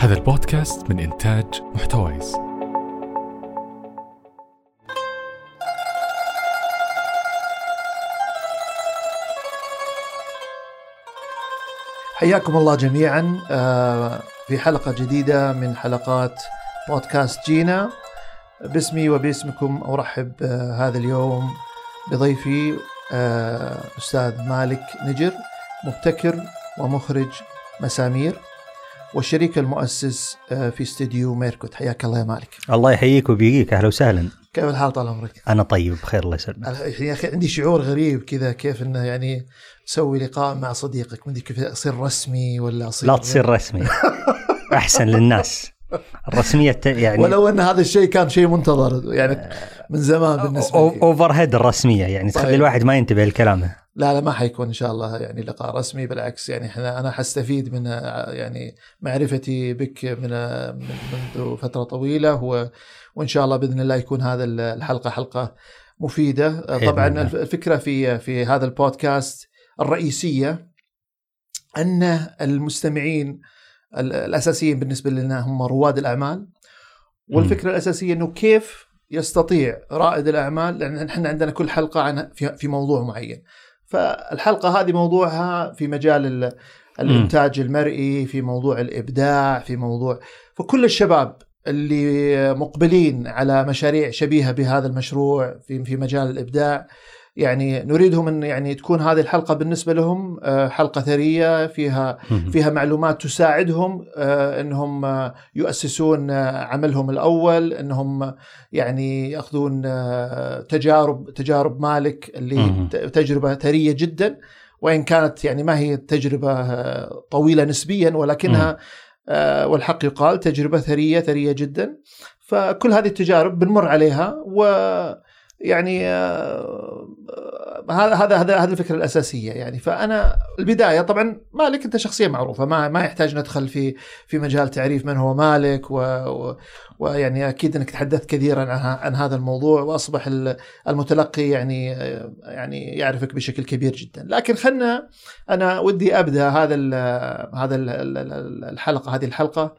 هذا البودكاست من إنتاج محتويس. حياكم الله جميعا آه، في حلقة جديدة من حلقات بودكاست جينا. باسمي وباسمكم أرحب آه، هذا اليوم بضيفي آه، أستاذ مالك نجر مبتكر ومخرج مسامير. والشريك المؤسس آه، في استديو ميركوت. حياك الله يا مالك. الله يحييك وبيجيك أهلا وسهلا. كيف الحال طال عمرك؟ أنا طيب بخير الله يسلمك يا أخي عندي شعور غريب كذا كيف إنه يعني تسوي لقاء مع صديقك. ما أدري كيف أصير رسمي ولا أصير لا تصير رسمي. أحسن للناس. الرسمية يعني ولو أن هذا الشيء كان شيء منتظر يعني من زمان بالنسبة أو- لي. overhead الرسمية يعني تخلي طيب. الواحد ما ينتبه لكلامه. لا لا ما حيكون إن شاء الله يعني لقاء رسمي بالعكس يعني إحنا أنا حستفيد من يعني معرفتي بك من من- منذ فترة طويلة وإن شاء الله بإذن الله يكون هذا ال- الحلقة حلقة مفيدة. طبعا الفكرة في في هذا البودكاست الرئيسية أن المستمعين ال- الأساسيين بالنسبة لنا هم رواد الأعمال والفكرة الأساسية إنه كيف يستطيع رائد الأعمال لأن إحنا عندنا كل حلقة عن في موضوع معين. فالحلقة هذه موضوعها في مجال ال- الإنتاج المرئي في موضوع الإبداع في موضوع فكل الشباب اللي مقبلين على مشاريع شبيهة بهذا المشروع في في مجال الإبداع يعني نريدهم أن يعني تكون هذه الحلقة بالنسبة لهم آه، حلقة ثرية فيها فيها معلومات تساعدهم آه، إنهم آه، يؤسسون عملهم الأول إنهم يعني يأخذون تجارب تجارب مالك اللي تجربة ثرية جدا. وإن كانت يعني ما هي تجربة طويلة نسبيا ولكنها والحق يقال تجربة ثرية ثرية جدا. فكل هذه التجارب بنمر عليها و يعني آه، آه، هذا هذا هذا هذه الفكرة الأساسية يعني. فأنا البداية طبعا مالك أنت شخصية معروفة ما ما يحتاج ندخل في في مجال تعريف من هو مالك ويعني أكيد أنك تحدثت كثيرا عن, عن هذا الموضوع وأصبح ال- المتلقي يعني آه، يعني يعرفك بشكل كبير جدا. لكن خلنا أنا ودي أبدأ هذا ال هذا ال- ال- ال- الحلقة هذه الحلقة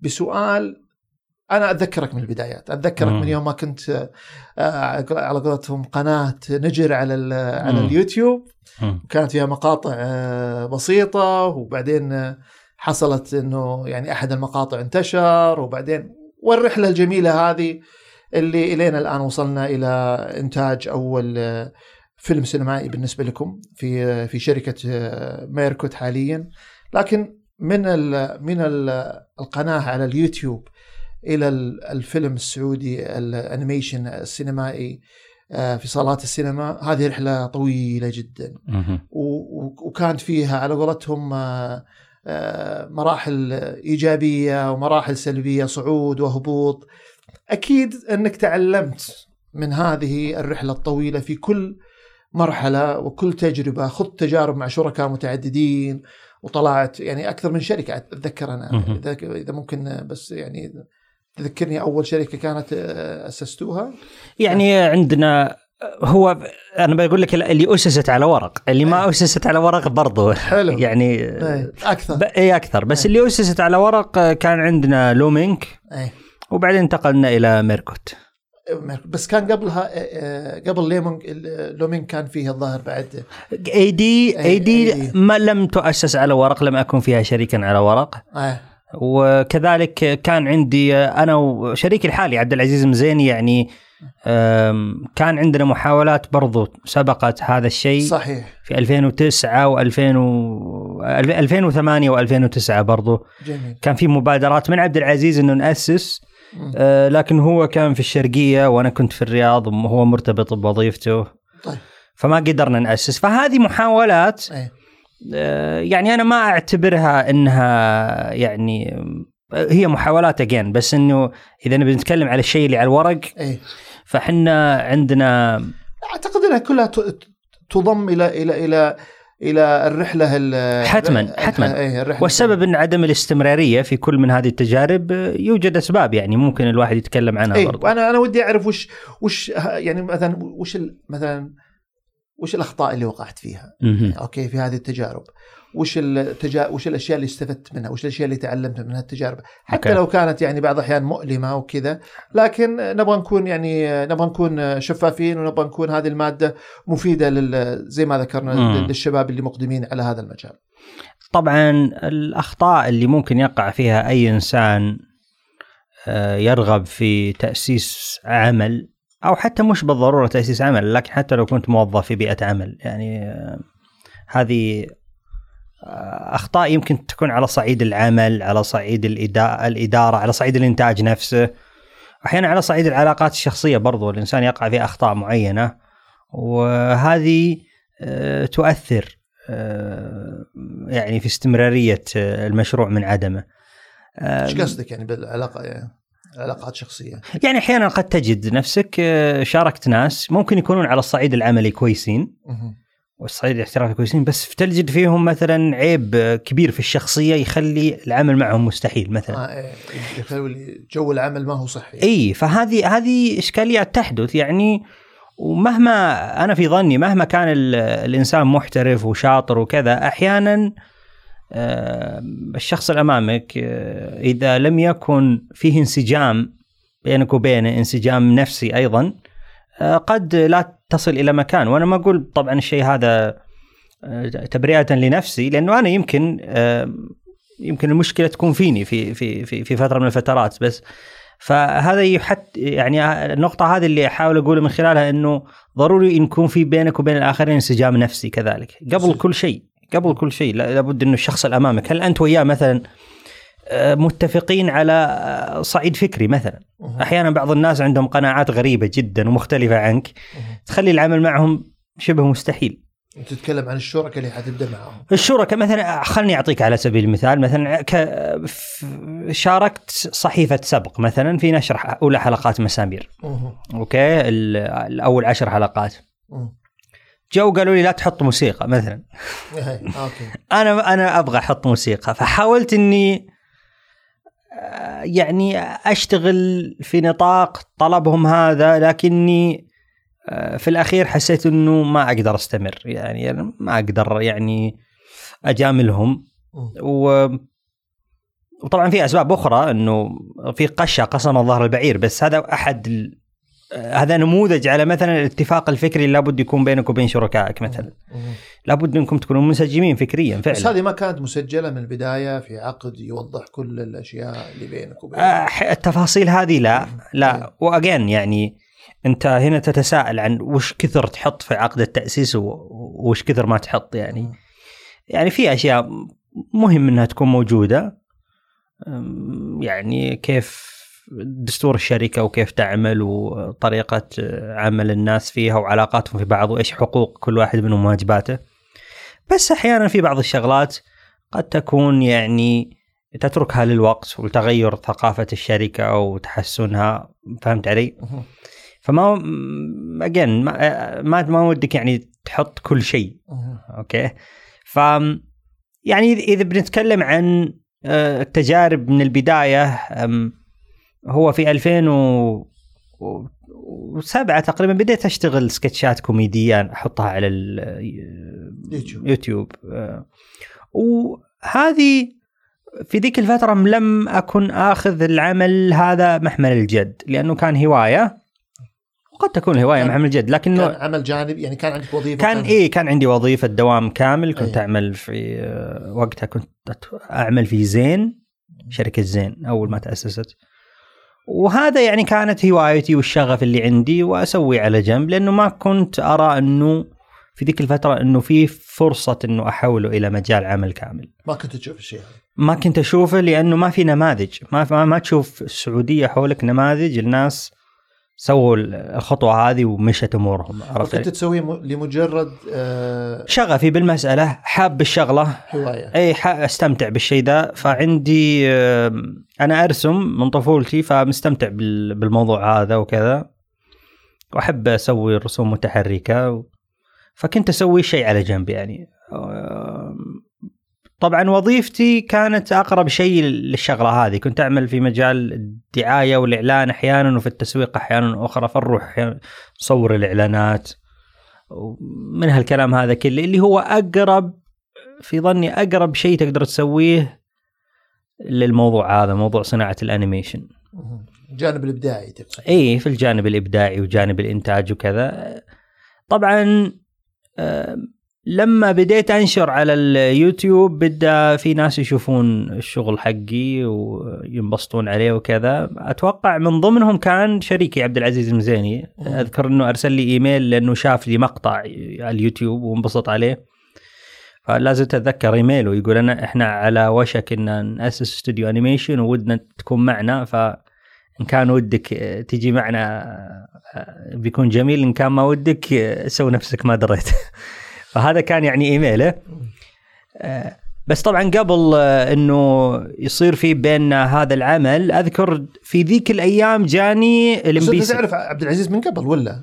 بسؤال أنا أتذكرك من البدايات أتذكرك مم. من يوم ما كنت آه، على قولتهم قناة نجر على على مم. اليوتيوب مم. كانت فيها مقاطع آه، بسيطة وبعدين آه، حصلت إنه يعني أحد المقاطع انتشر وبعدين والرحلة الجميلة هذه اللي إلينا الآن وصلنا إلى إنتاج أول آه، فيلم سينمائي بالنسبة لكم في آه، في شركة آه، ميركوت حاليا لكن من ال من ال القناة على اليوتيوب إلى ال- الفيلم السعودي ال animation السينمائي آه، في صالات السينما. هذه رحلة طويلة جدا. وكانت فيها على قولتهم آه، آه، مراحل إيجابية ومراحل سلبية صعود وهبوط. أكيد أنك تعلمت من هذه الرحلة الطويلة في كل مرحلة وكل تجربة خذت تجارب مع شركاء متعددين وطلعت يعني أكثر من شركة أتذكر أنا. إذا ممكن بس يعني تذكرني أول شركة كانت آه، أسستوها؟ يعني عندنا هو أنا بقول لك اللي أسست على ورق اللي ما أسست على ورق برضو. حلو. يعني إيه، أكثر. إي أكثر. بس إيه. اللي أسست على ورق كان عندنا لومينك إيه وبعدين انتقلنا إلى ميركوت. بس كان قبلها آه، قبل ليمون لومين كان فيه الظاهر بعد. إي دي أي دي. ما لم تؤسس على ورق لم أكن فيها شريكا على ورق. آه. وكذلك كان عندي أنا وشريكي الحالي عبد العزيز مزيني يعني كان عندنا محاولات برضو سبقت هذا الشيء صحيح. في 2009 و2000 و 2008 و2009 برضو. جميل. كان في مبادرات من عبد العزيز إنه نأسس. أه، لكن هو كان في الشرقية وأنا كنت في الرياض وهو مرتبط بوظيفته. طيب. فما قدرنا نأسس. فهذه محاولات أه، يعني أنا ما أعتبرها إنها يعني أه، هي محاولات اجين بس إنه إذا نبي نتكلم على الشيء اللي على الورق إيه. فحنا عندنا أعتقد إنها كلها تضم إلى إلى إلى إلى الرحلة ال- حتماً، حتماً. إيه الرحلة والسبب إن عدم الاستمرارية في كل من هذه التجارب أه، يوجد أسباب يعني ممكن الواحد يتكلم عنها إيه برضو. وأنا أنا ودي أعرف وش وش يعني مثلا وش مثلا وش الأخطاء اللي وقعت فيها مهم. أوكي في هذه التجارب وش التجا... وش الأشياء اللي استفدت منها وش الأشياء اللي تعلمت من هالتجارب حتى أوكي. لو كانت يعني بعض الأحيان مؤلمة وكذا لكن نبغى نكون يعني نبغى نكون شفافين ونبغى نكون هذه المادة مفيدة لل... زي ما ذكرنا مم. للشباب اللي مقدمين على هذا المجال طبعا الأخطاء اللي ممكن يقع فيها أي إنسان آه، يرغب في تأسيس عمل أو حتى مش بالضرورة تأسيس عمل لكن حتى لو كنت موظف في بيئة عمل. يعني آه، هذه آه، أخطاء يمكن تكون على صعيد العمل على صعيد الإدارة على صعيد الإنتاج نفسه. أحيانا على صعيد العلاقات الشخصية برضو الإنسان يقع في أخطاء معينة. وهذه آه، تؤثر يعني في استمرارية المشروع من عدمه. إيش قصدك يعني بالعلاقة؟ يعني علاقات شخصية. يعني أحيانا قد تجد نفسك آه، شاركت ناس ممكن يكونون على الصعيد العملي كويسين. والصعيد الاحترافي كويسين بس تجد فيهم مثلا عيب آه، كبير في الشخصية يخلي العمل معهم مستحيل مثلا. آه إيه، يخلي جو العمل ما هو صحي. إي فهذه هذه اشكاليات تحدث يعني ومهما أنا في ظني مهما كان ال- الإنسان محترف وشاطر وكذا أحيانا آه، الشخص اللي امامك آه، إذا لم يكن فيه انسجام بينك وبينه انسجام نفسي أيضا آه، قد لا تصل إلى مكان وأنا ما أقول طبعا الشيء هذا آه، تبرئه لنفسي لأنه أنا يمكن يمكن المشكلة تكون فيني في في في في فترة من الفترات بس فهذا يحت يعني النقطة هذه اللي أحاول أقوله من خلالها أنه ضروري أن يكون في بينك وبين الآخرين انسجام نفسي كذلك قبل. كل شيء قبل كل شيء لا- لابد أنه الشخص اللي أمامك هل أنت وياه مثلا آه، متفقين على آه، صعيد فكري مثلا؟ مهم. أحيانا بعض الناس عندهم قناعات غريبة جدا ومختلفة عنك. تخلي العمل معهم شبه مستحيل. انت تتكلم عن الشركاء اللي حتبدأ معهم. الشركاء مثلا خلني أعطيك على سبيل المثال. مثلا شاركت صحيفة سبق مثلا في نشر أولى حلقات مسامير. أوكي؟ الأول عشر حلقات. مهم. جو قالوا لي لا تحط موسيقى مثلا أوكي أنا أنا أبغى أحط موسيقى فحاولت إني آه، يعني أشتغل في نطاق طلبهم هذا لكني آه، في الأخير حسيت إنه ما أقدر أستمر يعني ما أقدر يعني أجاملهم. و وطبعا في أسباب أخرى إنه في قشة قسم ظهر البعير بس هذا أحد. هذا نموذج على مثلا الاتفاق الفكري اللي لابد يكون بينك وبين شركائك مثلا. لابد انكم تكونوا منسجمين فكريا بس فعلا هذه ما كانت مسجلة من البداية في عقد يوضح كل الأشياء اللي بينك وبين آه، التفاصيل هذه لا لا. وأجين يعني أنت هنا تتساءل عن وش كثر تحط في عقد التأسيس وش كثر ما تحط يعني. يعني في أشياء مهم إنها تكون موجودة. يعني كيف دستور الشركة وكيف تعمل وطريقة عمل الناس فيها وعلاقاتهم في بعض وإيش حقوق كل واحد منهم وواجباته بس أحيانا في بعض الشغلات قد تكون يعني تتركها للوقت ولتغير ثقافة الشركة أو تحسنها فهمت علي؟ فما اجين ما ما ودك يعني تحط كل شيء. أوكي ف يعني إذا بنتكلم عن آه، التجارب من البداية هو في 2007 تقريبا بديت أشتغل سكتشات كوميدية أحطها على يوتيوب. اليوتيوب آه، وهذه في ذيك الفترة لم أكن آخذ العمل هذا محمل الجد لأنه كان هواية وقد تكون كان- محمل الجد لكنه كان عمل جانب يعني كان عندك وظيفة كان. إيه كان عندي وظيفة دوام كامل كنت أي. أعمل في آه، وقتها كنت أعمل في زين شركة زين أول ما تأسست وهذا يعني كانت هوايتي والشغف اللي عندي وأسوي على جنب لأنه ما كنت أرى إنه في ذيك الفترة إنه في فرصة إنه أحوله إلى مجال عمل كامل. ما كنت تشوف الشيء هذا؟ ما كنت أشوفه لأنه ما في نماذج. ما ما, ما تشوف السعودية حولك نماذج. الناس سووا الخطوة هذه ومشت أمورهم عرفت وكنت تسويه لمجرد آه شغفي بالمسألة حاب الشغلة هواية. اي أستمتع بالشيء ذا فعندي آم، أنا أرسم من طفولتي فمستمتع بال- بالموضوع هذا وكذا. وأحب أسوي رسوم متحركة و- فكنت أسوي شيء على جنب يعني طبعا وظيفتي كانت أقرب شيء للشغلة هذه. كنت أعمل في مجال الدعاية والإعلان أحيانا وفي التسويق أحيانا أخرى. فنروح نصور الإعلانات. من هالكلام هذا كله اللي هو أقرب في ظني أقرب شيء تقدر تسويه للموضوع هذا موضوع صناعة الأنيميشن. الجانب الإبداعي تقصد إي في الجانب الإبداعي وجانب الإنتاج وكذا. طبعا آه، لما بديت أنشر على اليوتيوب بدأ في ناس يشوفون الشغل حقي وينبسطون عليه وكذا. أتوقع من ضمنهم كان شريكي عبد العزيز المزيني. أذكر إنه أرسل لي إيميل لأنه شاف لي مقطع على اليوتيوب وانبسط عليه. فلا زلت أتذكر إيميله يقول انا إحنا على وشك إن نأسس استوديو animation وودنا تكون معنا ف إن كان ودك تجي معنا آه، بيكون جميل إن كان ما ودك آه، سوي نفسك ما دريت. فهذا كان يعني إيميله آه، بس طبعا قبل آه، إنه يصير في بيننا هذا العمل أذكر في ذيك الأيام جاني بس الام بي سي أنت تعرف عبد العزيز من قبل ولا؟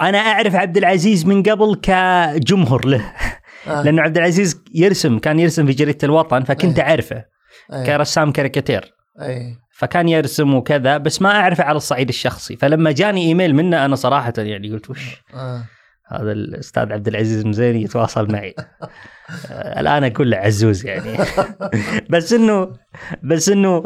أنا أعرف عبد العزيز من قبل كجمهور له آه. لأنه عبد العزيز يرسم كان يرسم في جريدة الوطن فكنت. أعرفه أي. كرسام كاريكاتير فكان يرسم وكذا بس ما أعرفه على الصعيد الشخصي فلما جاني إيميل منه أنا صراحة يعني قلت وش آه. هذا الأستاذ عبد العزيز مزيني يتواصل معي. آه، الآن أقول له عزوز يعني. بس إنه بس إنه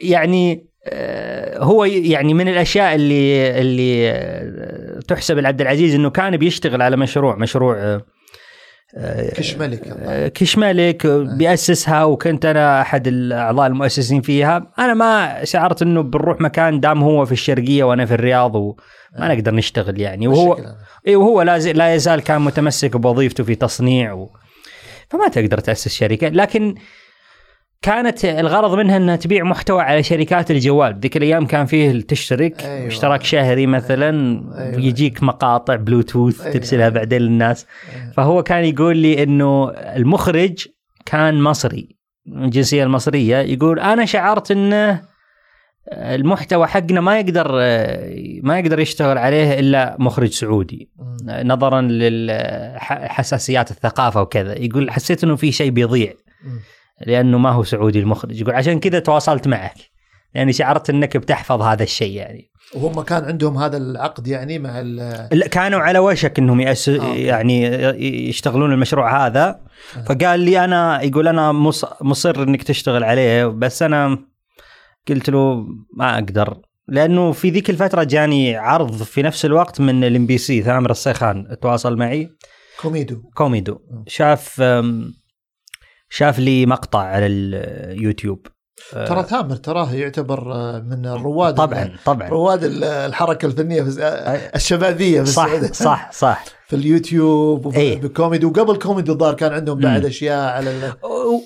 يعني آه، هو يعني من الأشياء اللي اللي آه، تحسب لعبد العزيز إنه كان بيشتغل على مشروع مشروع كش ملك كش ملك بيأسسها وكنت أنا أحد الأعضاء المؤسسين فيها. أنا ما شعرت إنه بنروح مكان دام هو في الشرقية وأنا في الرياض وما نقدر نشتغل يعني وهو. اي وهو لا, زي- لا يزال كان متمسك بوظيفته في تصنيع و... فما تقدر تأسس شركة لكن كانت الغرض منها إنها تبيع محتوى على شركات الجوال ذيك الأيام كان فيه تشترك أيوة. اشتراك شهري مثلا أيوة. يجيك مقاطع بلوتوث أيوة. أيوة. ترسلها بعدين للناس أيوة. فهو كان يقول لي إنه المخرج كان مصري من الجنسيه المصريه يقول أنا شعرت إنه المحتوى حقنا ما يقدر ما يقدر يشتغل عليه إلا مخرج سعودي. نظرا لحساسيات الثقافة وكذا. يقول حسيت إنه في شيء بيضيع. لأنه ما هو سعودي المخرج. يقول عشان كذا تواصلت معك. لاني شعرت إنك بتحفظ هذا الشيء يعني. وهم كان عندهم هذا العقد يعني مع ال لا، كانوا على وشك إنهم يأس... آه،. يعني يشتغلون المشروع هذا. فقال لي أنا يقول أنا مص... مصر إنك تشتغل عليه بس أنا قلت له ما أقدر. لأنه في ذيك الفترة جاني عرض في نفس الوقت من الام بي سي ثامر الصيخان تواصل معي. كوميدو. كوميدو. شاف شاف لي مقطع على اليوتيوب ترى ثامر تراه يعتبر آه، من الرواد طبعا طبعا رواد ال- الحركة الفنية في آه، الشبابية في صح. صح صح في اليوتيوب وفي. بالكوميدي وقبل كوميدي الظاهر كان عندهم بعد. أشياء على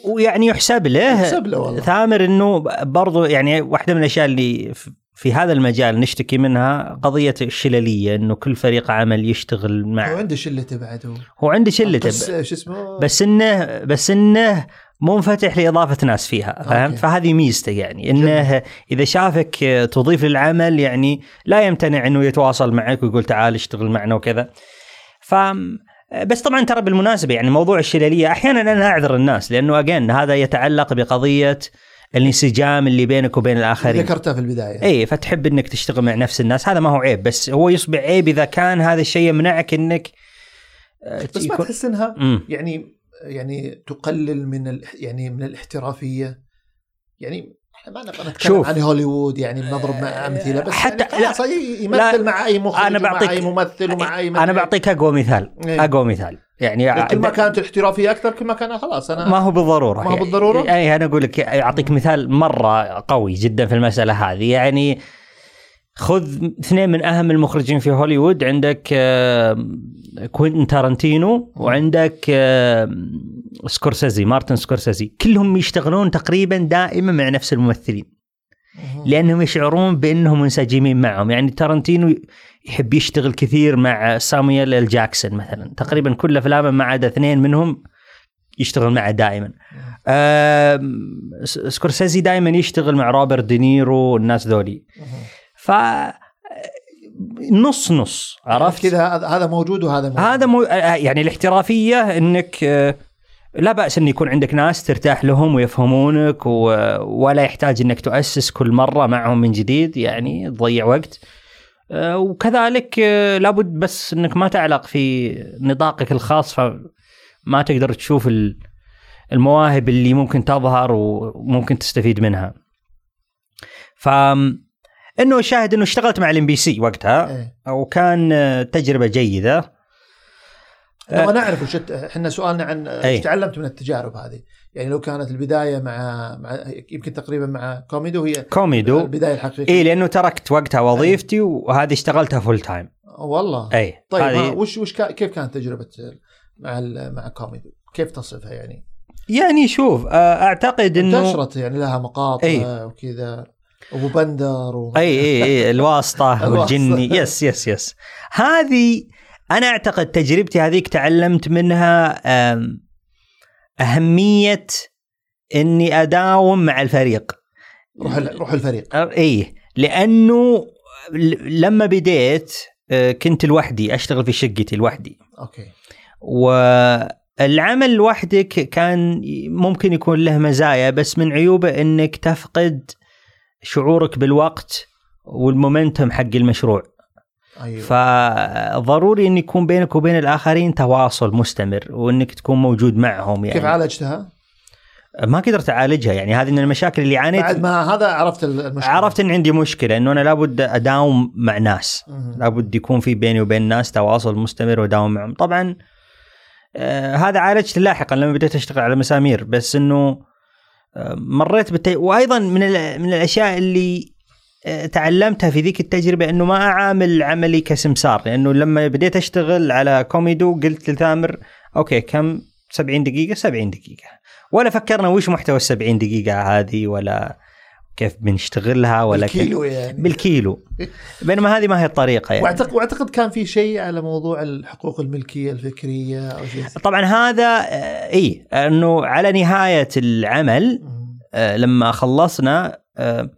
ويعني يحسب له يحسب له والله. ثامر إنه برضو يعني واحدة من الأشياء اللي في- هذا المجال نشتكي منها قضية الشللية إنه كل فريق عمل يشتغل مع وعنده شلته بعد هو هو عنده شلته بس شو اسمه بس إنه بس إنه منفتح لإضافة ناس فيها أوكي. فهذه ميزته يعني إنه إذا شافك تضيف للعمل يعني لا يمتنع إنه يتواصل معك ويقول تعال اشتغل معنا وكذا. ف بس طبعا ترى بالمناسبة يعني موضوع الشلليه أحيانا أنا أعذر الناس لأنه اجين هذا يتعلق بقضية الانسجام اللي بينك وبين الآخرين. ذكرتها في البداية. اي فتحب إنك تشتغل مع نفس الناس هذا ما هو عيب بس هو يصبح عيب إذا كان هذا الشيء يمنعك إنك آه، بس ما تحس إنها. يعني يعني تقلل من ال يعني من الاحترافية يعني إحنا ما نبغى نتكلم شوف. عن هوليوود يعني بنضرب مع أمثلة بس حتى- يعني خلاص يمثل لا، مع أي مخرج ومع بعطيك- أي ممثل ومع أي أنا. بعطيك أقوى مثال إيه. أقوى مثال يعني كل ما كانت الاحترافية أكثر كل ما كان خلاص أنا ما هو بالضرورة ما هو بالضرورة؟ يعني أنا أقول لك أعطيك مثال مرة قوي جدا في المسألة هذه يعني خذ اثنين من أهم المخرجين في هوليوود عندك آه، كوينتن تارنتينو وعندك آه، سكورسيزي مارتن سكورسيزي. كلهم يشتغلون تقريبا دائما مع نفس الممثلين. لأنهم يشعرون بأنهم منسجمين معهم. يعني تارنتينو يحب يشتغل كثير مع سامويل ال جاكسون مثلا. تقريبا كل أفلامه ما عدا اثنين منهم يشتغل معه دائما. سكورسيزي دائما يشتغل مع روبرت دينيرو والناس ذولي. ف نص نص عرفت؟ كذا هذا موجود وهذا موجود. هذا مو يعني الاحترافية إنك آه، لا بأس إن يكون عندك ناس ترتاح لهم ويفهمونك و... ولا يحتاج إنك تؤسس كل مرة معهم من جديد يعني تضيع وقت. آه، وكذلك آه، لابد بس إنك ما تعلق في نطاقك الخاص فما تقدر تشوف ال... المواهب اللي ممكن تظهر وممكن تستفيد منها. ف إنه الشاهد إنه اشتغلت مع الإم بي سي وقتها. إيه. وكان آه، تجربة جيدة. نبغى نعرف وش إحنا سؤالنا عن أي. إيش تعلمت من التجارب هذه. يعني لو كانت البداية مع, مع يمكن تقريبا مع كوميدو هي كوميدو. البداية الحقيقية. اي لأنه تركت وقتها وظيفتي وهذه اشتغلتها full time والله. اي طيب هذه وش وش كا كيف كانت تجربة مع ال- مع كوميدو؟ كيف تصفها يعني؟ يعني شوف آه، أعتقد إنه انتشرت يعني لها مقاطع. وكذا. أبو بندر و... أي أي أي الواسطة. والجني. yes yes yes. هذه أنا أعتقد تجربتي هذيك تعلمت منها أهمية إني أداوم مع الفريق. روح روح الفريق. إي. لأنه لما بديت آه، كنت لوحدي أشتغل في شقتي لوحدي. أوكي. والعمل لوحدك كان ممكن يكون له مزايا بس من عيوبه إنك تفقد شعورك بالوقت والمومنتم حق المشروع. أيوه. فضروري إن يكون بينك وبين الآخرين تواصل مستمر وإنك تكون موجود معهم يعني. كيف عالجتها؟ ما قدرت أعالجها يعني هذه من المشاكل اللي عانيت. بعد ما هذا عرفت المشكلة. عرفت إن عندي مشكلة إنه أنا لابد أداوم مع ناس. مهم. لابد يكون في بيني وبين الناس تواصل مستمر وأداوم معهم. طبعا آه هذا عالجته لاحقا لما بديت أشتغل على مسامير بس إنه مريت بالتي... وأيضا من ال... من الأشياء اللي آه تعلمتها في ذيك التجربة إنه ما أعامل عملي كسمسار لأنه لما بديت أشتغل على كوميدو قلت لثامر أوكي كم؟ 70 دقيقة؟ 70 دقيقة. ولا فكرنا وش محتوى ال 70 دقيقة هذه ولا كيف بنشتغلها ولا بالكيلو يعني. بالكيلو. بينما هذه ما هي الطريقة يعني. واعتقد وأعتقد كان في شيء على موضوع الحقوق الملكية الفكرية أو شيء طبعا هذا آه، إي أنه على نهاية العمل. آه، لما خلصنا آه،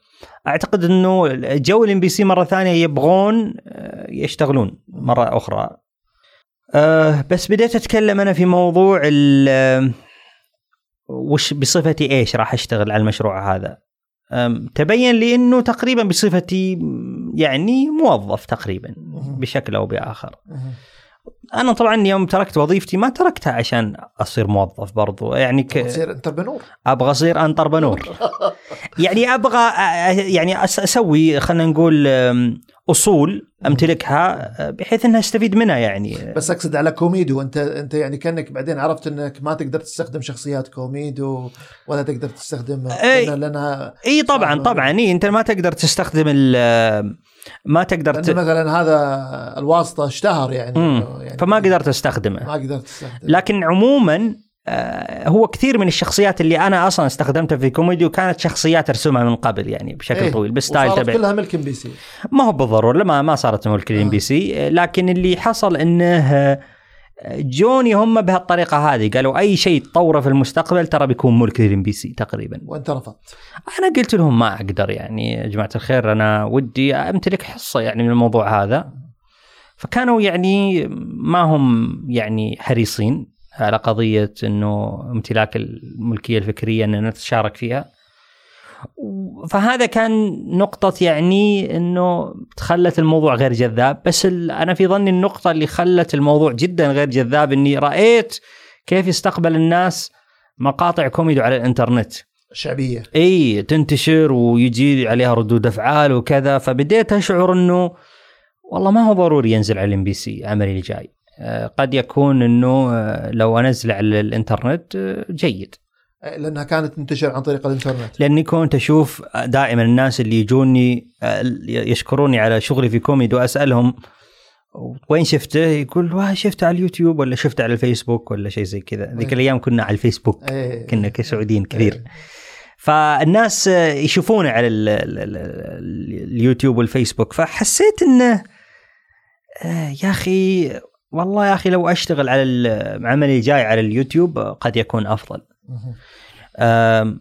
أعتقد أنه جو الام بي سي مرة ثانية يبغون يشتغلون مرة أخرى. بس بديت أتكلم أنا في موضوع ال- وش بصفتي إيش راح أشتغل على المشروع هذا. تبين لي إنه تقريبا بصفتي يعني موظف تقريبا. بشكل أو بآخر. أنا طبعا يوم تركت وظيفتي ما تركتها عشان أصير موظف برضو يعني ك... تصير entrepreneur أبغى أصير entrepreneur يعني أبغى يعني أسوي خلينا نقول أصول أمتلكها أه، بحيث إنها استفيد منها يعني بس أقصد على كوميدو إنت أنت يعني كأنك بعدين عرفت إنك ما تقدر تستخدم شخصيات كوميدو ولا تقدر تستخدم. لأن- لانها إي طبعا. طبعا إي أنت ما تقدر تستخدم ال ما تقدر ت... مثلا هذا الواسطة اشتهر يعني. يعني فما قدرت أستخدمه ما قدرت تستخدم لكن عموما آه، هو كثير من الشخصيات اللي أنا أصلا استخدمتها في كوميدي وكانت شخصيات ارسمها من قبل يعني بشكل إيه. طويل بال style تبعي كلها ملك إم بي سي. ما هو بالضرورة ما ما صارت ملك الإم بي سي. لكن اللي حصل إنه آه، جوني هم بهالطريقة هذه قالوا أي شيء تطوره في المستقبل ترى بيكون ملك للام بي سي تقريبا. وانت رفضت أنا قلت لهم ما أقدر يعني يا جماعة الخير أنا ودي أمتلك حصة يعني من الموضوع هذا. فكانوا يعني ما هم يعني حريصين. على قضية إنه امتلاك الملكية الفكرية إننا نتشارك فيها. فهذا كان نقطة يعني إنه خلت الموضوع غير جذاب. بس أنا في ظني النقطة اللي خلت الموضوع جدا غير جذاب إني رأيت كيف يستقبل الناس مقاطع كوميدي على الإنترنت. الشعبيه إي تنتشر ويجي عليها ردود أفعال وكذا. فبديت أشعر إنه والله ما هو ضروري ينزل على الإم بي سي عملي الجاي قد يكون إنه آه، لو أنزل على الإنترنت آه، جيد لأنها كانت تنتشر عن طريق الإنترنت لأني كنت أشوف دائما الناس اللي يجوني آه، يشكروني على شغلي في كوميدي وأسألهم وين شفته؟ يقول واه شفته على اليوتيوب ولا شفته على الفيسبوك ولا شيء زي كذا، ذيك. الأيام كنا على الفيسبوك. كنا كسعوديين كثير. فالناس آه، يشوفونه على ال ال ال اليوتيوب والفيسبوك فحسيت إنه آه، يا أخي والله يا أخي لو أشتغل على عملي الجاي على اليوتيوب آه، قد يكون أفضل. آه،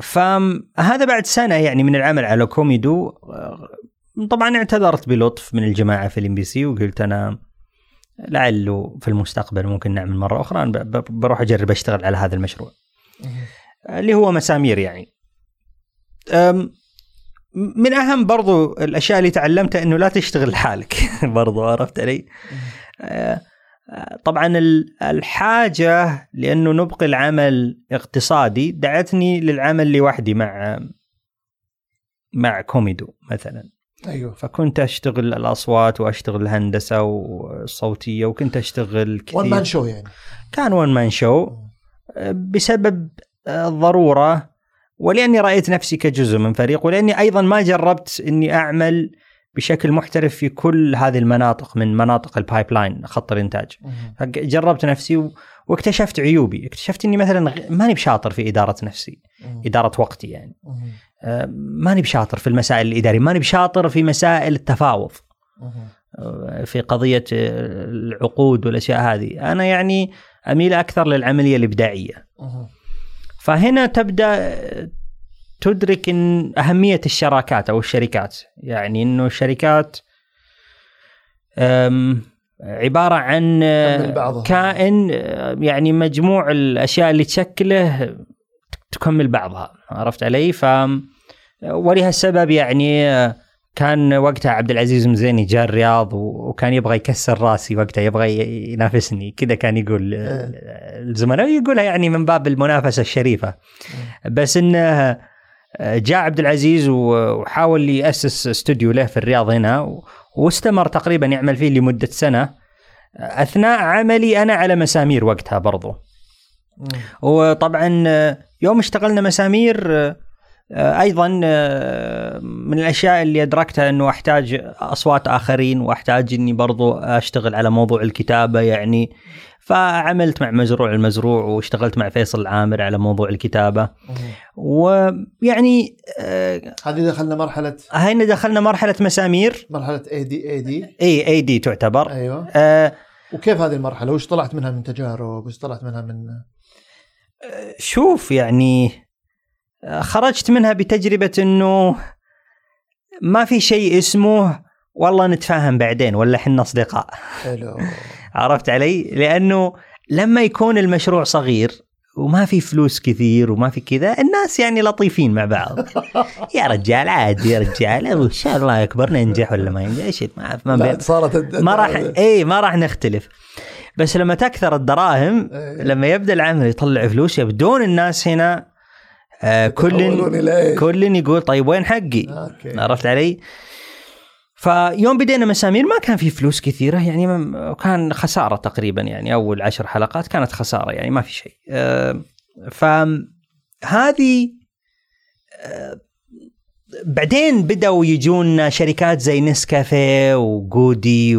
فهذا بعد سنة يعني من العمل على كوميدو آه، طبعا اعتذرت بلطف من الجماعة في الإم بي سي وقلت أنا لعله في المستقبل ممكن نعمل مرة أخرى ب- بروح أجرب أشتغل على هذا المشروع. مهم. اللي هو مسامير يعني من أهم برضو الأشياء اللي تعلمتها إنه لا تشتغل لحالك. برضو عرفت علي؟ أه، طبعا ال- الحاجة لأنه نبقي العمل اقتصادي دعتني للعمل لوحدي مع مع كوميدو مثلا. أيوه. فكنت أشتغل الأصوات وأشتغل الهندسة والصوتية وكنت أشتغل كثير. one man show يعني. كان one man show بسبب الضروره ولأني رأيت نفسي كجزء من فريق ولأني أيضا ما جربت إني أعمل بشكل محترف في كل هذه المناطق من مناطق ال pipeline خط الإنتاج. جربت نفسي و- واكتشفت عيوبي. اكتشفت إني مثلا ماني بشاطر في إدارة نفسي إدارة وقتي يعني. آه، ماني بشاطر في المسائل الإدارية ماني بشاطر في مسائل التفاوض. آه، في قضية آه، العقود والأشياء هذه. أنا يعني أميل أكثر للعملية الإبداعية. فهنا تبدأ تدرك إن أهمية الشراكات أو الشركات. يعني إنه الشركات عبارة عن بعضها. كائن أه، يعني مجموع الأشياء اللي تشكله تكمل بعضها. عرفت علي؟ ف ولهالسبب يعني كان وقتها عبد العزيز مزيني جاء الرياض وكان يبغى يكسر راسي وقتها يبغى ينافسني. كذا كان يقول إيه. الزملاء يقولها يعني من باب المنافسة الشريفة. بس إنه جاء عبد العزيز وحاول يأسس استوديو له في الرياض هنا واستمر تقريبا يعمل فيه لمدة سنة. أثناء عملي أنا على مسامير وقتها برضو. وطبعا يوم اشتغلنا مسامير أيضا من الأشياء اللي أدركتها إنه أحتاج أصوات آخرين وأحتاج إني برضو أشتغل على موضوع الكتابة يعني. فعملت مع مزروع المزروع واشتغلت مع فيصل العامر على موضوع الكتابة. ويعني آه، هذه دخلنا مرحلة هنا دخلنا مرحلة مسامير. مرحلة اي دي اي دي إي اي دي تعتبر. أيوه. آه، وكيف هذه المرحلة؟ وش طلعت منها من تجارب؟ وش طلعت منها من شوف يعني آه، خرجت منها بتجربة إنه ما في شيء اسمه والله نتفاهم بعدين ولا إحنا أصدقاء. حلو. عرفت علي؟ لأنه لما يكون المشروع صغير وما في فلوس كثير وما في كذا الناس يعني لطيفين مع بعض. يا رجال عادي يا رجال. إن شاء الله يكبر ننجح ولا ما ينجح؟ إيش ما ما صارت ما راح اي ما راح نختلف. بس لما تكثر الدراهم إيه. لما يبدأ العمل يطلع فلوس يبدون الناس هنا آه كل؟ كل يقول طيب وين حقي؟ أوكي عرفت علي؟ فيوم بدينا مسامير ما كان في فلوس كثيرة يعني كان خسارة تقريبا يعني أول عشر حلقات كانت خسارة يعني ما في شيء. آه، فهذه آه، بعدين بدأوا يجون شركات زي نسكافيه وجودي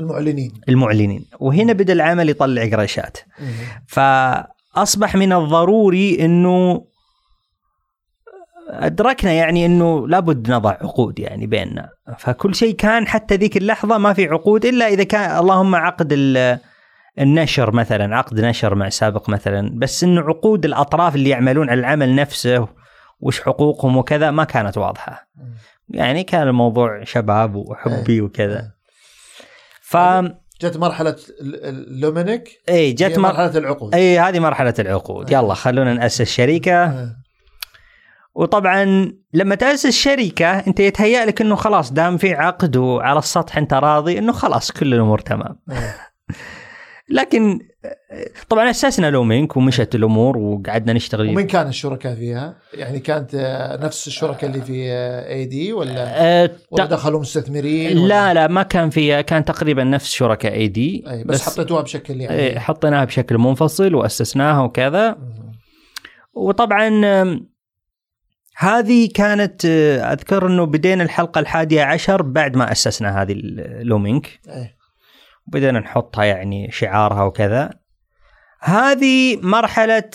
المعلنين والمعلنين وهنا بدأ العمل يطلع قرشات فأصبح من الضروري أنه أدركنا يعني أنه لابد نضع عقود يعني بيننا. فكل شيء كان حتى ذيك اللحظة ما في عقود إلا إذا كان اللهم عقد ال- النشر مثلا عقد نشر مع سابق مثلا. بس انه عقود الأطراف اللي يعملون على العمل نفسه وش حقوقهم وكذا ما كانت واضحة. يعني كان الموضوع شباب وحبي وكذا. ف جت مرحلة ال- ال- اللومينيك إي جت مر... مرحلة العقود. إي هذه مرحلة العقود. يلا خلونا نأسس شركه آه. وطبعا لما تأسس شركه أنت يتهيأ لك إنه خلاص دام في عقد وعلى السطح أنت راضي إنه خلاص كل الأمور تمام. آه. لكن طبعا اسسنا لومينك ومشت الأمور وقعدنا نشتغل. ومين كان الشركاء فيها؟ يعني كانت آه، نفس الشركاء اللي في اي دي ولا؟ آه، ولا دخلوا مستثمرين ولا- لا لا ما كان في كان تقريبا نفس شركاء اي دي أي بس, بس حطيتوها بشكل يعني. إيه، حطيناها بشكل منفصل وأسسناها وكذا. مم. وطبعا هذه كانت آه، أذكر إنه بدينا الحلقة الحادية عشر بعد ما أسسنا هذه اللومينك إيه. بدينا نحطها يعني شعارها وكذا. هذه مرحلة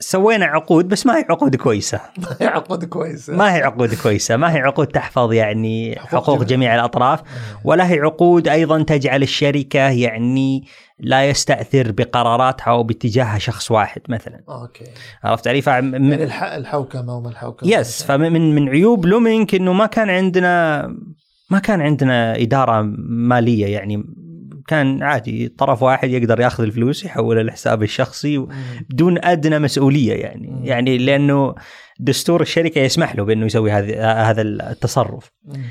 سوينا عقود بس ما هي عقود كويسة. عقود كويسة. ما هي عقود كويسة ما هي عقود تحفظ يعني حقوق جميع- الأطراف ولا هي عقود أيضا تجعل الشركة يعني لا يستأثر بقراراتها أو باتجاهها شخص واحد مثلا. أوكي. عرفت علي؟ فم... يعني الح... الحوكمة وما الحوكمة. yes فمن من عيوب لومينك إنه ما كان عندنا ما كان عندنا إدارة مالية يعني كان عادي طرف واحد يقدر ياخذ الفلوس يحولها لحسابه الشخصي. بدون أدنى مسؤولية يعني مم. يعني لأنه دستور الشركة يسمح له بأنه يسوي هذه هذا التصرف مم.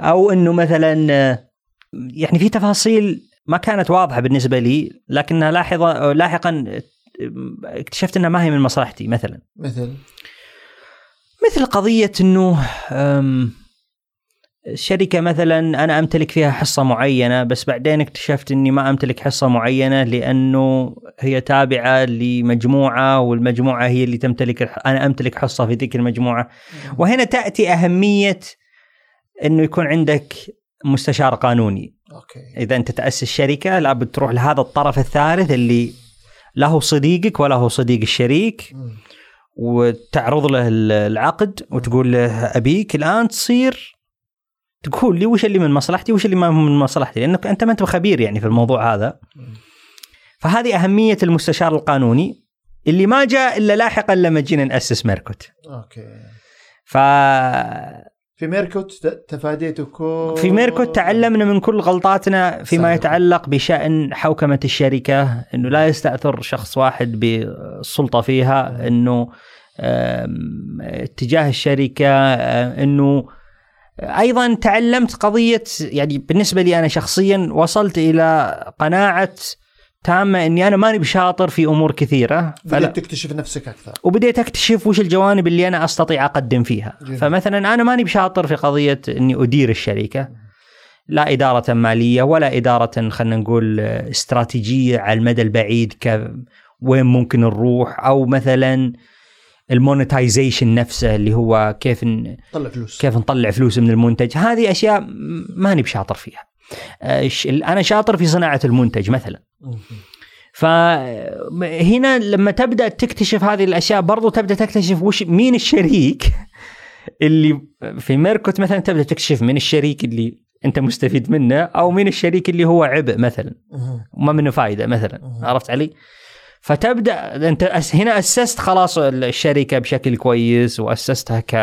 أو إنه مثلا يعني في تفاصيل ما كانت واضحة بالنسبة لي لكنها لاحظه لاحقا اكتشفت إنها ما هي من مصلحتي مثلا مثل مثل قضية إنه شركة مثلا أنا أمتلك فيها حصة معينة بس بعدين اكتشفت إني ما أمتلك حصة معينة لأنه هي تابعة لمجموعة والمجموعة هي اللي تمتلك أنا أمتلك حصة في ذيك المجموعة. وهنا تأتي أهمية إنه يكون عندك مستشار قانوني. أوكي. إذا أنت تأسس شركة لابد تروح لهذا الطرف الثالث اللي لا هو صديقك ولا هو صديق الشريك. وتعرض له ال- العقد وتقول له أبيك الآن تصير تقول لي وش اللي من مصلحتي وش اللي ما هو من مصلحتي لأنك أنت ما أنت خبير يعني في الموضوع هذا. فهذه أهمية المستشار القانوني اللي ما جاء إلا لاحقا لما جينا نأسس ميركوت أوكي ف في ميركوت ت- تفاديتوا كل في ميركوت تعلمنا من كل غلطاتنا فيما سابقاً. يتعلق بشأن حوكمة الشركة إنه لا يستأثر شخص واحد بالسلطة فيها إنه اتجاه الشركة آه، إنه أيضا تعلمت قضية يعني بالنسبة لي أنا شخصيا وصلت إلى قناعة تامة إني أنا ماني بشاطر في أمور كثيرة. فلا. بديت تكتشف نفسك أكثر. وبديت أكتشف وش الجوانب اللي أنا أستطيع أقدم فيها. جميل. فمثلا أنا ماني بشاطر في قضية إني أدير الشركة. لا إدارة مالية ولا إدارة خلينا نقول استراتيجية على المدى البعيد ك وين ممكن نروح أو مثلا ال monetization نفسه اللي هو كيف ن... طلع فلوس كيف نطلع فلوس من المنتج هذه أشياء ماني بشاطر فيها آه، أنا شاطر في صناعة المنتج مثلا. فهنا لما تبدأ تكتشف هذه الأشياء برضو تبدأ تكتشف وش مين الشريك اللي في ميركوت مثلا تبدأ تكتشف من الشريك اللي أنت مستفيد منه أو مين الشريك اللي هو عبء مثلا. وما منه فائده مثلا. عرفت علي؟ فتبدأ أنت هنا أسست خلاص الشركة بشكل كويس وأسستها ك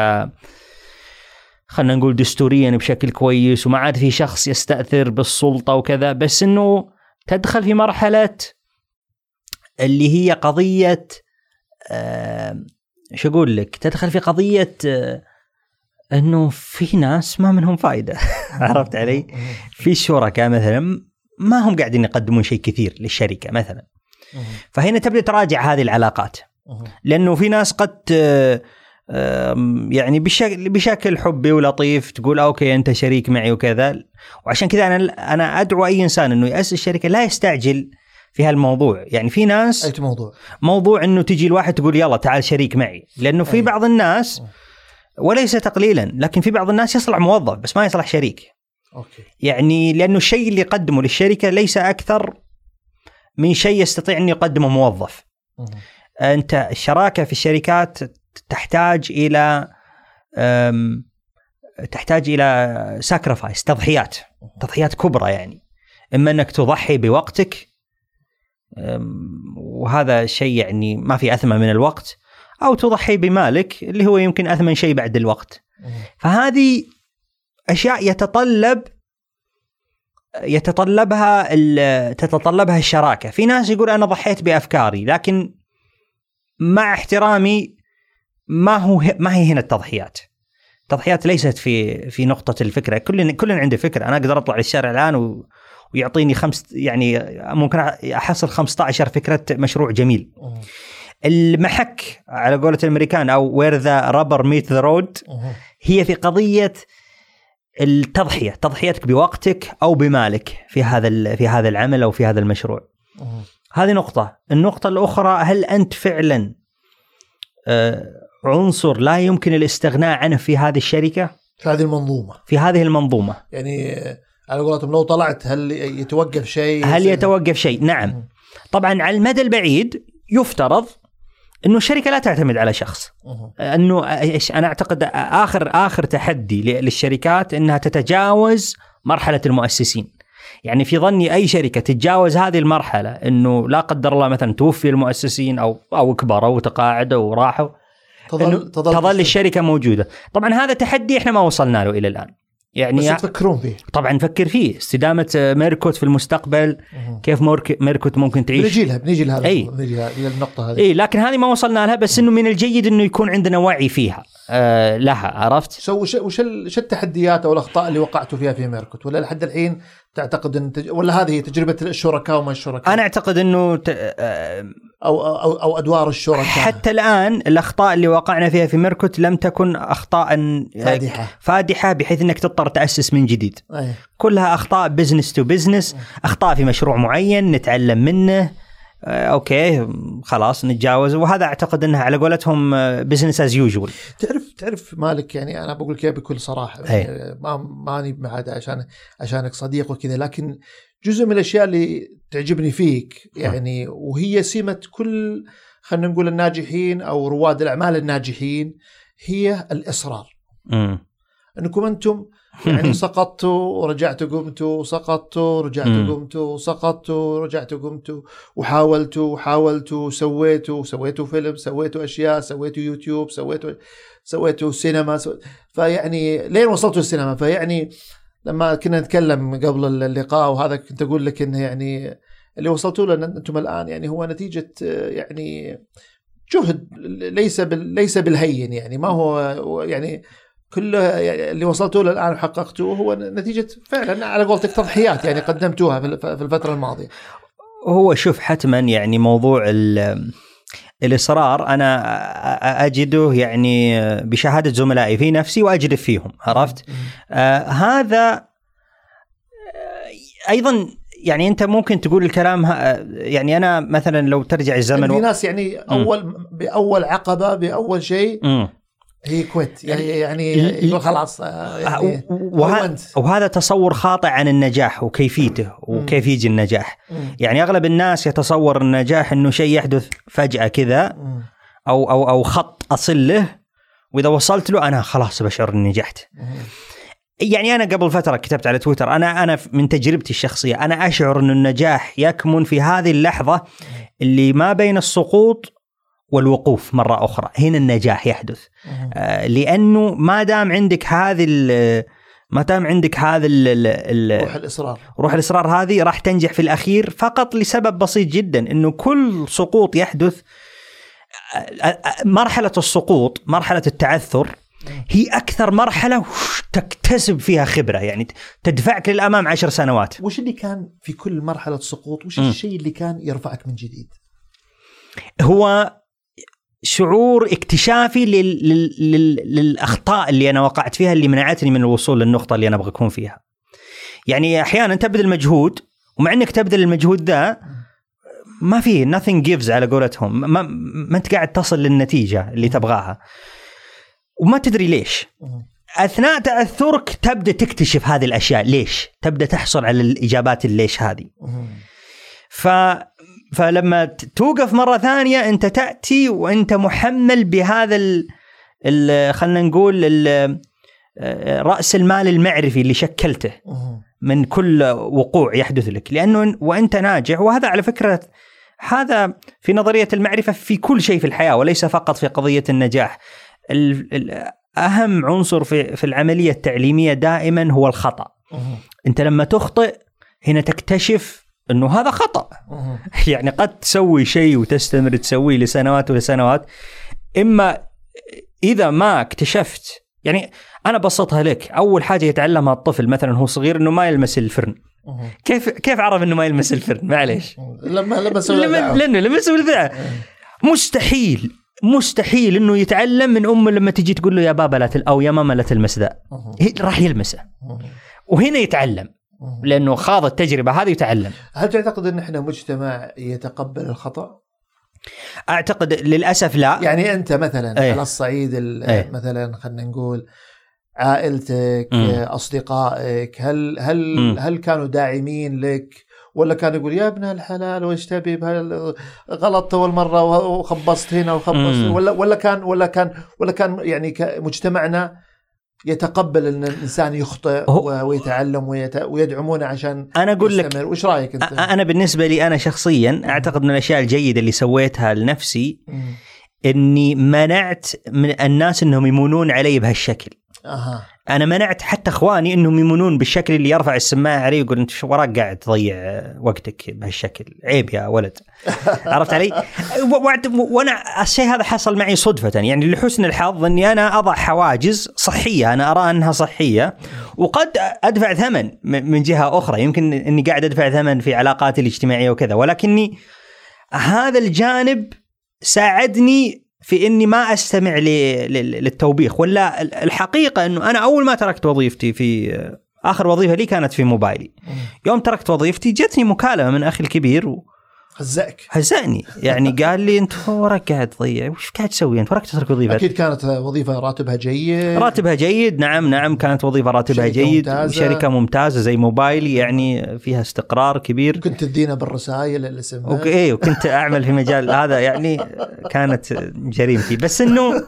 خلينا نقول دستوريا بشكل كويس وما عاد في شخص يستأثر بالسلطة وكذا بس إنه تدخل في مرحلة اللي هي قضية آه، شو أقول لك؟ تدخل في قضية آه، إنه في ناس ما منهم فائده عرفت علي؟ في شركاء مثلا ما هم قاعدين يقدمون شيء كثير للشركة مثلا. فهنا تبدأ تراجع هذه العلاقات. لأنه في ناس قد يعني بشكل بشكل حبي ولطيف تقول أوكي أنت شريك معي وكذا. وعشان كذا أنا أنا أدعو أي إنسان إنه يأسس شركة لا يستعجل في هالموضوع. يعني في ناس أي موضوع؟ موضوع إنه تجي الواحد تقول يلا تعال شريك معي. لأنه في أي. بعض الناس وليس تقليلا لكن في بعض الناس يصلح موظف بس ما يصلح شريك. أوكي. يعني لأنه الشيء اللي يقدمه للشركة ليس أكثر من شيء يستطيع أن يقدمه موظف مم. أنت الشراكه في الشركات تحتاج إلى أم، تحتاج إلى sacrifice تضحيات تضحيات كبرى يعني إما أنك تضحي بوقتك وهذا شيء يعني ما في أثمن من الوقت أو تضحي بمالك اللي هو يمكن أثمن شيء بعد الوقت. فهذه أشياء يتطلب يتطلبها تتطلبها الشراكة، في ناس يقول أنا ضحيت بأفكاري لكن مع احترامي ما هو ما هي هنا التضحيات. التضحيات ليست في في نقطة الفكرة، كل كل عنده فكرة، أنا أقدر أطلع للشارع الآن و ويعطيني خمس يعني ممكن أحصل 15 فكرة مشروع جميل. المحك على قولة الأمريكان أو where the rubber meet the road. هي في قضية التضحية، تضحيتك بوقتك أو بمالك في هذا في هذا العمل أو في هذا المشروع. مم. هذه نقطة، النقطة الأخرى هل أنت فعلا آه، عنصر لا يمكن الاستغناء عنه في هذه الشركة؟ في هذه المنظومة في هذه المنظومة، يعني آه، على قولتهم لو طلعت هل يتوقف شيء هل يتوقف شيء؟ نعم. طبعا على المدى البعيد يفترض إنه الشركة لا تعتمد على شخص. إنه أنا أعتقد آخر آخر تحدي للشركات إنها تتجاوز مرحلة المؤسسين. يعني في ظني أي شركة تتجاوز هذه المرحلة إنه لا قدر الله مثلا توفي المؤسسين أو أو كبروا وتقاعدوا وراحوا تظل تظل, تظل الشركة موجودة. طبعا هذا تحدي إحنا ما وصلنا له إلى الآن. بس يعني تفكرون فيه طبعا نفكر فيه استدامة ميركوت في المستقبل. كيف مورك- ميركوت ممكن تعيش بنجي لها بنجي لها أي. بنجي لها إلى النقطة هذه إي لكن هذه ما وصلنا لها بس إنه من الجيد إنه يكون عندنا وعي فيها آه لها عرفت؟ so وش التحديات أو الأخطاء اللي وقعتوا فيها في ميركوت ولا لحد الحين تعتقد إن تج... ولا هذه تجربة الشركاء وما الشركاء؟ أنا أعتقد إنه ت... آه أو أو أو أدوار الشركاء. حتى الآن الأخطاء اللي وقعنا فيها في ميركوت لم تكن أخطاء فادحة. فادحة بحيث إنك تضطر تأسس من جديد. أي. كلها أخطاء business to business أخطاء في مشروع معين نتعلم منه. أوكي خلاص نتجاوز. وهذا أعتقد إنها على قولتهم business as usual تعرف تعرف مالك يعني أنا بقول كذا بكل صراحة. أي. يعني ما ماني بعد عشان عشانك صديق وكذا لكن جزء من الأشياء اللي تعجبني فيك يعني وهي سمة كل خلينا نقول الناجحين أو رواد الأعمال الناجحين هي الإصرار. أنكم أنتم يعني سقطتوا ورجعتوا قمتوا سقطتوا رجعتوا مم. قمتوا سقطتوا رجعتوا قمتوا وحاولتوا وحاولتوا سويتوا سويتوا فيلم سويتوا أشياء سويتوا يوتيوب سويتوا سويتوا سينما. فيعني لين وصلتوا السينما فيعني لما كنا نتكلم قبل اللقاء وهذا كنت أقول لك إنه يعني اللي وصلتوا له أنتم الآن يعني هو نتيجة يعني جهد ليس بال... ليس بالهين يعني ما هو يعني كل اللي وصلتوا له الآن وحققتوه هو نتيجة فعلا على قولتك تضحيات يعني قدمتوها في الفترة الماضية. هو شوف حتما يعني موضوع ال- الإصرار أنا أجده يعني بشهادة زملائي في نفسي واجد فيهم عرفت؟ آه هذا أيضا يعني أنت ممكن تقول الكلام يعني أنا مثلا لو ترجع الزمن في. ناس يعني اول بأول عقبة بأول شيء. هي كويت يعني يعني ال- يقول خلاص آه، يعني وه... وهذا تصور خاطئ عن النجاح وكيفيته وكيف يجي النجاح. يعني أغلب الناس يتصور النجاح إنه شيء يحدث فجأة كذا. أو أو أو خط أصل له وإذا وصلت له أنا خلاص بشعر اني نجحت. يعني أنا قبل فترة كتبت على تويتر أنا أنا من تجربتي الشخصية أنا أشعر ان النجاح يكمن في هذه اللحظة اللي ما بين السقوط والوقوف مرة أخرى، هنا النجاح يحدث. آه، لأنه ما دام عندك هذه ما دام عندك هذا ال- ال- ال- روح الإصرار. روح الإصرار هذه راح تنجح في الأخير فقط لسبب بسيط جدا إنه كل سقوط يحدث أ- أ- مرحلة السقوط مرحلة التعثر هي أكثر مرحلة تكتسب فيها خبرة. يعني تدفعك للأمام عشر سنوات. وش اللي كان في كل مرحلة سقوط؟ وش. الشيء اللي كان يرفعك من جديد؟ هو شعور اكتشافي لل... لل... لل... للأخطاء اللي أنا وقعت فيها اللي منعتني من الوصول للنقطة اللي أنا أبغى أكون فيها. يعني أحيانا تبذل مجهود ومع إنك تبذل المجهود ذا ما في nothing gives على قولتهم ما ما أنت قاعد تصل للنتيجة اللي تبغاها. وما تدري ليش. أثناء تعثرك تبدأ تكتشف هذه الأشياء، ليش؟ تبدأ تحصل على الإجابات الليش هذه. ف فلما توقف مرة ثانية أنت تأتي وأنت محمل بهذا ال... ال... خلينا نقول ال... آه، رأس المال المعرفي اللي شكلته. من كل وقوع يحدث لك لأنه وأنت ناجح وهذا على فكرة هذا في نظرية المعرفة في كل شيء في الحياة وليس فقط في قضية النجاح ال... ال... أهم عنصر في في العملية التعليمية دائما هو الخطأ. أنت لما تخطئ هنا تكتشف إنه هذا خطأ. يعني قد تسوي شيء وتستمر تسويه لسنوات ولسنوات إما إذا ما اكتشفت يعني أنا بسطها لك أول حاجة يتعلمها الطفل مثلا هو صغير إنه ما يلمس الفرن. كيف كيف عرف إنه ما يلمس الفرن معليش لما الدعوة. لأنه يسوي الذا مستحيل مستحيل إنه يتعلم من أمه لما تجي تقول له يا بابا لا تل أو يا ماما لا تلمس ذا راح يلمسه. وهنا يتعلم. لأنه خاض التجربة هذه يتعلم هل تعتقد أن إحنا مجتمع يتقبل الخطأ؟ أعتقد للأسف لا يعني أنت مثلا إيه. على الصعيد ال- إيه. مثلا خلينا نقول عائلتك مم. أصدقائك هل هل مم. هل كانوا داعمين لك ولا كان يقول يا ابن الحلال وش تبي غلطت أول مرة وخبصت هنا وخبصت. ولا ولا كان ولا كان ولا كان يعني مجتمعنا يتقبل أن الإنسان يخطئ ويتعلم ويت- ويدعمونه عشان أنا أقول لك يستمر وش رأيك أنت؟ أنا بالنسبة لي أنا شخصيا أعتقد من الأشياء الجيدة اللي سويتها لنفسي. إني منعت من الناس إنهم يمونون علي بهالشكل أها. أنا منعت حتى إخواني إنهم يمنون بالشكل اللي يرفع السماعة علي ويقول أنت شو وراك قاعد تضيع وقتك بهالشكل؟ عيب يا ولد. عرفت علي؟ وأنا الشيء هذا حصل معي صدفة. يعني لحسن الحظ إني أنا أضع حواجز صحية أنا أرى أنها صحية وقد أدفع ثمن من جهة أخرى. يمكن إني قاعد أدفع ثمن في علاقاتي الاجتماعية وكذا ولكني هذا الجانب ساعدني في إني ما أستمع للتوبيخ ولا ال- الحقيقة إنه أنا أول ما تركت وظيفتي في آخر وظيفة لي كانت في موبايلي. يوم تركت وظيفتي جتني مكالمة من أخي الكبير هزأك. وهزأني يعني قال لي أنت وراك قاعد تضيع. وش قاعد تسوي أنت؟ وراك تترك وظيفتك أكيد كانت وظيفة راتبها جيد. راتبها جيد. نعم نعم كانت وظيفة راتبها شركة جيد. ممتازة. شركة ممتازة زي موبايلي يعني فيها استقرار كبير. كنت تدينا بالرسائل ال SMS وكنت أعمل في مجال هذا. يعني كانت جريمتي بس انه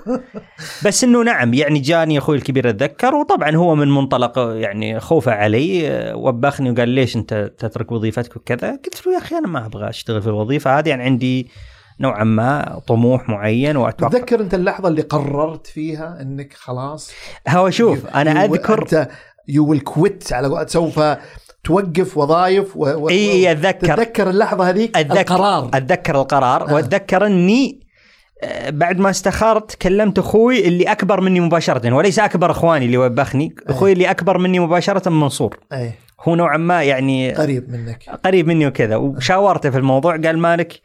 بس إنه نعم يعني جاني أخوي الكبير اتذكر وطبعا هو من منطلق يعني خوفه علي. وبخني وقال ليش أنت تترك وظيفتك وكذا؟ قلت له يا أخي أنا ما أبغى أشتغل في الوظيفة هذه يعني عندي نوعا ما طموح معين واتوقع تتذكر أنت اللحظة اللي قررت فيها إنك خلاص هو شوف أنا اذكر أنت يو ويل كويت على سوف توقف وظائف و... و... إي أتذكر. تتذكر اللحظة هذيك؟ اتذكر القرار. أتذكر القرار. آه. وأتذكر إني آه، بعد ما استخرت كلمت أخوي اللي أكبر مني مباشرة وليس أكبر إخواني اللي وبخني أخوي اللي أكبر مني مباشرة منصور. اي هو نوعا ما يعني قريب منك. قريب مني وكذا. وشاورته في الموضوع قال مالك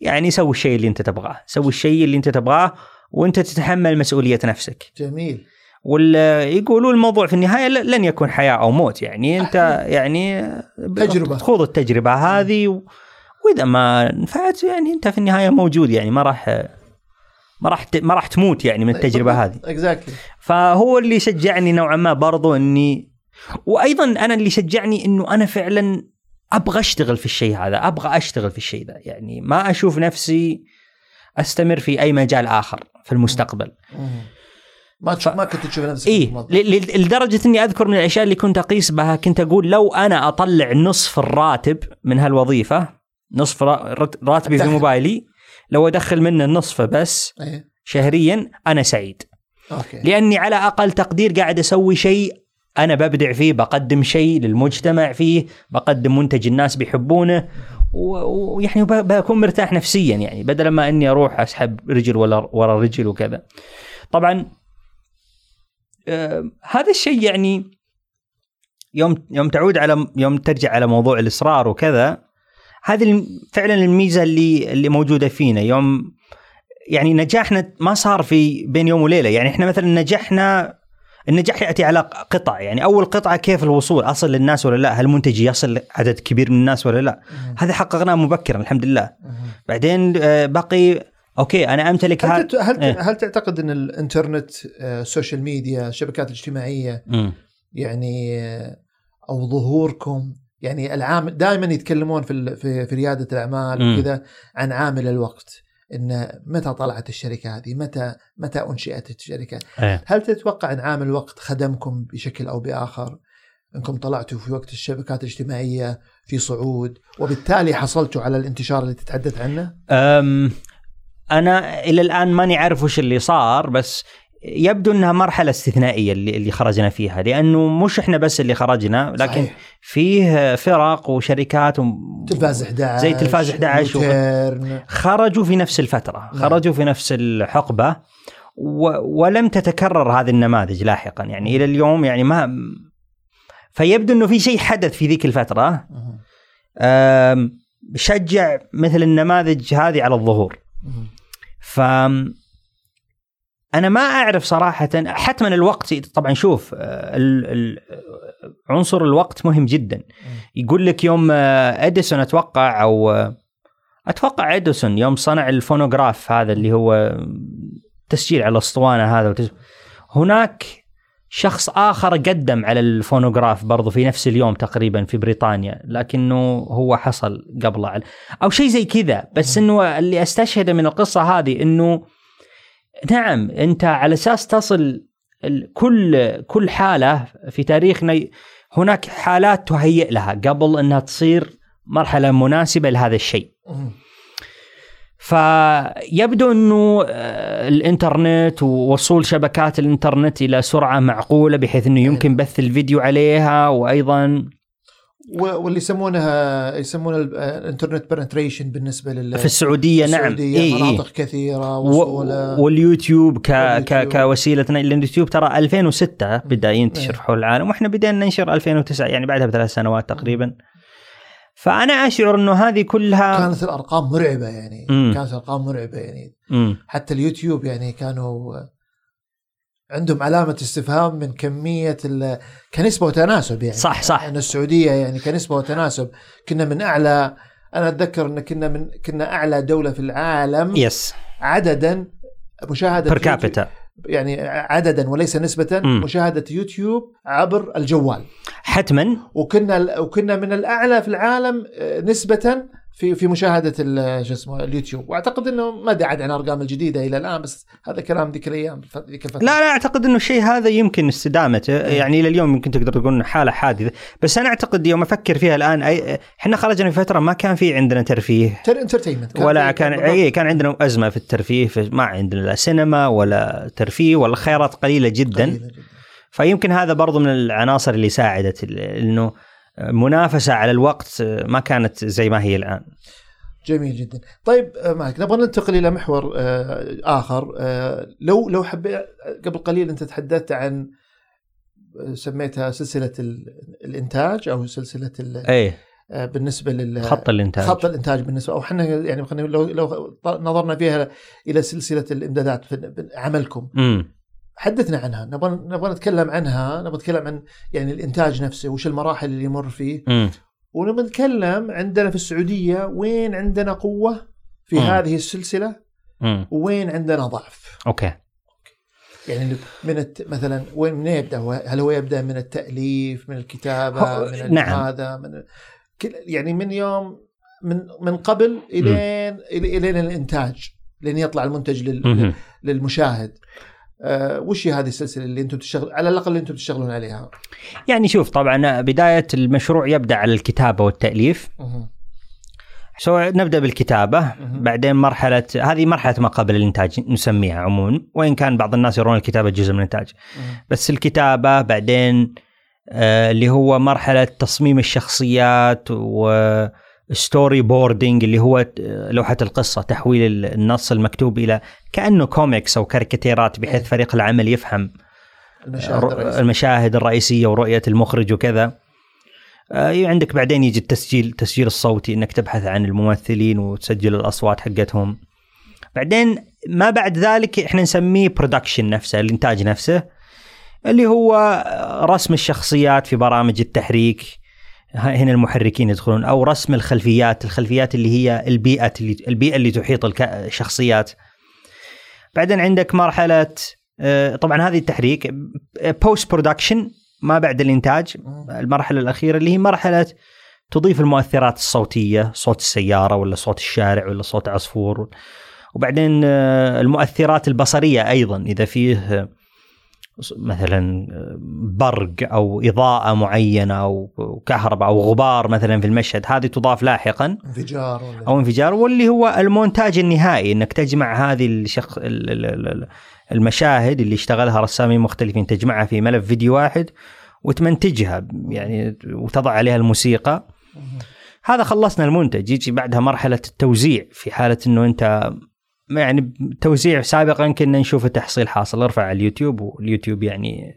يعني سوي الشيء اللي انت تبغاه. سوي الشيء اللي انت تبغاه وانت تتحمل مسؤولية نفسك. جميل. ولا يقولوا الموضوع في النهاية لن يكون حياة أو موت. يعني انت يعني تجربة. تخوض التجربة هذه و... وإذا ما نفعت يعني انت في النهاية موجود. يعني ما راح ما راح ت- ما راح تموت يعني من التجربة هذه. exactly فهو اللي شجعني نوعا ما برضو إني وأيضا أنا اللي شجعني إنه أنا فعلا أبغى أشتغل في الشيء هذا أبغى أشتغل في الشيء ذا. يعني ما أشوف نفسي أستمر في أي مجال آخر في المستقبل. ما تشوف ما كنت تشوف نفسك. ل- ل- لدرجة إني أذكر من الأشياء اللي كنت أقيس بها كنت أقول لو أنا أطلع نصف الراتب من هالوظيفة نصف راتبي في. موبايلي لو أدخل منه نصفه بس اي شهريا أنا سعيد. okay. لأني على أقل تقدير قاعد أسوي شيء أنا ببدع فيه بقدم شيء للمجتمع فيه بقدم منتج الناس بيحبونه ويعني بكون مرتاح نفسيا يعني بدل ما إني أروح أسحب رجل ورا رجل وكذا. طبعا آه هذا الشيء يعني يوم يوم تعود على يوم ترجع على موضوع الإصرار وكذا هذه فعلا الميزة اللي اللي موجودة فينا. يوم يعني نجاحنا ما صار في بين يوم وليلة. يعني إحنا مثلا نجحنا النجاح يأتي على قطع يعني أول قطعة كيف الوصول أصل للناس ولا لا هل المنتج يصل عدد كبير من الناس ولا لا هذا حققناه مبكرا الحمد لله بعدين آه، بقي okay أنا أمتلك هل تت- هل إيه. هل تعتقد إن الإنترنت آه، ال social media الشبكات الاجتماعيه مم. يعني آه، أو ظهوركم يعني العامل دائما يتكلمون في في, في ريادة الأعمال. وكذا عن عامل الوقت إن متى طلعت الشركة هذه؟ متى متى أنشئت الشركة؟ إيه. هل تتوقع إن عامل الوقت خدمكم بشكل أو بآخر؟ إنكم طلعتوا في وقت الشبكات الاجتماعية في صعود وبالتالي حصلتوا على الانتشار اللي تتحدث عنه؟ أم أنا إلى الآن ماني عارف وش اللي صار بس يبدو إنها مرحلة استثنائية اللي اللي خرجنا فيها لأنه مش إحنا بس اللي خرجنا لكن صحيح. فيه فرق وشركات و... تلفاز 11 زي تلفاز 11 و-. خرجوا في نفس الفترة نعم. خرجوا في نفس الحقبة و... ولم تتكرر هذه النماذج لاحقا يعني إلى اليوم يعني ما فيبدو إنه في شيء حدث في ذيك الفترة شجع مثل النماذج هذه على الظهور. ف أنا ما أعرف صراحة حتما الوقت طبعا شوف آه، عنصر الوقت مهم جدا. يقول لك يوم آه، إديسون أتوقع أو آه، أتوقع إديسون يوم صنع الفونوغراف هذا اللي هو تسجيل على الأسطوانة هذا. هناك شخص آخر قدم على الفونوغراف برضو في نفس اليوم تقريبا في بريطانيا لكنه هو حصل قبله على أو شيء زي كذا. بس إنه اللي استشهده من القصة هذه إنه نعم أنت على أساس تصل كل كل حالة في تاريخنا هناك حالات تهيئ لها قبل أنها تصير مرحلة مناسبة لهذا الشيء. فيبدو أنه آه، الإنترنت ووصول شبكات الإنترنت إلى سرعة معقولة بحيث أنه يمكن بث الفيديو عليها وأيضا واللي يسمونها يسمونها ال internet penetration بالنسبة لل في السعودية نعم السعودية إي إي. مناطق كثيرة و- وصوله واليوتيوب ك... ك... كوسيلة لأن اليوتيوب ترى 2006 بدا ينتشر إيه. حول العالم وإحنا بدينا ننشر 2009 يعني بعدها بثلاث سنوات تقريبا فأنا أشعر إنه هذه كلها كانت الأرقام مرعبة يعني مم. كانت الأرقام مرعبة يعني مم. حتى اليوتيوب يعني كانوا عندهم علامة استفهام من كمية ال... كنسبة وتناسب يعني. صح، صح. أن السعودية يعني كنسبة وتناسب كنا من أعلى أنا أتذكر أن كنا من كنا أعلى دولة في العالم yes عددا مشاهدة per capita يعني عددا وليس نسبة. مشاهدة يوتيوب عبر الجوال. حتما. وكنا وكنا من الأعلى في العالم آه، نسبة في في مشاهدة ال- شو اسمه اليوتيوب. وأعتقد إنه ما أدري عاد عن الارقام الجديدة إلى الآن بس هذا كلام ذيك الأيام ذيك الفترة. لا لا أعتقد إنه الشيء هذا يمكن استدامته. يعني إلى اليوم يمكن تقدر تقول إنه حالة حادثة. بس أنا أعتقد يوم أفكر فيها الآن أي إحنا خرجنا في فترة ما كان في عندنا ترفيه. entertainment ولا كان اي كان عندنا أزمة في الترفيه في ما عندنا لا سينما ولا ترفيه ولا خيارات قليلة جدا. فيمكن هذا برضو من العناصر اللي ساعدت إنه منافسة على الوقت ما كانت زي ما هي الآن. جميل جدا. طيب آه، معك نبغى ننتقل إلى محور آه، آخر. آه، لو لو حبيت قبل قليل أنت تحدثت عن سميتها سلسلة ال- الإنتاج أو سلسلة ال- إيه. بالنسبة لل خط الإنتاج. خط الإنتاج بالنسبة أو إحنا يعني خلينا لو لو نظرنا فيها إلى سلسلة الإمدادات في عملكم. امم حدثنا عنها. نبغى نبغى نتكلم عنها. نبغى نتكلم عن يعني الإنتاج نفسه وش المراحل اللي يمر فيه. ونبغى نتكلم عندنا في السعودية وين عندنا قوة في مم. هذه السلسلة امم وين عندنا ضعف. okay. يعني من الت... مثلا وين من يبدأ؟ هو- هل هو يبدأ من التأليف من الكتابة هو- من نعم. هذا من يعني من يوم من من قبل الين إلين الإنتاج لين يطلع المنتج لل... للمشاهد. آه وش هي هذه السلسلة اللي أنتم تشتغل على الأقل اللي أنتم تشتغلون عليها يعني شوف طبعا بداية المشروع يبدأ على الكتابة والتأليف. سو نبدأ بالكتابة. بعدين مرحلة هذه مرحلة ما قبل الإنتاج نسميها عموما وإن كان بعض الناس يرون الكتابة جزء من الإنتاج. بس الكتابة بعدين آه اللي هو مرحلة تصميم الشخصيات و storyboarding اللي هو آه، لوحة القصة تحويل النص المكتوب إلى كأنه كوميكس أو كاريكاتيرات بحيث فريق العمل يفهم المشاهد الر- الرئيسية. المشاهد الرئيسية ورؤية المخرج وكذا. آه، عندك بعدين يجي التسجيل التسجيل الصوتي إنك تبحث عن الممثلين وتسجل الأصوات حقتهم. بعدين ما بعد ذلك إحنا نسميه production نفسه الإنتاج نفسه اللي هو آه، رسم الشخصيات في برامج التحريك. هنا المحركين يدخلون أو رسم الخلفيات الخلفيات اللي هي البيئة اللي البيئة اللي تحيط الشخصيات بعدين عندك مرحلة آه، طبعا هذه التحريك post production ما بعد الإنتاج. المرحلة الأخيرة اللي هي مرحلة تضيف المؤثرات الصوتية صوت السيارة ولا صوت الشارع ولا صوت عصفور وبعدين آه، المؤثرات البصرية أيضا إذا فيه مثلا برق أو إضاءة معينة أو كهرباء أو غبار مثلا في المشهد هذه تضاف لاحقا. انفجار أو انفجار واللي هو المونتاج النهائي إنك تجمع هذه الشخ... ال- ال- ال- المشاهد اللي اشتغلها رسامين مختلفين تجمعها في ملف فيديو واحد وتمنتجها يعني وتضع عليها الموسيقى. هذا خلصنا المنتج. يجي بعدها مرحلة التوزيع في حالة إنه أنت يعني توزيع سابقا كنا نشوف تحصيل حاصل. ارفع على اليوتيوب واليوتيوب يعني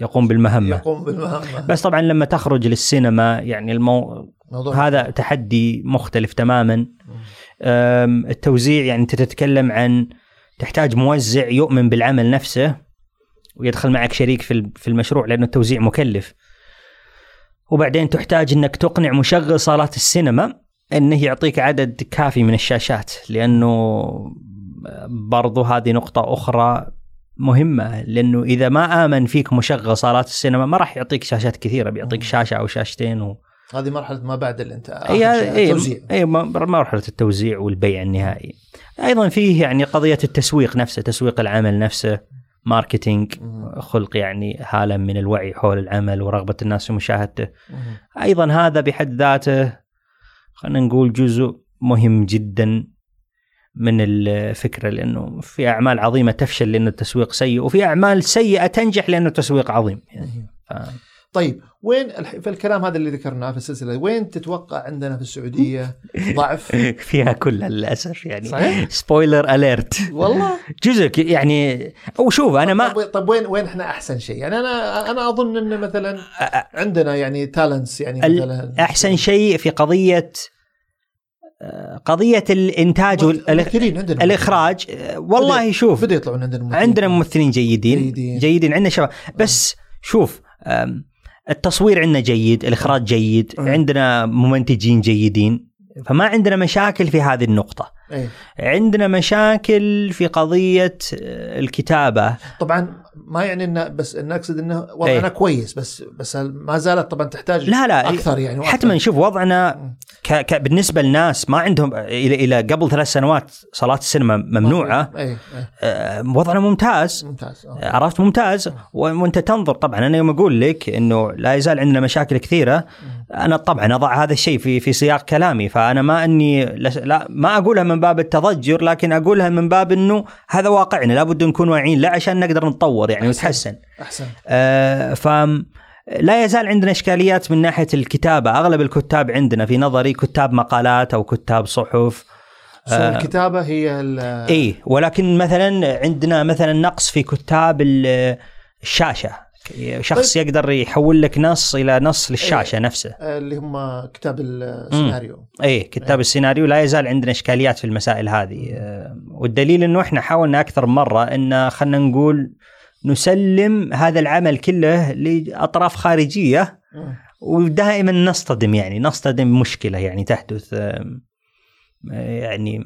يقوم بالمهمة. يقوم بالمهمة. بس طبعا لما تخرج للسينما يعني المو... موضوع هذا تحدي مختلف تماما. التوزيع يعني أنت تتكلم عن تحتاج موزع يؤمن بالعمل نفسه ويدخل معك شريك في في المشروع لأنه التوزيع مكلف. وبعدين تحتاج إنك تقنع مشغل صالات السينما. إنه يعطيك عدد كافي من الشاشات لأنه برضو هذه نقطة أخرى مهمة لأنه إذا ما آمن فيك مشغل صالات السينما ما راح يعطيك شاشات كثيرة بيعطيك. شاشة أو شاشتين و... هذه مرحلة ما بعد شيء، اي التوزيع اي مرحلة التوزيع والبيع النهائي أيضا فيه يعني قضية التسويق نفسه تسويق العمل نفسه marketing. خلق يعني حاله من الوعي حول العمل ورغبة الناس في مشاهدته. أيضا هذا بحد ذاته خلينا نقول جزء مهم جدا من الفكرة لأنه في أعمال عظيمة تفشل لأن التسويق سيء وفي أعمال سيئة تنجح لأنه التسويق عظيم. يعني ف... طيب وين الح- في الكلام هذا اللي ذكرناه في السلسلة وين تتوقع عندنا في السعودية ضعف؟ فيها كلها للأسف يعني. صحيح؟ سبويلر اليرت والله؟ جزء يعني أو شوف أنا ما طب, طب وين وين إحنا أحسن شيء؟ يعني أنا أنا أظن إن مثلا عندنا يعني تالنتس يعني مثلا أحسن شيء. في قضية آه، قضية الإنتاج والاخراج والله شوف بدأ يطلعون عندنا ممثلين. عندنا ممثلين جيدين. جيدين. جيدين عندنا شباب. بس شوف التصوير عندنا جيد الإخراج جيد أه. عندنا ممنتجين جيدين فما عندنا مشاكل في هذه النقطة إيه. عندنا مشاكل في قضية آه، الكتابة طبعا ما يعني انه بس إن أقصد إنه وضعنا إيه. كويس بس بس ما زالت طبعا تحتاج لا لا أكثر يعني وأكثر. حتما شوف وضعنا ك... ك... بالنسبة للناس ما عندهم إلى إلى قبل ثلاث سنوات صلاة السينما ممنوعة. اي اي آه، وضعنا ممتاز. ممتاز آه. عرفت ممتاز. وأنت تنظر طبعا أنا يوم أقول لك إنه لا يزال عندنا مشاكل كثيرة. أنا طبعا أضع هذا الشيء في في سياق كلامي فأنا ما إني لا ما أقولها من باب التضجر لكن أقولها من باب إنه هذا واقعنا لابد نكون واعيين لا عشان نقدر نتطور. يعني ونتحسن أحسن. آه ف لا يزال عندنا إشكاليات من ناحية الكتابة. أغلب الكتاب عندنا في نظري كتاب مقالات أو كتاب صحف. سو الكتابة هي إي ولكن مثلا عندنا مثلا نقص في كتاب ال- الشاشة. شخص طيب. يقدر يحول لك نص إلى نص للشاشة نفسه. اللي هم كتاب السيناريو. إي كتاب السيناريو. لا يزال عندنا إشكاليات في المسائل هذه. آه، والدليل إنه إحنا حاولنا أكثر مرة إن خلينا نقول نسلم هذا العمل كله لأطراف خارجية. ودائما نصطدم يعني نصطدم بمشكله يعني تحدث يعني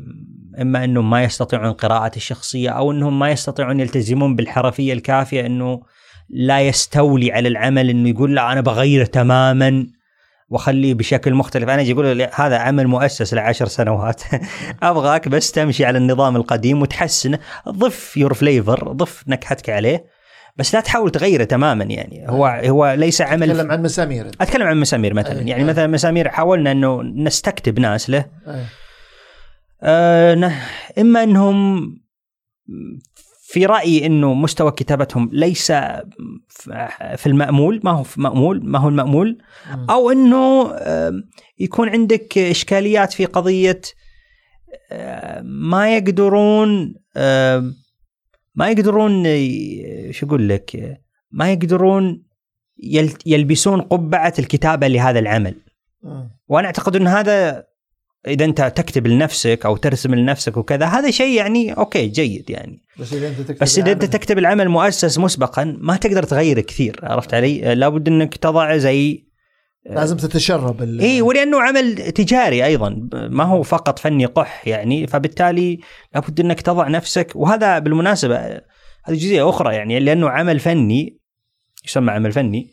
إما أنهم ما يستطيعون قراءه الشخصية أو أنهم ما يستطيعون يلتزمون بالحرفية الكافية أنه لا يستولي على العمل أنه يقول لا أنا بغيره تماما واخليه بشكل مختلف أنا أجي أقول هذا عمل مؤسس لعشر سنوات أبغاك بس تمشي على النظام القديم وتحسنه ضف your flavor ضف نكهتك عليه بس لا تحاول تغيره تماما يعني هو هو ليس عمل تكلم عن مسامير. أتكلم عن مسامير مثلا أي. يعني. مثلا مسامير حاولنا إنه نستكتب ناس له أي. آه إما إنهم في رأيي إنه مستوى كتابتهم ليس في المأمول ما هو في مأمول ما هو المأمول. أو إنه يكون عندك إشكاليات في قضية ما يقدرون ما يقدرون شو أقول لك ما يقدرون يل- يلبسون قبعة الكتابة لهذا العمل. وأنا أعتقد إن هذا إذا أنت تكتب لنفسك أو ترسم لنفسك وكذا هذا شيء يعني أوكي جيد يعني بس إذا أنت تكتب بس إذا أنت تكتب العمل مؤسس مسبقا ما تقدر تغير كثير عرفت علي؟ لابد إنك تضع زي لازم تتشرب ال- اي ولأنه عمل تجاري أيضا ما هو فقط فني قح يعني فبالتالي لابد إنك تضع نفسك وهذا بالمناسبة هذه جزئية أخرى يعني لأنه عمل فني يسمى عمل فني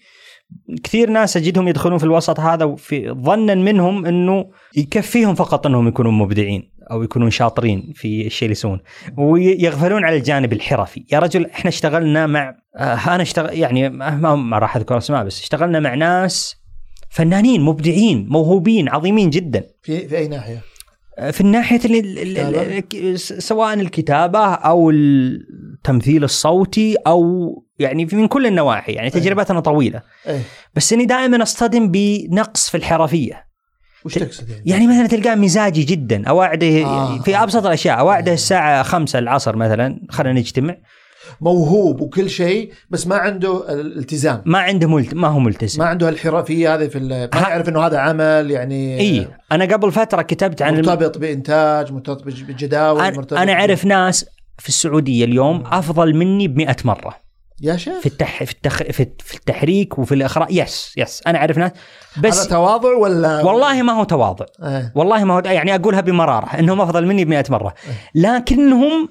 كثير ناس أجدهم يدخلون في الوسط هذا في ظنا منهم إنه يكفيهم فقط إنهم يكونوا مبدعين أو يكونون شاطرين في الشيء اللي يسوون. ويغفلون على الجانب الحرفي. يا رجل إحنا اشتغلنا مع آه، أنا اشتغل يعني ما, ما- راح أذكر أسماء بس اشتغلنا مع ناس فنانين مبدعين موهوبين عظيمين جدا. في في أي ناحية؟ في الناحية ال- ال- ال- ال- سواء الكتابة أو التمثيل الصوتي أو يعني في- من كل النواحي يعني تجربتنا طويلة. إيه بس إني دائما أصطدم بنقص في الحرفية. وش تقصد يعني؟ يعني مثلا تلقاه مزاجي جدا اواعده آه. في أبسط الأشياء اواعده الساعة 5 العصر مثلا خلينا نجتمع. موهوب وكل شيء بس ما عنده الالتزام. ما عنده ملت... ما هو ملتزم. ما عنده الحرفيه هذه في ال- ما ها- يعرف إنه هذا عمل يعني إي. أنا قبل فترة كتبت عن الم... مرتبط بإنتاج مرتبط بج- بالجداول أنا, مرتبط أنا أعرف ناس في السعودية اليوم أفضل مني ب 100 مرة. يا شيخ. في التح... في, التخ... في في التحريك وفي الاخراج yes yes أنا أعرف ناس. هذا بس تواضع ولا والله ما هو تواضع. إيه. والله ما هو يعني أقولها بمرارة إنهم أفضل مني ب 100 مره لكنهم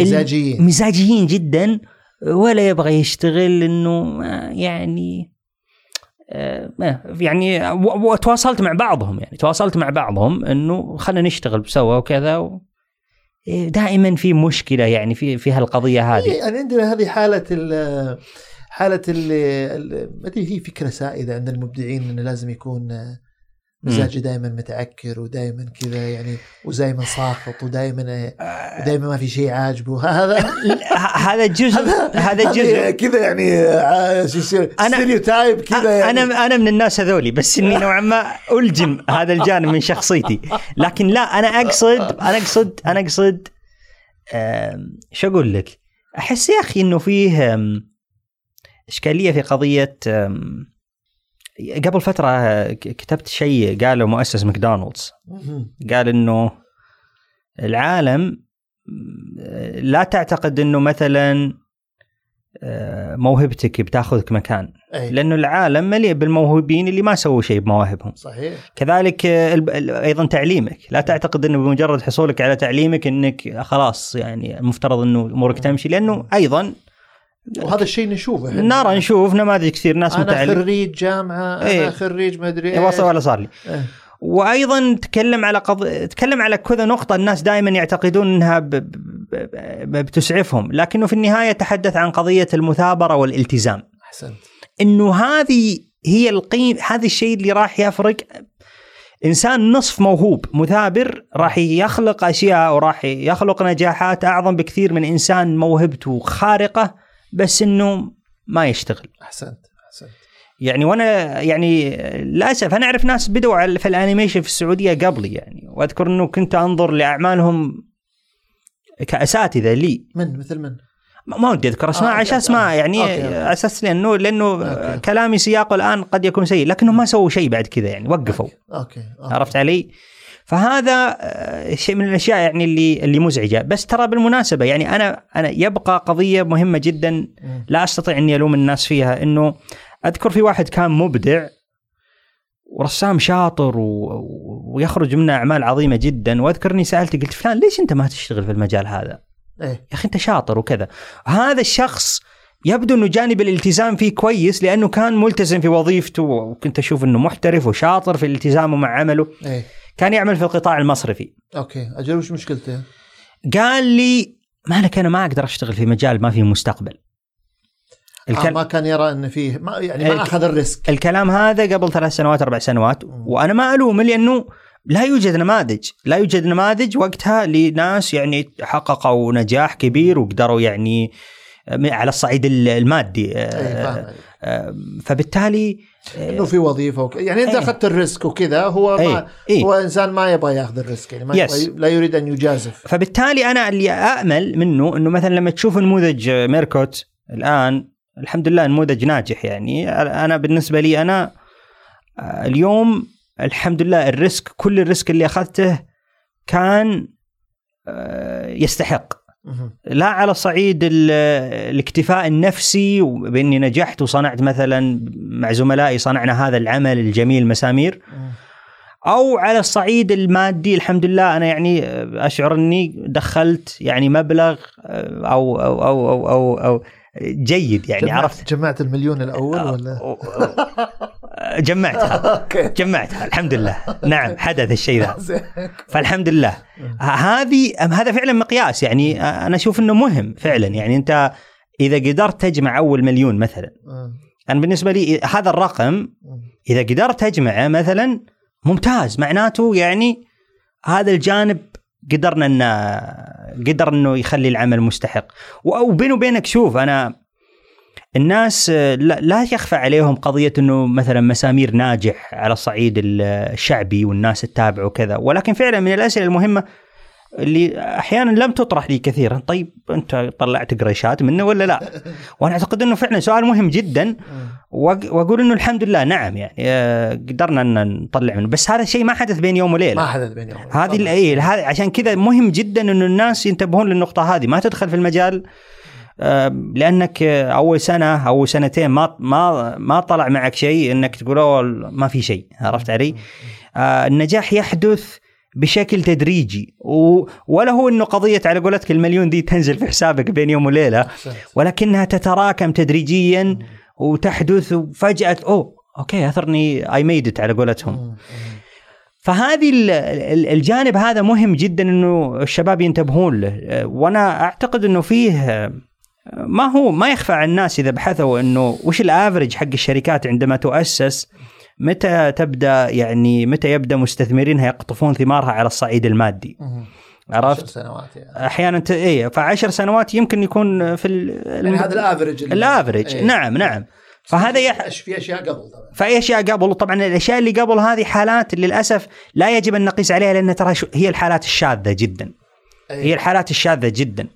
ال- مزاجيين. مزاجيين جدا. ولا يبغى يشتغل إنه آه، يعني آه، ما- يعني وتواصلت مع بعضهم يعني. تواصلت مع بعضهم إنه خلينا نشتغل سوا وكذا و إيه، دائما في مشكلة يعني في في هالقضية هذه. إيه، يعني عندنا هذه حالة ال حالة ال ال- ما أدري هي فكرة سائدة عند المبدعين إنه لازم يكون مزاجي دائما متعكر ودائما كذا يعني ودائما ساخط ودائما دائما ما في شيء عاجبه. هذا هذا جزء هذا جزء. كذا يعني آه، شو يصير ستيريوتايب كذا يعني أنا أنا من الناس هذولي بس إني نوعا ما ألجم هذا الجانب من شخصيتي. لكن لا أنا اقصد أنا اقصد أنا أقصد شو أقول لك؟ أحس يا أخي إنه فيه إشكالية في قضية قبل فترة كتبت شيء قاله مؤسس ماكدونالدز. قال إنه العالم لا تعتقد إنه مثلا آه، موهبتك بتاخذك مكان. لأنه العالم مليء بالموهوبين اللي ما سووا شيء بمواهبهم. صحيح. كذلك آه، أيضا تعليمك. لا تعتقد إنه بمجرد حصولك على تعليمك إنك خلاص يعني المفترض إنه أمورك تمشي. لأنه أيضا وهذا الشيء نشوفه. نرى نشوف. نماذج كثير ناس أنا متعلم خريج جامعة أنا إيه. خريج ما أدري إيه، إيش. ولا صار لي. إيه. وأيضا تكلم على قض... تكلم على كذا نقطة الناس دائما يعتقدون إنها ب... ب... ب... بتسعفهم. لكنه في النهاية تحدث عن قضية المثابرة والالتزام. أحسنت. إنه هذه هي القيم هذا الشيء اللي راح يفرق. إنسان نصف موهوب مثابر راح يخلق أشياء وراح يخلق نجاحات أعظم بكثير من إنسان موهبته خارقة. بس إنه ما يشتغل أحسنت أحسنت يعني وأنا يعني للأسف أنا أعرف ناس بدوا في ال animation في السعودية قبلي يعني وأذكر إنه كنت أنظر لأعمالهم كأساتذة لي من مثل من؟ ما ودي أذكر أسماء آه، عشان okay، أسماء آه. يعني okay، okay. على أساس لأنه لأنه okay. كلامي سياقه الآن قد يكون سيء لكنهم ما سووا شيء بعد كذا يعني وقفوا okay, okay. عرفت علي؟ فهذا آه، شيء من الأشياء يعني اللي اللي مزعجة. بس ترى بالمناسبة يعني أنا أنا يبقى قضية مهمة جدا. لا أستطيع أني ألوم الناس فيها إنه أذكر في واحد كان مبدع ورسام شاطر و... ويخرج منه أعمال عظيمة جدا. واذكر اني سألته قلت فلان ليش أنت ما تشتغل في المجال هذا؟ إيه. يا أخي أنت شاطر وكذا. هذا الشخص يبدو إنه جانب الالتزام فيه كويس لأنه كان ملتزم في وظيفته وكنت أشوف إنه محترف وشاطر في التزامه مع عمله. إيه. كان يعمل في القطاع المصرفي. أوكي أجل وش مشكلته؟ قال لي مالك أنا ما أقدر أشتغل في مجال ما فيه مستقبل. آه ما كان يرى إن فيه ما يعني ما الك- أخذ ال risk. الكلام هذا قبل ثلاث سنوات أربع سنوات وأنا ما ألومه لأنه لا يوجد نماذج. لا يوجد نماذج وقتها لناس يعني حققوا نجاح كبير وقدروا يعني من- على الصعيد ال- المادي آه، آه، فبالتالي إنه في وظيفة وك... يعني انت إيه. أخذت ال risk وكذا هو ما إيه. إيه. هو إنسان ما يبغى ياخذ ال risk يعني ما yes. يبغى لا يريد أن يجازف فبالتالي أنا اللي امل منه إنه مثلا لما تشوف نموذج ميركوت الآن الحمد لله نموذج ناجح يعني أنا بالنسبة لي أنا آه، اليوم الحمد لله ال risk كل ال risk اللي أخذته كان آه، يستحق. لا على صعيد ال- الاكتفاء النفسي بإني نجحت وصنعت مثلا مع زملائي صنعنا هذا العمل الجميل مسامير. أو على الصعيد المادي الحمد لله أنا يعني أشعر إني دخلت يعني مبلغ أو أو أو أو, أو, أو جيد يعني جمعت عرفت؟ جمعت المليون الأول ولا؟ جمعتها. جمعتها الحمد لله. نعم حدث الشيء ذا. فالحمد لله. هذه هذا فعلا مقياس يعني أنا أشوف إنه مهم فعلا يعني أنت إذا قدرت تجمع أول مليون مثلا. أنا بالنسبة لي هذا الرقم. إذا قدرت تجمعه مثلا ممتاز معناته يعني هذا الجانب قدرنا ان قدر إنه يخلي العمل مستحق. وبيني وبينك شوف أنا الناس لا, يخفى عليهم قضية إنه مثلا مسامير ناجح على الصعيد ال- الشعبي والناس تتابعه وكذا. ولكن فعلا من الأسئلة المهمة اللي أحيانا لم تطرح لي كثيرا. طيب أنت طلعت قريشات منه ولا لا؟ وأنا أعتقد إنه فعلا سؤال مهم جدا. وأقول إنه الحمد لله نعم يعني آه، قدرنا أن نطلع منه. بس هذا الشيء ما حدث بين يوم وليلة. ما حدث بيني وبينك. هذه ال- اي هذا عشان كذا مهم جدا إنه الناس ينتبهون للنقطة هذه. ما تدخل في المجال آه، لأنك أول سنة أو سنتين ما ما ما طلع معك شيء إنك تقول ما في شيء. عرفت علي؟ آه، النجاح يحدث بشكل تدريجي. و- ولا هو إنه قضية على قولتك المليون دي تنزل في حسابك بين يوم وليلة. ولكنها تتراكم تدريجيا وتحدث وفجأة أوه okay أثرني I made it على قولتهم. فهذه ال- ال- الجانب هذا مهم جدا إنه الشباب ينتبهون له. وأنا أعتقد إنه فيه ما هو ما يخفى على الناس إذا بحثوا إنه وش ال average حق الشركات عندما تؤسس. متى تبدأ يعني متى يبدأ مستثمرينها يقطفون ثمارها على الصعيد المادي؟ مهم. عشر عرفت سنوات يعني. أحيانا ت... إيه فعشر سنوات يمكن يكون في ال... يعني هذا ال average ال average إيه. نعم نعم. فهذا يح... في أشياء قبل طبعا. في أشياء قبل؟ طبعا الأشياء اللي قبل هذه حالات للأسف لا يجب أن نقيس عليها لأن ترى هي الحالات الشاذة جدا. إيه. هي الحالات الشاذة جدا.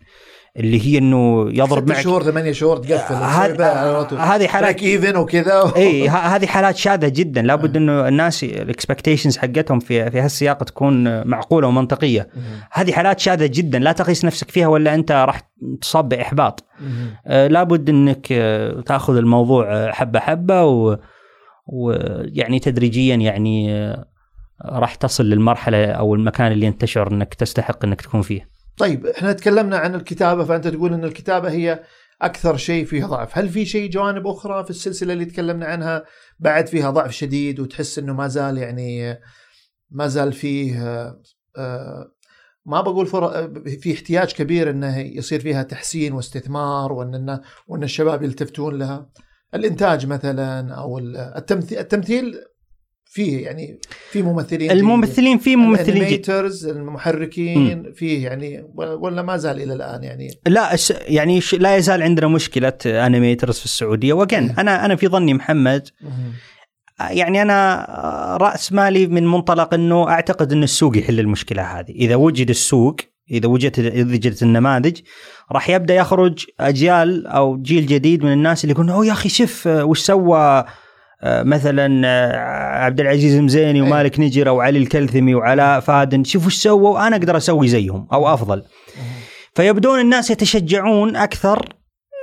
اللي هي إنه يضرب معك. شهور ثمانية شهور تقفل هذه- هذه حالات- even وكذا. إي هذه حالات شاذة جدا. لابد إنه الناس ال expectations حقتهم في في هالسياق تكون معقولة ومنطقية. هذه حالات شاذة جدا. لا تقيس نفسك فيها ولا أنت راح تصاب بإحباط. آه، لابد إنك آه، تأخذ الموضوع آه، حبة حبة و- ويعني تدريجيا يعني آه، راح تصل للمرحلة أو المكان اللي أنت تشعر إنك تستحق إنك تكون فيه. طيب إحنا تكلمنا عن الكتابة فأنت تقول إن الكتابة هي أكثر شيء فيه ضعف، هل في شيء جوانب أخرى في السلسلة اللي تكلمنا عنها بعد فيها ضعف شديد وتحس إنه ما زال يعني ما زال فيه آه، آه، ما بقول. في احتياج كبير إنه يصير فيها تحسين واستثمار وإن وإن الشباب يلتفتون لها الإنتاج مثلا أو التمثيل التمثيل فيه يعني في ممثلين. الممثلين في ممثلين. ال animators المحركين فيه يعني ولا ما زال إلى الآن يعني لا يعني لا يزال عندنا مشكلة animators في السعودية وكان أنا أنا في ظني محمد يعني أنا رأس مالي من منطلق إنه أعتقد إن السوق يحل المشكلة هذه، إذا وجد السوق إذا وجدت إذا وجدت النماذج راح يبدأ يخرج أجيال أو جيل جديد من الناس اللي يقولون أوه يا أخي شوف آه، وش سوى مثلا آه، عبد العزيز المزيني ومالك نجر أو علي الكلثمي وعلاء فادن شوف وش سووا أنا أقدر أسوي زيهم أو أفضل. فيبدون الناس يتشجعون أكثر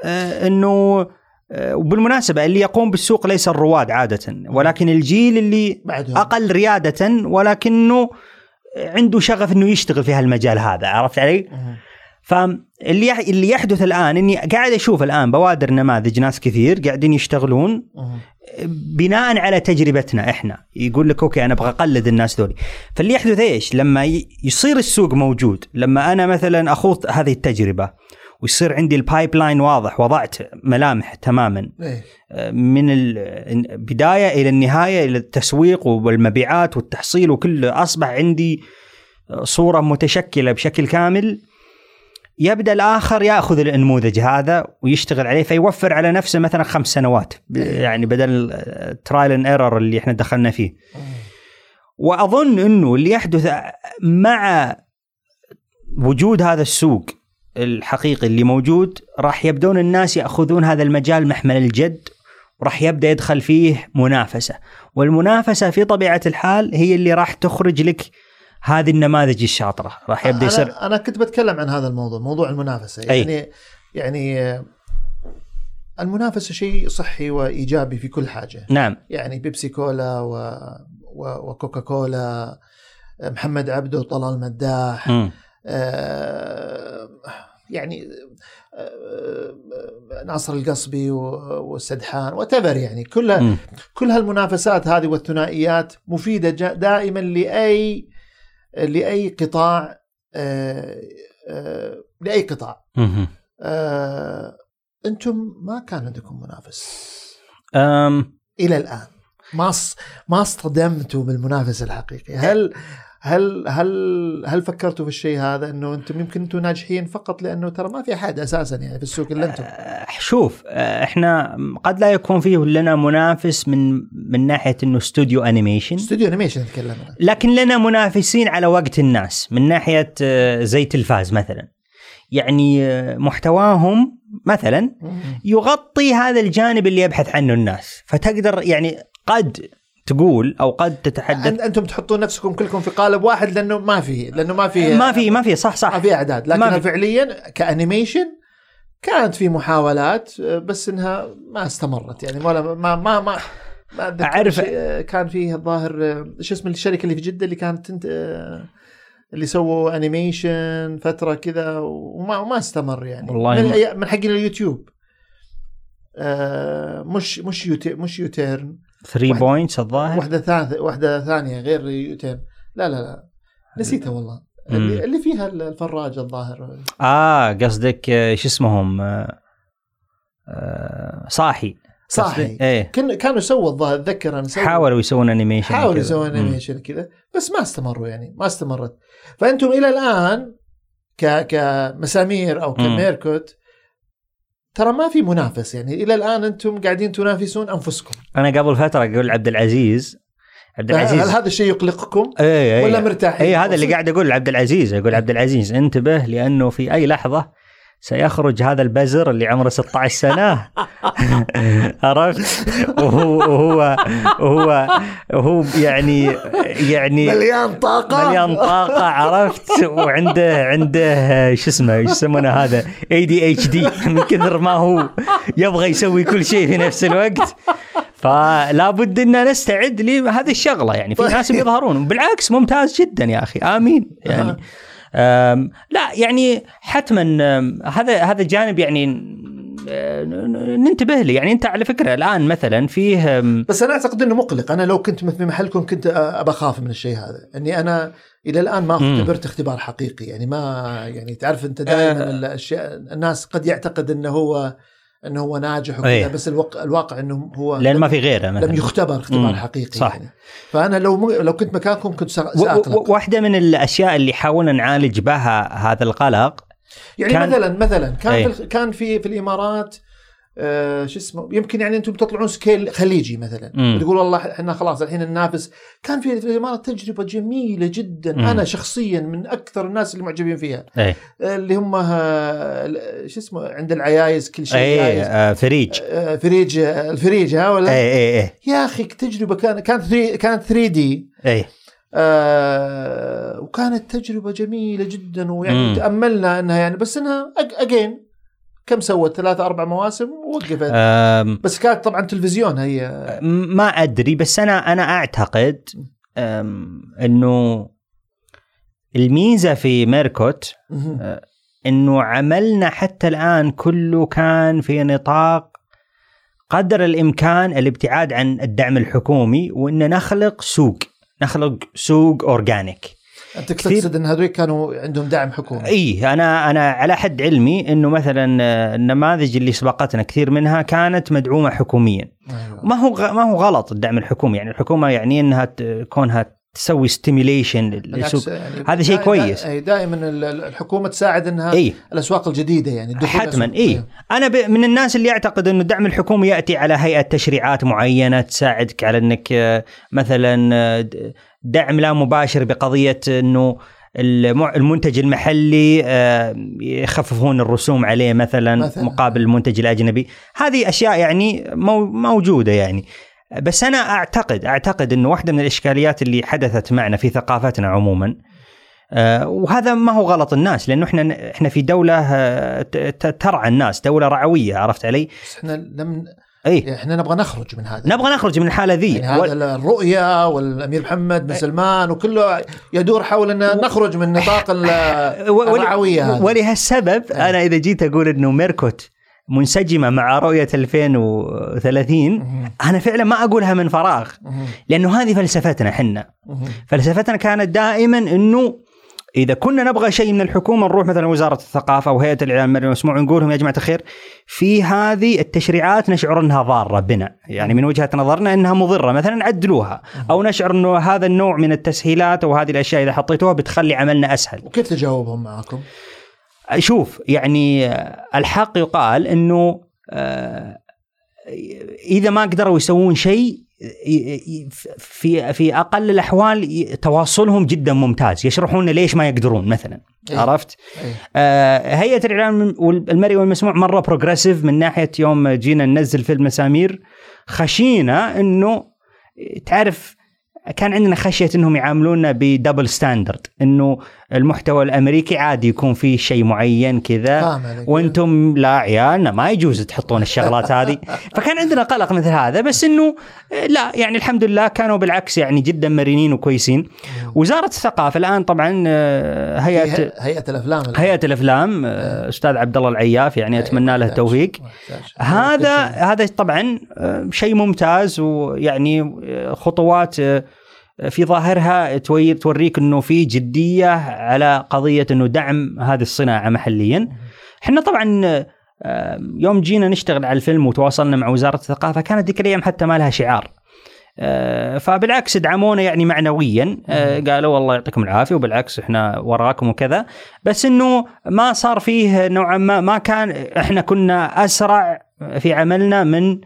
آه، إنه آه، وبالمناسبة اللي يقوم بالسوق ليس الرواد عادة ولكن الجيل اللي بعدهم أقل ريادة ولكنه عنده شغف إنه يشتغل في هالمجال هذا عرفت علي؟ مهم. فاللي اللي يحدث الآن إني قاعد أشوف الآن بوادر نماذج ناس كثير قاعدين يشتغلون. بناء على تجربتنا إحنا يقول لك أوكي أنا أبغى أقلد الناس ذولي فاللي يحدث إيش لما يصير السوق موجود لما أنا مثلا أخوض هذه التجربة ويصير عندي ال pipeline واضح وضعت ملامح تماما إيه. من البدايه إلى النهاية إلى التسويق والمبيعات والتحصيل وكل أصبح عندي صورة متشكلة بشكل كامل يبدأ الآخر يأخذ النموذج هذا ويشتغل عليه فيوفر على نفسه مثلا خمس سنوات يعني بدل ال trial and error اللي إحنا دخلنا فيه. وأظن إنه اللي يحدث مع وجود هذا السوق الحقيقي اللي موجود راح يبدون الناس يأخذون هذا المجال محمل الجد وراح يبدأ يدخل فيه منافسة. والمنافسة في طبيعة الحال هي اللي راح تخرج لك هذه النماذج الشاطرة راح يبدأ يصير أنا أنا كنت بتكلم عن هذا الموضوع موضوع المنافسة أي. يعني يعني آه، المنافسة شيء صحي وإيجابي في كل حاجة نعم يعني بيبسي كولا و... و... وكوكا كولا محمد عبده وطلال مداح مم. آه، يعني آه، ناصر القصبي و- والسدحان وتفر يعني كلها مم. كل هالمنافسات هذه والثنائيات مفيدة دائما لأي لأي قطاع آه، آه، لأي قطاع. آه، أنتم ما كان عندكم منافس؟ أم. إلى الآن. ما ما اصطدمتوا بالمنافس الحقيقي هل هل هل هل فكرتوا في الشيء هذا إنه أنتم يمكن أنتم ناجحين فقط؟ لأنه ترى ما في أحد أساسا يعني في السوق إلا أنتم. أه، شوف أه، إحنا قد لا يكون فيه لنا منافس من من ناحية إنه استوديو animation استوديو animation نتكلم لكن لنا منافسين على وقت الناس من ناحية أه، زي تلفاز مثلا. يعني محتواهم مثلا يغطي هذا الجانب اللي يبحث عنه الناس. فتقدر يعني قد تقول أو قد تتحدث. أنتم تحطون نفسكم كلكم في قالب واحد لأنه ما في لأنه ما في ما في ما في صح ما صح في أعداد. ما لكن. فعليا كأنيميشن كانت في محاولات بس إنها ما استمرت. يعني ولا ما ما ما ما شيء- كان فيه الظاهر إيش اسم الشركة اللي في جدة اللي كانت تنت... اللي سووا أنيميشن فترة كذا وما وما استمر يعني. والله من ما- من حقين اليوتيوب. آه، مش مش يوتي مش يوتيرن. 3 واحد- بوينتس الظاهر. واحدة ثالثه واحدة ثانية غير يوتيرن لا لا لا. نسيتها والله. مم. اللي, اللي فيها الفراج الظاهر. آه قصدك آه، شو اسمهم؟ آه، آه، صاحي. صاحي. إيه. كن كانوا سووا الظاهر اتذكر أنا حاولوا يسوون انيميشن حاولوا. يسوون. انيميشن كذا بس ما استمروا يعني ما استمرت. فأنتم إلى الآن ك كمسامير أو. كميركوت ترى ما في منافس يعني. إلى الآن أنتم قاعدين تنافسون أنفسكم. أنا قبل فترة أقول عبد العزيز. عبد هل العزيز. هذا الشيء يقلقكم؟ إيه ولا إيه. مرتاحين؟ اي هذا اللي قاعد أقول لعبد العزيز. أقول عبد العزيز انتبه لأنه في أي لحظة سيخرج هذا البزر اللي عمره 16 سنة. عرفت؟ وهو وهو وهو يعني يعني مليان طاقة. مليان طاقة عرفت؟ وعنده عنده شو اسمه إيش يسمونه هذا؟ اي دي اتش دي من كثر ما هو يبغى يسوي كل شيء في نفس الوقت. فلا بد ان نستعد لهذه الشغلة. يعني في ناس بيظهرون بالعكس ممتاز جدا يا أخي. آمين. يعني لا يعني حتما هذا هذا جانب يعني ننتبه له يعني أنت على فكرة الآن مثلا فيه بس أنا أعتقد إنه مقلق أنا لو كنت في محلكم كنت أبى أخاف من الشيء هذا إني أنا إلى الآن ما. اختبرت اختبار حقيقي يعني ما يعني تعرف أنت دائما آه. الأشياء الناس قد يعتقد إنه هو إنه هو ناجح وكذا أيه. بس الواقع, الواقع إنه هو لأن ما في غيره مثلا لم يختبر اختبار مم. حقيقي صح. يعني فأنا لو م... لو كنت مكانكم كنت سأ- و- و- سأقلق واحدة من الأشياء اللي حاولنا نعالج بها هذا القلق يعني كان- مثلا مثلا كان أيه. في كان في في الإمارات آه شو اسمه؟ يمكن يعني أنتم تطلعون سكيل خليجي مثلا. مم. وتقول والله إحنا خلاص الحين ننافس كان في في الإمارات تجربة جميلة جدا. مم. أنا شخصيا من أكثر الناس اللي معجبين فيها. إيه. آه، اللي هم آه، شو اسمه؟ عند العيايز كل شيء. عايز. آه، فريج. آه، فريج آه، الفريج ها ولا؟ إيه إيه إيه. يا أخي تجربه كان كانت 3 كانت 3 دي. إيه. آه وكانت تجربة جميلة جدا ويعني مم. تأملنا إنها يعني بس إنها اجين كم سوت؟ ثلاثة أربع مواسم؟ ووقفت بس كانت طبعا تلفزيون هي. ما أدري بس أنا أنا أعتقد آم، إنه الميزة في ميركوت مهم. إنه عملنا حتى الآن كله كان في نطاق قدر الإمكان الابتعاد عن الدعم الحكومي وإن نخلق سوق. نخلق سوق organic. أنت تقصد إن هذول كانوا عندهم دعم حكومي. إي أنا أنا على حد علمي إنه مثلا آه، النماذج اللي سبقتنا كثير منها كانت مدعومة حكوميا. أيوة. ما هو ما هو غلط الدعم الحكومي. يعني الحكومة يعني إنها كونها تسوي stimulation للسوق يعني هذا شيء كويس. أي دائما ال- ال- الحكومة تساعد إنها إي. الأسواق الجديدة يعني حتما. إي. أنا ب- من الناس اللي يعتقد إنه الدعم الحكومي يأتي على هيئة تشريعات معينة تساعدك على إنك آه، مثلا آه، دعم لا مباشر بقضية إنه المنتج المحلي آه، يخففون الرسوم عليه مثلا, مثلاً. مقابل المنتج الأجنبي هذه أشياء يعني مو- موجودة يعني بس أنا أعتقد أعتقد إنه واحدة من الإشكاليات اللي حدثت معنا في ثقافتنا عموما آه، وهذا ما هو غلط الناس لأنه إحنا إحنا في دولة آه، ترعى الناس دولة رعوية عرفت علي؟ بس إحنا لم اي إحنا نبغى نخرج من هذا. نبغى نخرج من الحالة ذي. يعني هذا الرؤية والأمير محمد بن سلمان وكله يدور حول أن نخرج من نطاق ال- و- ول- ولهالسبب أنا إذا جيت أقول إنه ميركوت منسجمة مع رؤية 2030 مهم. أنا فعلا ما أقولها من فراغ. لأنه هذه فلسفتنا إحنا. فلسفتنا كانت دائما إنه إذا كنا نبغى شيء من الحكومة نروح مثلا وزارة الثقافة أو هيئة الإعلام المسموع نقول لهم يا جماعة الخير في هذه التشريعات نشعر انها ضارة بنا، يعني من وجهة نظرنا إنها مضرة مثلا عدلوها أو نشعر إنه هذا النوع من التسهيلات أو هذه الأشياء إذا حطيتوها بتخلي عملنا أسهل. وكيف تجاوبهم معكم؟ شوف يعني الحق يقال إنه آه، إذا ما قدروا يسوون شيء في في أقل الأحوال تواصلهم جدا ممتاز يشرحون ليش ما يقدرون مثلا إيه. عرفت إيه. آه هيئة الإعلام والمرئي والمسموع مرة progressive من ناحية يوم جينا ننزل في المسامير خشينا إنه تعرف كان عندنا خشية إنهم يعاملونا ب double standard إنه المحتوى الأمريكي عادي يكون فيه شيء معين كذا. عليك. وأنتم لا عيالنا ما يجوز تحطون الشغلات هذه. فكان عندنا قلق مثل هذا بس إنه آه، لا يعني الحمد لله كانوا بالعكس يعني جدا مرنين وكويسين. وزارة الثقافة الآن طبعا آه، هيئة هيئة الأفلام هيئة الأفلام آه، أستاذ عبد الله العياف يعني أتمنى له التوفيق. هذا هذا طبعا آه، شيء ممتاز ويعني آه، خطوات آه، في ظاهرها توريك إنه في جدية على قضية إنه دعم هذه الصناعة محليا. إحنا طبعا يوم جينا نشتغل على الفيلم وتواصلنا مع وزارة الثقافة كانت ذيك الأيام حتى ما لها شعار. آه، فبالعكس دعمونا يعني معنويا. آه، قالوا والله يعطيكم العافية وبالعكس إحنا وراكم وكذا. بس إنه ما صار فيه نوعا ما ما كان إحنا كنا أسرع في عملنا من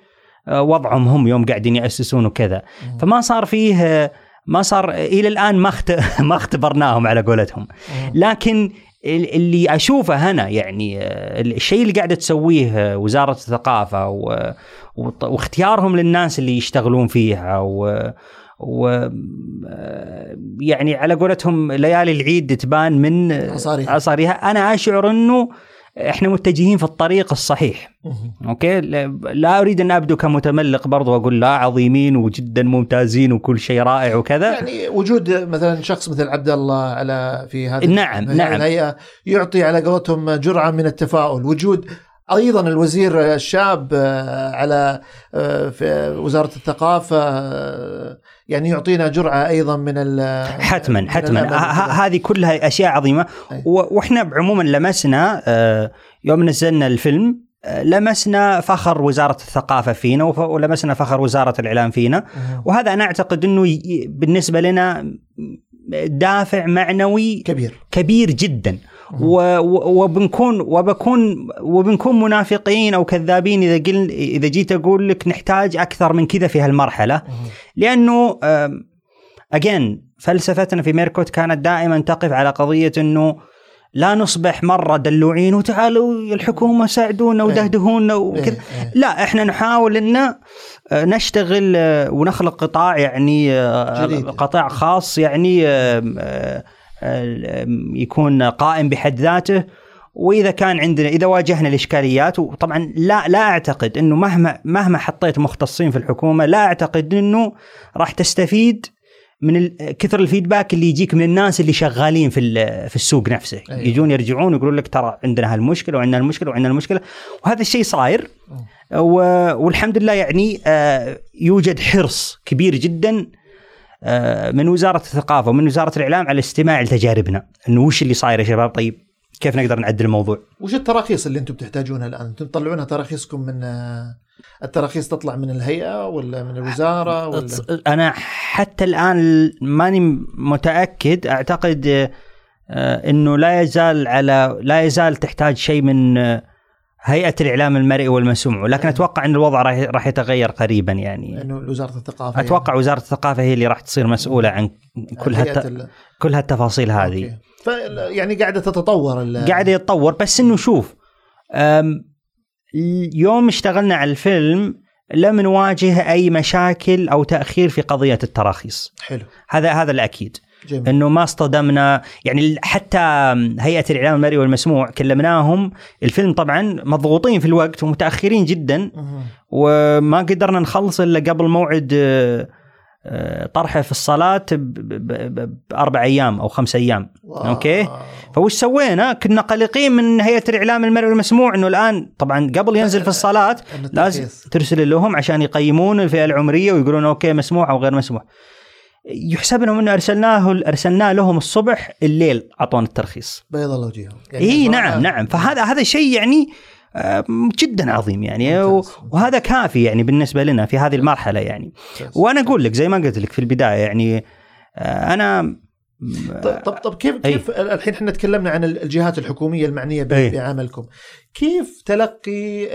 آه، وضعهم هم يوم قاعدين يأسسون وكذا. فما صار فيه ما صار إلى الآن ما ما اختبرناهم على قولتهم. لكن ال- اللي أشوفه هنا يعني آه، الشيء اللي قاعدة تسويه آه، وزارة الثقافة و- واختيارهم للناس اللي يشتغلون فيها و و آه، يعني على قولتهم ليالي العيد تبان من عصاريها. عصاريها. أنا أشعر إنه إحنا متجهين في الطريق الصحيح. أوكي؟ لا- أريد أن أبدو كمتملق برضو وأقول لا عظيمين وجدا ممتازين وكل شيء رائع وكذا. يعني وجود مثلا شخص مثل عبد الله على في هذه نعم، في نعم. الهيئة يعطي على قولتهم جرعه من التفاؤل. وجود أيضا الوزير الشاب آه، على آه، في وزارة الثقافة آه، يعني يعطينا جرعة أيضا من ال حتما حتما. هذه كلها أشياء عظيمة أي. وإحنا عموما لمسنا آه، يوم نزلنا الفيلم آه، لمسنا فخر وزارة الثقافة فينا ولمسنا فخر وزارة الإعلام فينا. وهذا أنا أعتقد إنه ي- بالنسبة لنا دافع معنوي كبير كبير جدا وبنكون وبكون وبنكون منافقين أو كذابين إذا قل إذا جيت أقول لك نحتاج أكثر من كذا في هالمرحلة لأنه اجين فلسفتنا في ميركوت كانت دائما تقف على قضية إنه لا نصبح مرة دلوعين وتعالوا الحكومة ساعدونا ودهدهونا وكذا إيه، إيه. لا إحنا نحاول إن آه، نشتغل آه، ونخلق قطاع يعني آه، جديد. قطاع خاص يعني يكون قائم بحد ذاته. وإذا كان عندنا إذا واجهنا الإشكاليات وطبعا لا لا أعتقد إنه مهما مهما حطيت مختصين في الحكومة لا أعتقد إنه راح تستفيد من كثر الفيدباك اللي يجيك من الناس اللي شغالين في في السوق نفسه. أيوة. يجون يرجعون يقولون لك ترى عندنا هالمشكلة وعندنا المشكلة وعندنا المشكلة وهذا الشيء صاير. والحمد لله يعني آه، يوجد حرص كبير جدا من وزارة الثقافة ومن وزارة الإعلام على الاستماع لتجاربنا. انه وش اللي صاير يا شباب؟ طيب كيف نقدر نعدل الموضوع؟ وش التراخيص اللي أنتم بتحتاجونها الآن؟ أنتم تطلعونها تراخيصكم من آه، التراخيص تطلع من الهيئة ولا من الوزارة ولا؟ أنا حتى الآن ماني متأكد. أعتقد آه، آه، إنه لا يزال على لا يزال تحتاج شيء من آه، هيئة الإعلام المرئي والمسموع. لكن أتوقع إن الوضع راح يتغير قريبا يعني. إنه وزارة الثقافة أتوقع وزارة الثقافة هي اللي راح تصير مسؤولة عن كل هالت... ال- كل هالتفاصيل هذه. ف يعني قاعدة تتطور ال- قاعد يتطور. بس إنه شوف أم، يوم اشتغلنا على الفيلم لم نواجه أي مشاكل أو تأخير في قضية التراخيص. حلو. هذا هذا الأكيد. جميل إنه ما اصطدمنا يعني حتى هيئة الإعلام المرئي والمسموع كلمناهم الفيلم طبعا مضغوطين في الوقت ومتأخرين جدا. وما قدرنا نخلص إلا قبل موعد آه، آه، طرحه في الصالات ب- ب- ب- باربع أيام أو خمس أيام wow. okay فوش سوينا؟ كنا قلقين من هيئة الإعلام المرئي والمسموع إنه الآن طبعا قبل ينزل في الصالات إنه لازم. ترسل لهم عشان يقيمون الفئة العمرية ويقولون okay مسموح أو غير مسموح. يحسب لهم إنه ارسلناه ارسلنا لهم الصبح الليل أعطونا الترخيص. بيض الله وجههم إي صراحة- نعم نعم فهذا هذا شيء يعني جدا عظيم يعني. وهذا كافي يعني بالنسبة لنا في هذه المرحلة يعني. وأنا أقول لك زي ما قلت لك في البداية يعني آه، أنا طب طب, طب كيف أي. كيف الحين إحنا تكلمنا عن الجهات الحكومية المعنية أي. بعملكم كيف تلقي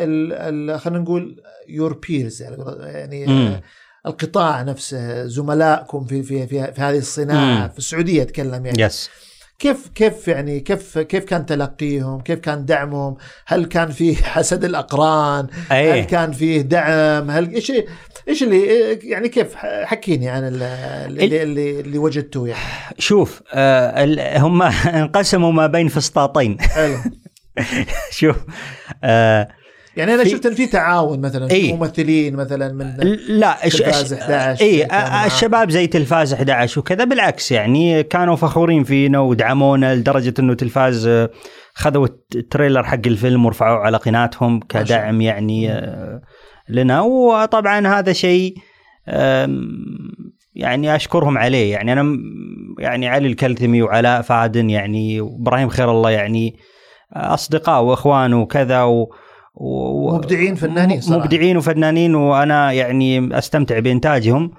خلينا نقول your peers يعني. القطاع نفسه زملائكم في في في, في هذه الصناعة مم. في السعودية أتكلم يعني yes كيف كيف يعني كيف كيف كان تلقيهم؟ كيف كان دعمهم؟ هل كان فيه حسد الأقران؟ هل إيه كان فيه دعم؟ هل إيش إيش اللي يعني كيف حكيني عن ال- اللي اللي, اللي وجدتوه يعني شوف آه هم انقسموا ما بين فسطاطين شوف آه يعني أنا شفت إن في تعاون مثلا إيه. ممثلين مثلا من لا تلفاز إيش- 11 اي. الشباب زي تلفاز 11 وكذا بالعكس يعني كانوا فخورين فينا ودعمونا لدرجة إنه تلفاز آه، خذوا التريلر حق الفيلم ورفعوه على قناتهم كدعم يعني آه، لنا وطبعا هذا شيء يعني أشكرهم عليه يعني أنا يعني علي الكلثمي وعلاء فادن يعني وإبراهيم خير الله يعني أصدقاء وإخوان وكذا و و- مبدعين فنانين صراحة. مبدعين وفنانين وأنا يعني أستمتع بإنتاجهم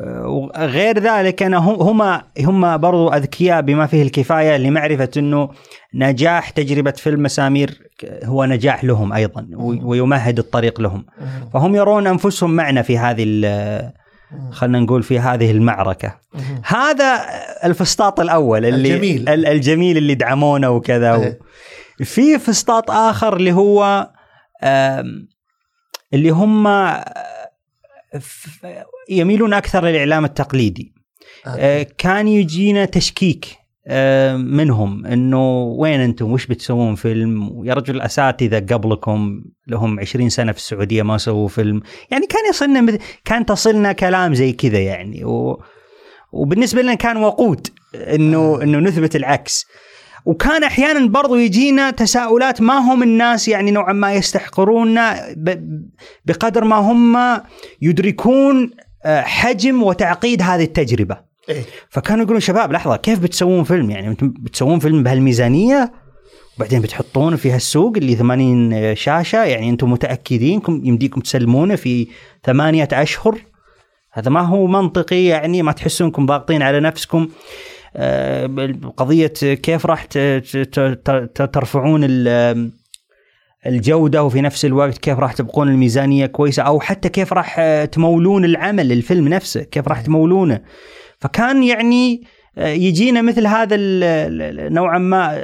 أه، وغير ذلك أنا هم هم برضو أذكياء بما فيه الكفاية لمعرفة إنه نجاح تجربة فيلم مسامير هو نجاح لهم أيضا ويمهد الطريق لهم. فهم يرون أنفسهم معنا في هذه. خلينا نقول في هذه المعركة مم. هذا الفسطاط الأول اللي الجميل. ال- الجميل اللي دعمونا وكذا و... إيه. في فسطاط آخر اللي هو اللي هم آه، يميلون أكثر للإعلام التقليدي. آه، كان يجينا تشكيك آه، منهم إنه وين أنتم؟ وش بتسوون فيلم؟ يا رجل الاساتذه قبلكم لهم 20 سنة في السعودية ما سووا فيلم. يعني كان يصلنا مثل- كان تصلنا كلام زي كذا يعني و وبالنسبة لنا كان وقود إنه إنه نثبت العكس. وكان أحيانا برضو يجينا تساؤلات ما هم الناس يعني نوعا ما يستحقروننا بقدر ما هم يدركون آه، حجم وتعقيد هذه التجربة. إيه. فكانوا يقولون شباب لحظة كيف بتسوون فيلم؟ يعني أنتم بتسوون فيلم بهالميزانية؟ وبعدين بتحطونه في هالسوق اللي 80 شاشة يعني أنتم متاكدين كم- يمديكم تسلمونه في ثمانية أشهر. هذا ما هو منطقي يعني ما تحسونكم ضاغطين على نفسكم. آه، قضية كيف راح ترفعون ال- الجودة وفي نفس الوقت كيف راح تبقون الميزانية كويسة أو حتى كيف راح آه، تمولون العمل الفيلم نفسه كيف راح تمولونه فكان يعني آه، يجينا مثل هذا نوعا ما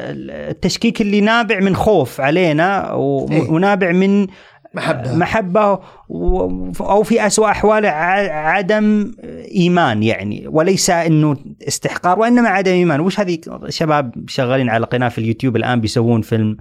التشكيك اللي نابع من خوف علينا إيه. ونابع من محبة. محبة أو في أسوأ أحوال ع- عدم إيمان يعني وليس أنه استحقار وإنما عدم إيمان. وش هذه شباب شغالين على قناة في اليوتيوب الآن بيسوون فيلم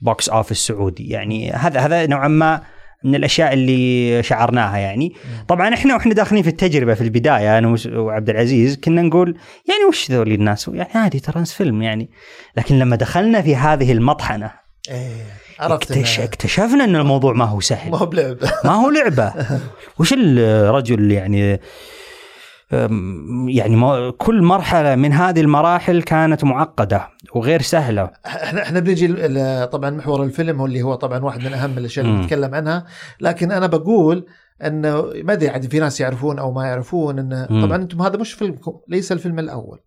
box office سعودي؟ يعني هذا هذا نوعا ما من الأشياء اللي شعرناها يعني. طبعا إحنا وإحنا داخلين في التجربة في البداية أنا وعبد العزيز كنا نقول يعني وش ذول الناس؟ يعني عادي ترانس فيلم يعني. لكن لما دخلنا في هذه المطحنة إيه. عرفت اكتش اكتشفنا إن الموضوع ما هو سهل ما هو بلعبة ما هو لعبة وش الرجل يعني يعني كل مرحلة من هذه المراحل كانت معقدة وغير سهلة إحنا إحنا بنجي طبعا محور الفيلم واللي هو طبعا واحد من أهم الأشياء اللي. نتكلم عنها لكن أنا بقول إنه ما أدري عاد في ناس يعرفون أو ما يعرفون إنه. طبعا أنتم هذا مش فيلمكم ليس الفيلم الأول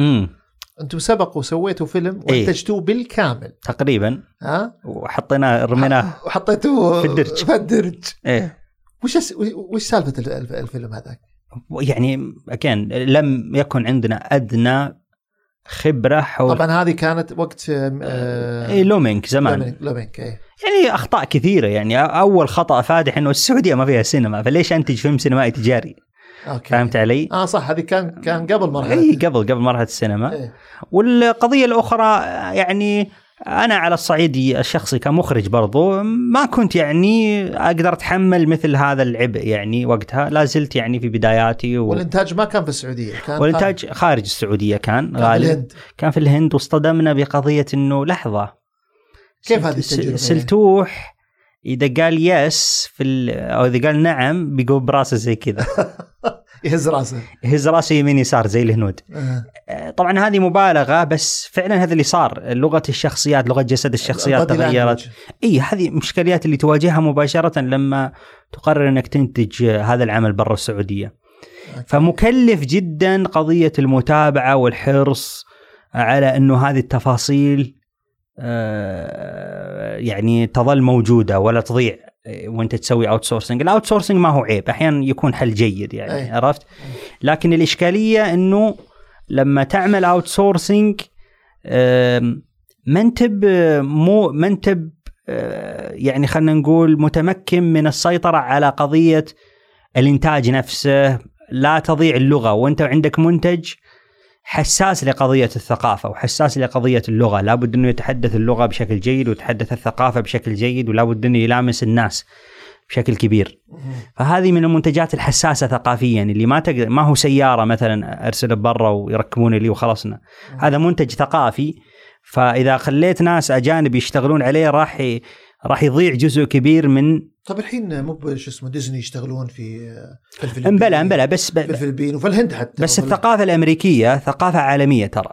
امم أنتم سبقوا سويتوا فيلم إيه. وإنتجتوه بالكامل. تقريبا. ها؟ وحطينا رميناه وحطيتوه في الدرج. في الدرج. إيه. وش أس... وش سالفة ال- الف- الفيلم هذاك؟ يعني again لم يكن عندنا أدنى خبرة حول طبعا هذه كانت وقت آه، إيه لومينك زمان. لومينك- لومينك إيه. يعني أخطاء كثيرة يعني أول خطأ فادح إنه السعودية ما فيها سينما فليش أنتج فيلم سينمائي تجاري؟ okay. فهمت علي؟ آه صح هذه كان كان قبل مرحلة إي قبل قبل مرحلة السينما. إيه. والقضية الأخرى يعني أنا على الصعيد الشخصي كمخرج برضو ما كنت يعني أقدر أتحمل مثل هذا العبء يعني وقتها. لا زلت يعني في بداياتي و... والإنتاج ما كان في السعودية كان والإنتاج خارج السعودية كان كان في غالبا. الهند. كان في الهند واصطدمنا بقضية إنه لحظة. كيف هذه التجربة؟ سلتوح إذا قال يس في ال... أو إذا قال نعم بيقول براسه زي كذا يهز راسه يهز راسه يمين يسار زي الهنود آه. طبعا هذه مبالغة بس فعلا هذا اللي صار لغة الشخصيات لغة جسد الشخصيات تغيرت. إي هذه مشكلات اللي تواجهها مباشرة لما تقرر إنك تنتج هذا العمل برا السعودية. فمكلف جدا قضية المتابعة والحرص على إنه هذه التفاصيل آه، يعني تظل موجودة ولا تضيع آه، وانت تسوي outsourcing، ال outsourcing ما هو عيب، أحيانا يكون حل جيد يعني أي. عرفت؟ لكن الإشكالية إنه لما تعمل outsourcing ما انت مو ما انت آه، يعني خلينا نقول متمكن من السيطرة على قضية الإنتاج نفسه لا تضيع اللغة وانت عندك منتج حساس لقضية الثقافة وحساس لقضية اللغة. لابد أنه يتحدث اللغة بشكل جيد ويتحدث الثقافة بشكل جيد ولابد أنه يلامس الناس بشكل كبير. فهذه من المنتجات الحساسة ثقافيا اللي ما تقدر ما هو سيارة مثلا ارسله برا ويركبون لي وخلصنا هذا منتج ثقافي فإذا خليت ناس أجانب يشتغلون عليه راح راح يضيع جزء كبير من طب الحين مو شو اسمه ديزني يشتغلون في في الفلبين انبلى انبلى بس ب... في الفلبين وفي الهند حتى بس وفي ال- الثقافة الأمريكية ثقافة عالمية ترى.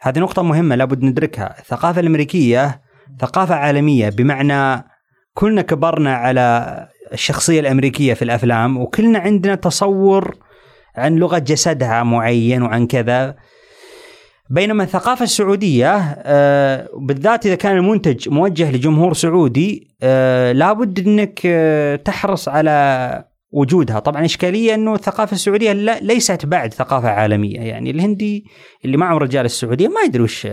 هذه نقطة مهمة لابد ندركها. الثقافة الأمريكية ثقافة عالمية بمعنى كلنا كبرنا على الشخصية الأمريكية في الأفلام وكلنا عندنا تصور عن لغة جسدها معين وعن كذا. بينما الثقافة السعودية آه، بالذات إذا كان المنتج موجه لجمهور سعودي آه، لابد إنك آه، تحرص على وجودها. طبعا إشكالية إنه الثقافة السعودية لا- ليست بعد ثقافة عالمية. يعني الهندي اللي ما عمره جا السعودية ما يدري وش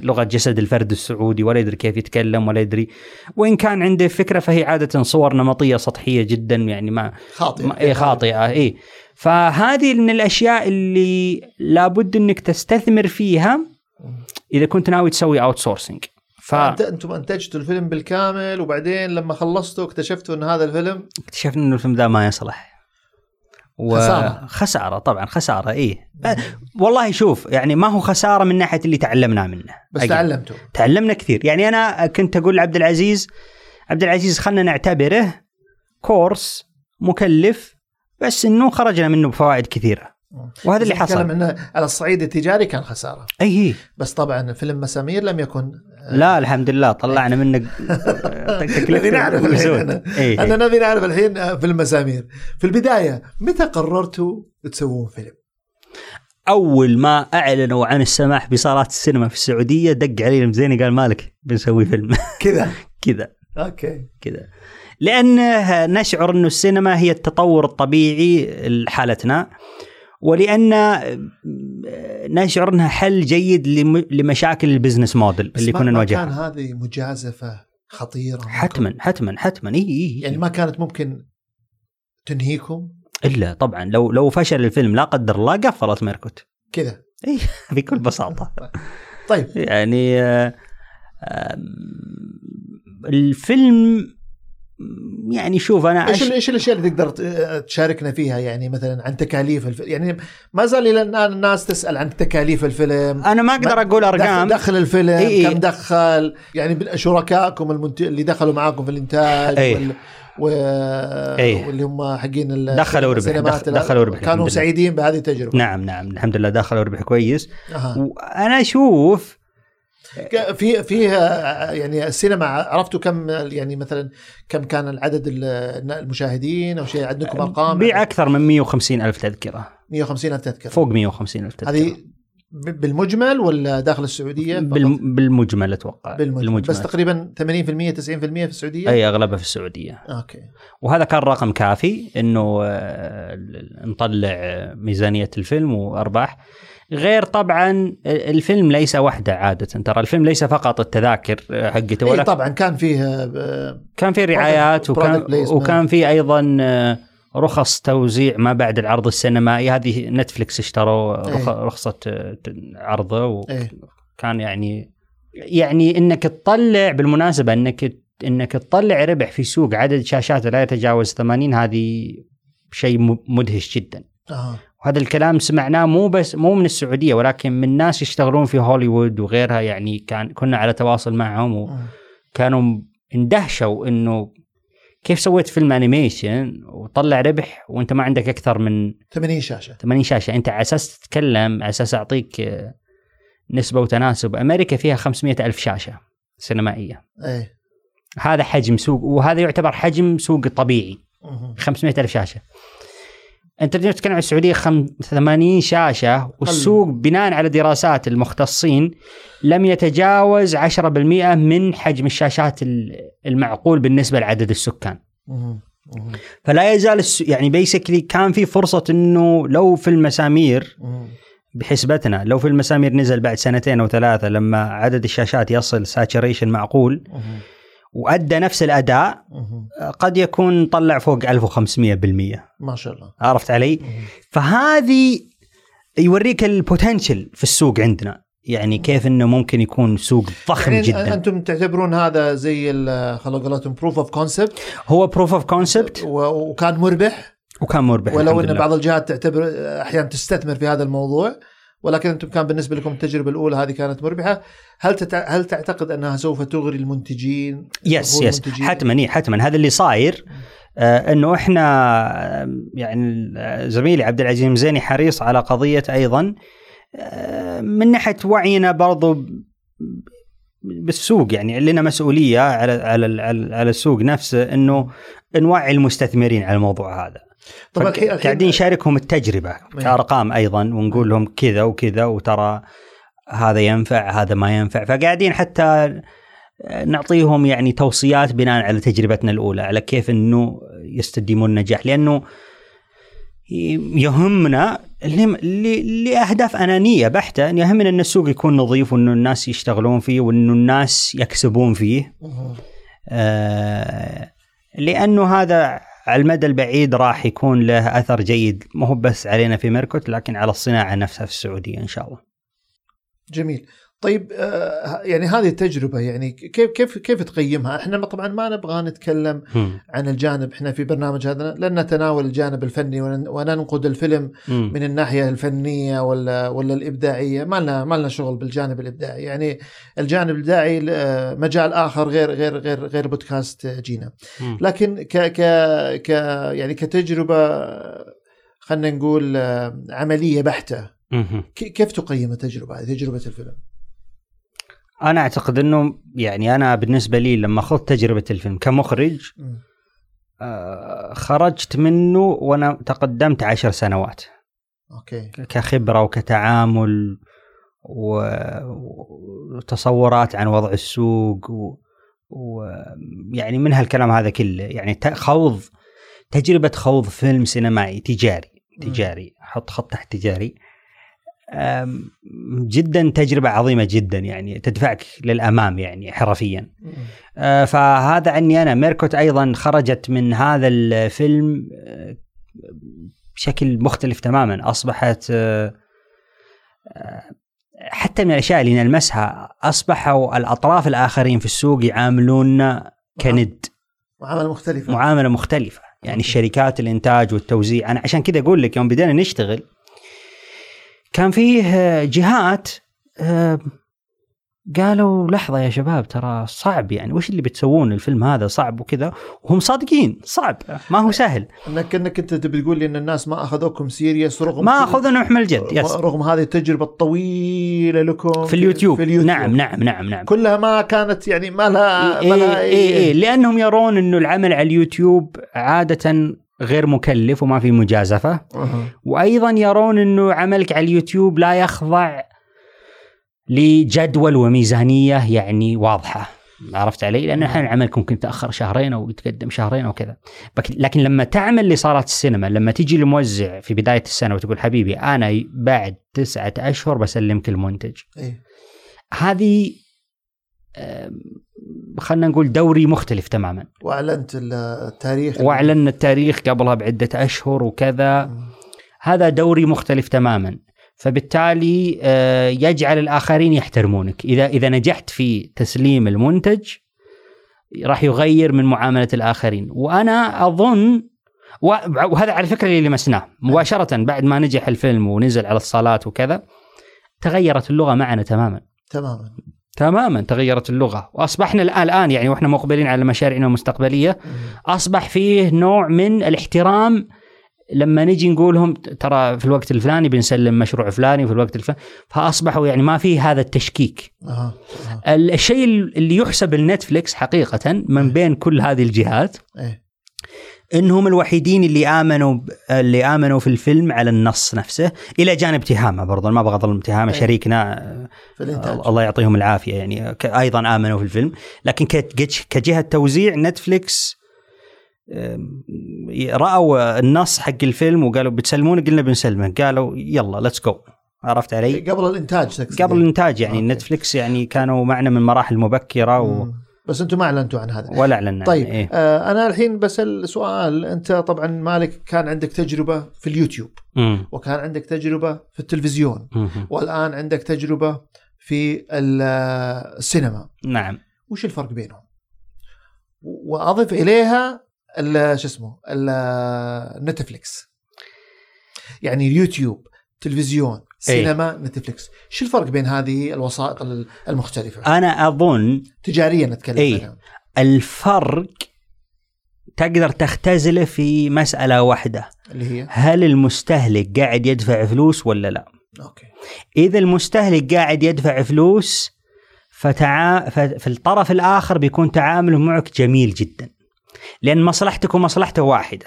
لغة جسد الفرد السعودي ولا يدري كيف يتكلم ولا يدري. وإن كان عنده فكرة فهي عادة صور نمطية سطحية جدا يعني ما خاطئ ما- إيه خاطئة اي فهذه من الأشياء اللي لابد إنك تستثمر فيها إذا كنت ناوي تسوي outsourcing فانت أنتم أنتجتوا الفيلم بالكامل وبعدين لما خلصتوا اكتشفتوا إن هذا الفيلم فاكتشفنا إنه الفيلم ذا ما يصلح. و... خسارة. خسارة طبعا خسارة إيه. أه، والله شوف يعني ما هو خسارة من ناحية اللي تعلمنا منه. بس أجل. تعلمتوا. تعلمنا كثير. يعني أنا كنت أقول لعبد العزيز عبد العزيز خلنا نعتبره كورس مكلف بس إنه خرجنا منه بفوائد كثيرة. وهذا اللي حصل. إنه على الصعيد التجاري كان خسارة. أي بس طبعا فيلم مسامير لم يكن لا الحمد لله طلعنا منك نبي نعرف الحين أنا. نبي نعرف الحين آه، فيلم مسامير في البداية متى قررتوا تسوون فيلم؟ أول ما أعلنوا عن السماح بصالات السينما في السعودية دق علي المزيني قال مالك بنسوي فيلم. كذا. كذا. okay. كذا. لأن نشعر أن السينما هي التطور الطبيعي لحالتنا ولأن نشعر أنها حل جيد لم- لمشاكل ال business model اللي كنا ما كان نواجهها هذه مجازفة خطيرة حتما حتما حتما. إي إي يعني ما كانت ممكن تنهيكم؟ إلا طبعا لو لو فشل الفيلم لا قدر الله قفلت ميركوت. كذا. إي بكل بساطة. طيب. يعني آه، الفيلم يعني شوف أنا إيش إيش الأشياء اللي تقدر تشاركنا فيها يعني مثلا عن تكاليف الفيلم يعني ما زال إلى الان الناس تسأل عن تكاليف الفيلم أنا ما أقدر أقول أرقام دخل, دخل الفيلم إي إي. كم دخل يعني شركائكم المنت... اللي دخلوا معاكم في الإنتاج إي. وال... و... إي. واللي هم حقين ال- دخلوا ربح، السينمات دخ- ال- دخلوا ربح كانوا. سعيدين بهذه التجربة نعم نعم الحمد لله دخلوا ربح كويس أها. وأنا أشوف في في يعني السينما عرفتوا كم يعني مثلا كم كان العدد ال- المشاهدين أو شيء؟ عندكم أرقام؟ بيع أكثر من 150 ألف تذكرة. 150 ألف تذكرة. فوق 150 ألف تذكرة. هذه بالمجمل ولا داخل السعودية فقط؟ بالم... بالمجمل أتوقع. بالمجمل. بس تقريبا 80% 90% في السعودية؟ أي أغلبها في السعودية. أوكي. وهذا كان رقم كافي إنه آه، نطلع ميزانية الفيلم وأرباح. غير طبعا الفيلم ليس وحده عادة ترى الفيلم ليس فقط التذاكر آه، حقته ولا طبعا كان فيه آه، كان في رعايات وكان. وكان في أيضا آه، رخص توزيع ما بعد العرض السينمائي هذه نتفلكس اشتروا إيه. رخصة عرضه إيه. وكان يعني يعني إنك تطلع بالمناسبة إنك إنك تطلع ربح في سوق عدد شاشات لا يتجاوز 80 هذه شيء مدهش جدا آه. وهذا الكلام سمعناه مو بس مو من السعودية ولكن من ناس يشتغلون في هوليوود وغيرها. يعني كان كنا على تواصل معهم و... مم. كانوا اندهشوا إنه كيف سويت فيلم animation وطلع ربح وأنت ما عندك أكثر من 80 شاشة. 80 شاشة. أنت على أساس تتكلم على أساس أعطيك آه، نسبة وتناسب. أمريكا فيها 500 ألف شاشة سينمائية. إيه. هذا حجم سوق وهذا يعتبر حجم سوق طبيعي. مهم. 500 ألف شاشة. أنت تتكلم عن السعودية خم... 80 شاشة والسوق بناء على دراسات المختصين لم يتجاوز 10% من حجم الشاشات ال- المعقول بالنسبة لعدد السكان. فلا يزال الس... يعني basically كان في فرصة إنه لو في المسامير. بحسبتنا لو في المسامير نزل بعد سنتين أو ثلاثة لما عدد الشاشات يصل saturation معقول. وأدى نفس الأداء مهم. قد يكون طلع فوق 1500% ما شاء الله. عرفت علي؟ فهذه يوريك ال potential في السوق عندنا. يعني كيف إنه ممكن يكون سوق ضخم يعني جدا. أنتم تعتبرون هذا زي خلوا قولتهم proof of concept هو proof of concept وكان مربح؟ وكان مربح ولو إن. بعض الجهات تعتبر أحيانا تستثمر في هذا الموضوع. ولكن أنتم كان بالنسبة لكم التجربة الأولى هذه كانت مربحة. هل تتع... هل تعتقد أنها سوف تغري المنتجين؟ yes yes المنتجين؟ حتما إيه، حتما. هذا اللي صاير آه إنه إحنا آه، يعني زميلي عبد العزيز مزيني حريص على قضية أيضا آه من ناحية وعينا برضو بالسوق يعني لنا مسؤولية على على, على السوق نفسه إنه نوعي المستثمرين على الموضوع هذا. طبعا قاعدين نشاركهم التجربة كأرقام أيضا ونقول لهم كذا وكذا وترى هذا ينفع هذا ما ينفع. فقاعدين حتى نعطيهم يعني توصيات بناء على تجربتنا الأولى على كيف إنه يستديمون النجاح. لأنه يهمنا لأهداف أنانية بحتة يهمنا إن السوق يكون نظيف وإنه الناس يشتغلون فيه وإنه الناس يكسبون فيه. آه، لأنه هذا على المدى البعيد راح يكون له أثر جيد مو بس علينا في ميركوت لكن على الصناعة نفسها في السعودية إن شاء الله. جميل طيب آه، يعني هذه التجربة يعني كيف كيف كيف تقيمها؟ إحنا طبعا ما نبغى نتكلم عن الجانب إحنا في برنامج هذا لن نتناول الجانب الفني ون- وننقد الفيلم. من الناحية الفنية ولا ولا الإبداعية ما لنا ما لنا شغل بالجانب الإبداعي يعني الجانب الإبداعي مجال آخر غير غير غير غير بودكاست جينا. لكن ك ك ك يعني كتجربة خلينا نقول آه، عملية بحتة كيف تقيم التجربة هذه تجربة الفيلم؟ أنا أعتقد إنه يعني أنا بالنسبة لي لما خذت تجربة الفيلم كمخرج. آه، خرجت منه وأنا تقدمت عشر سنوات. أوكي. كخبرة وكتعامل و- وتصورات عن وضع السوق و... ويعني من هالكلام هذا كله. يعني خوض تجربة خوض فيلم سينمائي تجاري. تجاري. حط خط تحت تجاري. جدا تجربة عظيمة جدا يعني تدفعك للأمام يعني حرفيا. آه، فهذا عني أنا. ميركوت أيضا خرجت من هذا الفيلم آه، بشكل مختلف تماما. أصبحت آه، حتى من الأشياء اللي نلمسها أصبحوا الأطراف الآخرين في السوق يعاملوننا كند. معاملة مختلفة. معاملة مختلفة. يعني. الشركات الإنتاج والتوزيع. أنا عشان كذا أقول لك يوم بدينا نشتغل كان فيه آه، جهات آه، قالوا لحظة يا شباب ترى صعب يعني وش اللي بتسوون الفيلم هذا صعب وكذا؟ وهم صادقين صعب ما هو سهل. انك إنك أنت تبي تقول لي إن الناس ما أخذوكم serious رغم ما اخذنا محمل جد yes رغم هذه التجربة الطويلة لكم في اليوتيوب. في اليوتيوب. نعم نعم نعم نعم. كلها ما كانت يعني ما لها ما إيه لها إيه إيه لأنهم يرون إنه العمل على اليوتيوب عادة غير مكلف وما في مجازفة. وأيضا يرون إنه عملك على اليوتيوب لا يخضع لجدول وميزانية يعني واضحة عرفت علي؟ لأن أحيانا عملك ممكن يتاخر شهرين أو يتقدم شهرين أو كذا. لكن لما تعمل لصالات السينما لما تجي لموزع في بداية السنة وتقول حبيبي أنا بعد تسعة أشهر بسلمك المنتج. إيه. هذه خلينا نقول دوري مختلف تماما. وأعلنت ال- التاريخ. واعلن التاريخ قبلها بعدة أشهر وكذا. هذا دوري مختلف تماما. فبالتالي آه، يجعل الآخرين يحترمونك. اذا إذا نجحت في تسليم المنتج راح يغير من معاملة الآخرين. وأنا أظن وهذا على فكرة اللي لمسناه. مباشرة بعد ما نجح الفيلم ونزل على الصالات وكذا تغيرت اللغة معنا تماما. تماما. تماما تغيرت اللغة. وأصبحنا الان يعني وإحنا مقبلين على مشاريعنا المستقبلية. أصبح فيه نوع من الاحترام. لما نجي نقولهم ترى في الوقت الفلاني بنسلم مشروع فلاني وفي الوقت الفلاني فأصبحوا يعني ما في هذا التشكيك. أها. ال- الشيء اللي يحسب لنتفليكس حقيقه من بين كل هذه الجهات إيه. إنهم الوحيدين اللي آمنوا ب- اللي آمنوا في الفيلم على النص نفسه إلى جانب تهامة برضه ما أبغى اظلم تهامة أي. شريكنا في الإنتاج الله يعطيهم العافية يعني أيضا آمنوا في الفيلم لكن كجهة توزيع نتفليكس رأوا النص حق الفيلم وقالوا بتسلمونه قلنا بنسلمه قالوا يلا let's go عرفت علي؟ قبل الإنتاج قبل الإنتاج يعني أوكي. نتفليكس يعني كانوا معنا من مراحل مبكرة و... مم. بس أنتم ما اعلنتوا عن هذا ولا اعلنا طيب إيه؟ آه أنا الحين بسأل سؤال انت طبعا مالك كان عندك تجربة في اليوتيوب مم. وكان عندك تجربة في التلفزيون مم. والآن عندك تجربة في ال- السينما نعم وش الفرق بينهم وأضف إليها ال- شو اسمه نتفليكس يعني اليوتيوب تلفزيون سينما نتفليكس. شو الفرق بين هذه الوسائط ال- المختلفة؟ أنا أظن تجاريا نتكلم إيه. عنها. الفرق تقدر تختزله في مسألة واحدة. اللي هي؟ هل المستهلك قاعد يدفع فلوس ولا لا؟ أوكي. إذا المستهلك قاعد يدفع فلوس فتعا... ففي الطرف الآخر بيكون تعامله معك جميل جدا. لأن مصلحتك ومصلحته واحدة.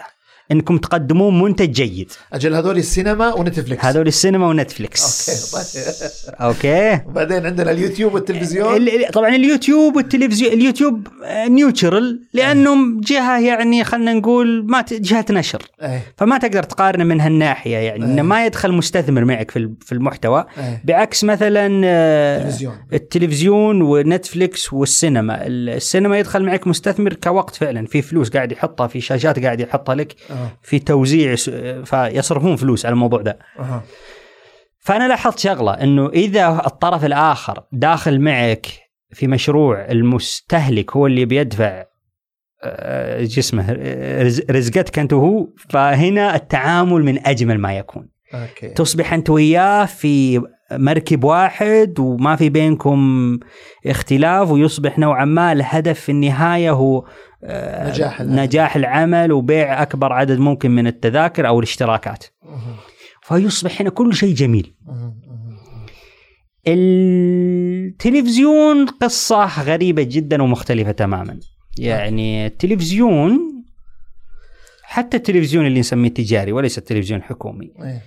إنكم تقدمون منتج جيد. أجل هذول السينما ونتفلكس هذول السينما ونتفلكس أوكي أوكي. وبعدين عندنا اليوتيوب والتلفزيون. ال- ال- طبعا اليوتيوب والتلفزيون اليوتيوب آه، neutral لأنهم جهة يعني خلينا نقول ما ت- جهة نشر. فما تقدر تقارنه من هالناحية يعني إنه. ما يدخل مستثمر معك في ال- في المحتوى. بعكس مثلا آه، تلفزيون التلفزيون ونتفليكس والسينما. ال- السينما يدخل معك مستثمر كوقت فعلا. في فلوس قاعد يحطها في شاشات قاعد يحطها لك. في توزيع فيصرفون فلوس على الموضوع ده. فأنا لاحظت شغلة إنه إذا الطرف الآخر داخل معك في مشروع المستهلك هو اللي بيدفع جسمه آه، رز- رزقتك أنت وهو فهنا التعامل من أجمل ما يكون. أوكي. تصبح أنت وياه في مركب واحد وما في بينكم اختلاف ويصبح نوعا ما الهدف في النهاية هو نجاح العمل. نجاح العمل وبيع أكبر عدد ممكن من التذاكر أو الاشتراكات. فيصبح هنا كل شيء جميل. التلفزيون قصة غريبة جدا ومختلفة تماما يعني التلفزيون حتى التلفزيون اللي نسميه تجاري وليس التلفزيون الحكومي إيه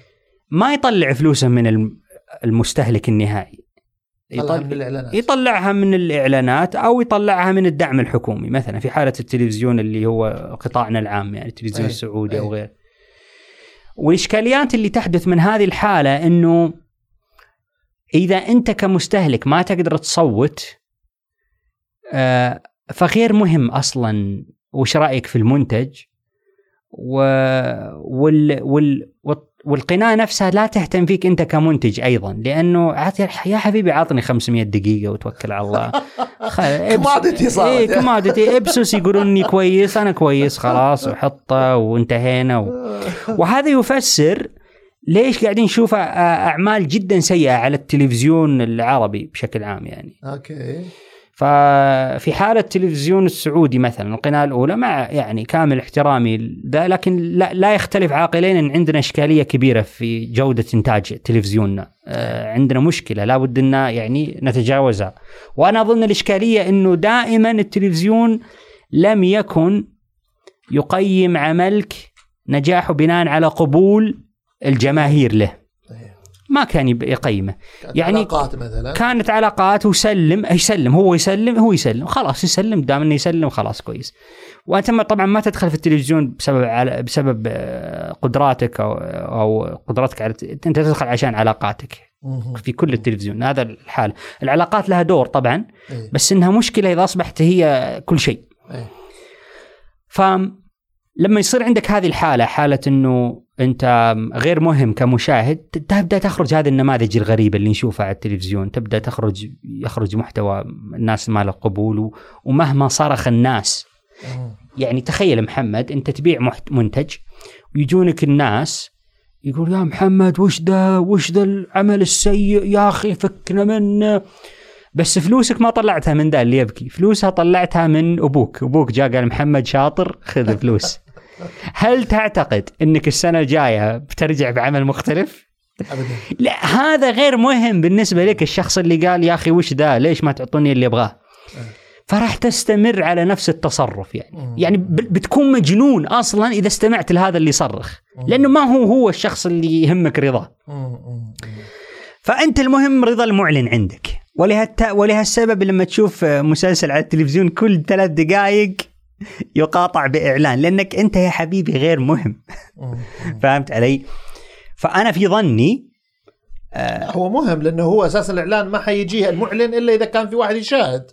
ما يطلع فلوسه من الم- المستهلك النهائي طلع يطل- من الإعلانات يطلعها من الإعلانات أو يطلعها من الدعم الحكومي مثلا في حالة التلفزيون اللي هو قطاعنا العام يعني التلفزيون أي. السعودي أي. أو غيره والإشكاليات اللي تحدث من هذه الحالة أنه إذا أنت كمستهلك ما تقدر تصوت آه، فغير مهم أصلا وش رأيك في المنتج و... وال... وال... والقناة نفسها لا تهتم فيك أنت كمنتج أيضا لأنه يا حبيبي عطني 500 دقيقة وتوكل على الله. Commodity صارت. إيه commodity إبسوس يقولون إني كويس أنا كويس خلاص وحطه وانتهينا و... وهذا يفسر ليش قاعدين نشوف أ- أعمال جدا سيئة على التلفزيون العربي بشكل عام يعني أوكي ففي حالة التلفزيون السعودي مثلا القناة الأولى مع يعني كامل احترامي ذا لكن لا, لا يختلف عاقلين أن عندنا إشكالية كبيرة في جودة إنتاج تلفزيوننا آه عندنا مشكلة لابد أن يعني نتجاوزها وأنا أظن الإشكالية أنه دائما التلفزيون لم يكن يقيم عملك نجاحه بناء على قبول الجماهير له. ما كان يقيمه. كانت يعني علاقات مثلا. كانت علاقات وسلم يسلم هو يسلم هو يسلم. خلاص يسلم دام إنه يسلم خلاص كويس. وأنت ما- طبعا ما تدخل في التلفزيون بسبب على بسبب آه، قدراتك أو أو قدرتك على أنت تدخل عشان علاقاتك. في كل التلفزيون. هذا الحال. العلاقات لها دور طبعا إيه. بس إنها مشكلة إذا أصبحت هي كل شيء. إيه. فلما يصير عندك هذه الحالة حالة إنه أنت غير مهم كمشاهد تبدأ تخرج هذه النماذج الغريبة اللي نشوفها على التلفزيون. تبدأ تخرج يخرج محتوى الناس ما له قبول ومهما صرخ الناس. يعني تخيل محمد أنت تبيع منتج ويجونك الناس يقول يا محمد وش ذا وش ذا العمل السيء؟ يا أخي فكنا منه بس فلوسك ما طلعتها من ذا اللي يبكي. فلوسها طلعتها من أبوك. أبوك جاء قال محمد شاطر خذ فلوس هل تعتقد إنك السنة الجاية بترجع بعمل مختلف؟ ابدا. لا هذا غير مهم بالنسبة لك الشخص اللي قال يا أخي وش ذا؟ ليش ما تعطوني اللي ابغاه فراح تستمر على نفس التصرف يعني. مم. يعني بتكون مجنون أصلا إذا استمعت لهذا اللي يصرخ لأنه ما هو هو الشخص اللي يهمك رضاه. فأنت المهم رضا المعلن عندك. ولهالت... ولهالسبب لما تشوف مسلسل على التلفزيون كل ثلاث دقائق يقاطع بإعلان لأنك أنت يا حبيبي غير مهم. فهمت علي؟ فأنا في ظني هو مهم لأنه هو أساسا الإعلان ما حيجيه المعلن إلا إذا كان في واحد يشاهد.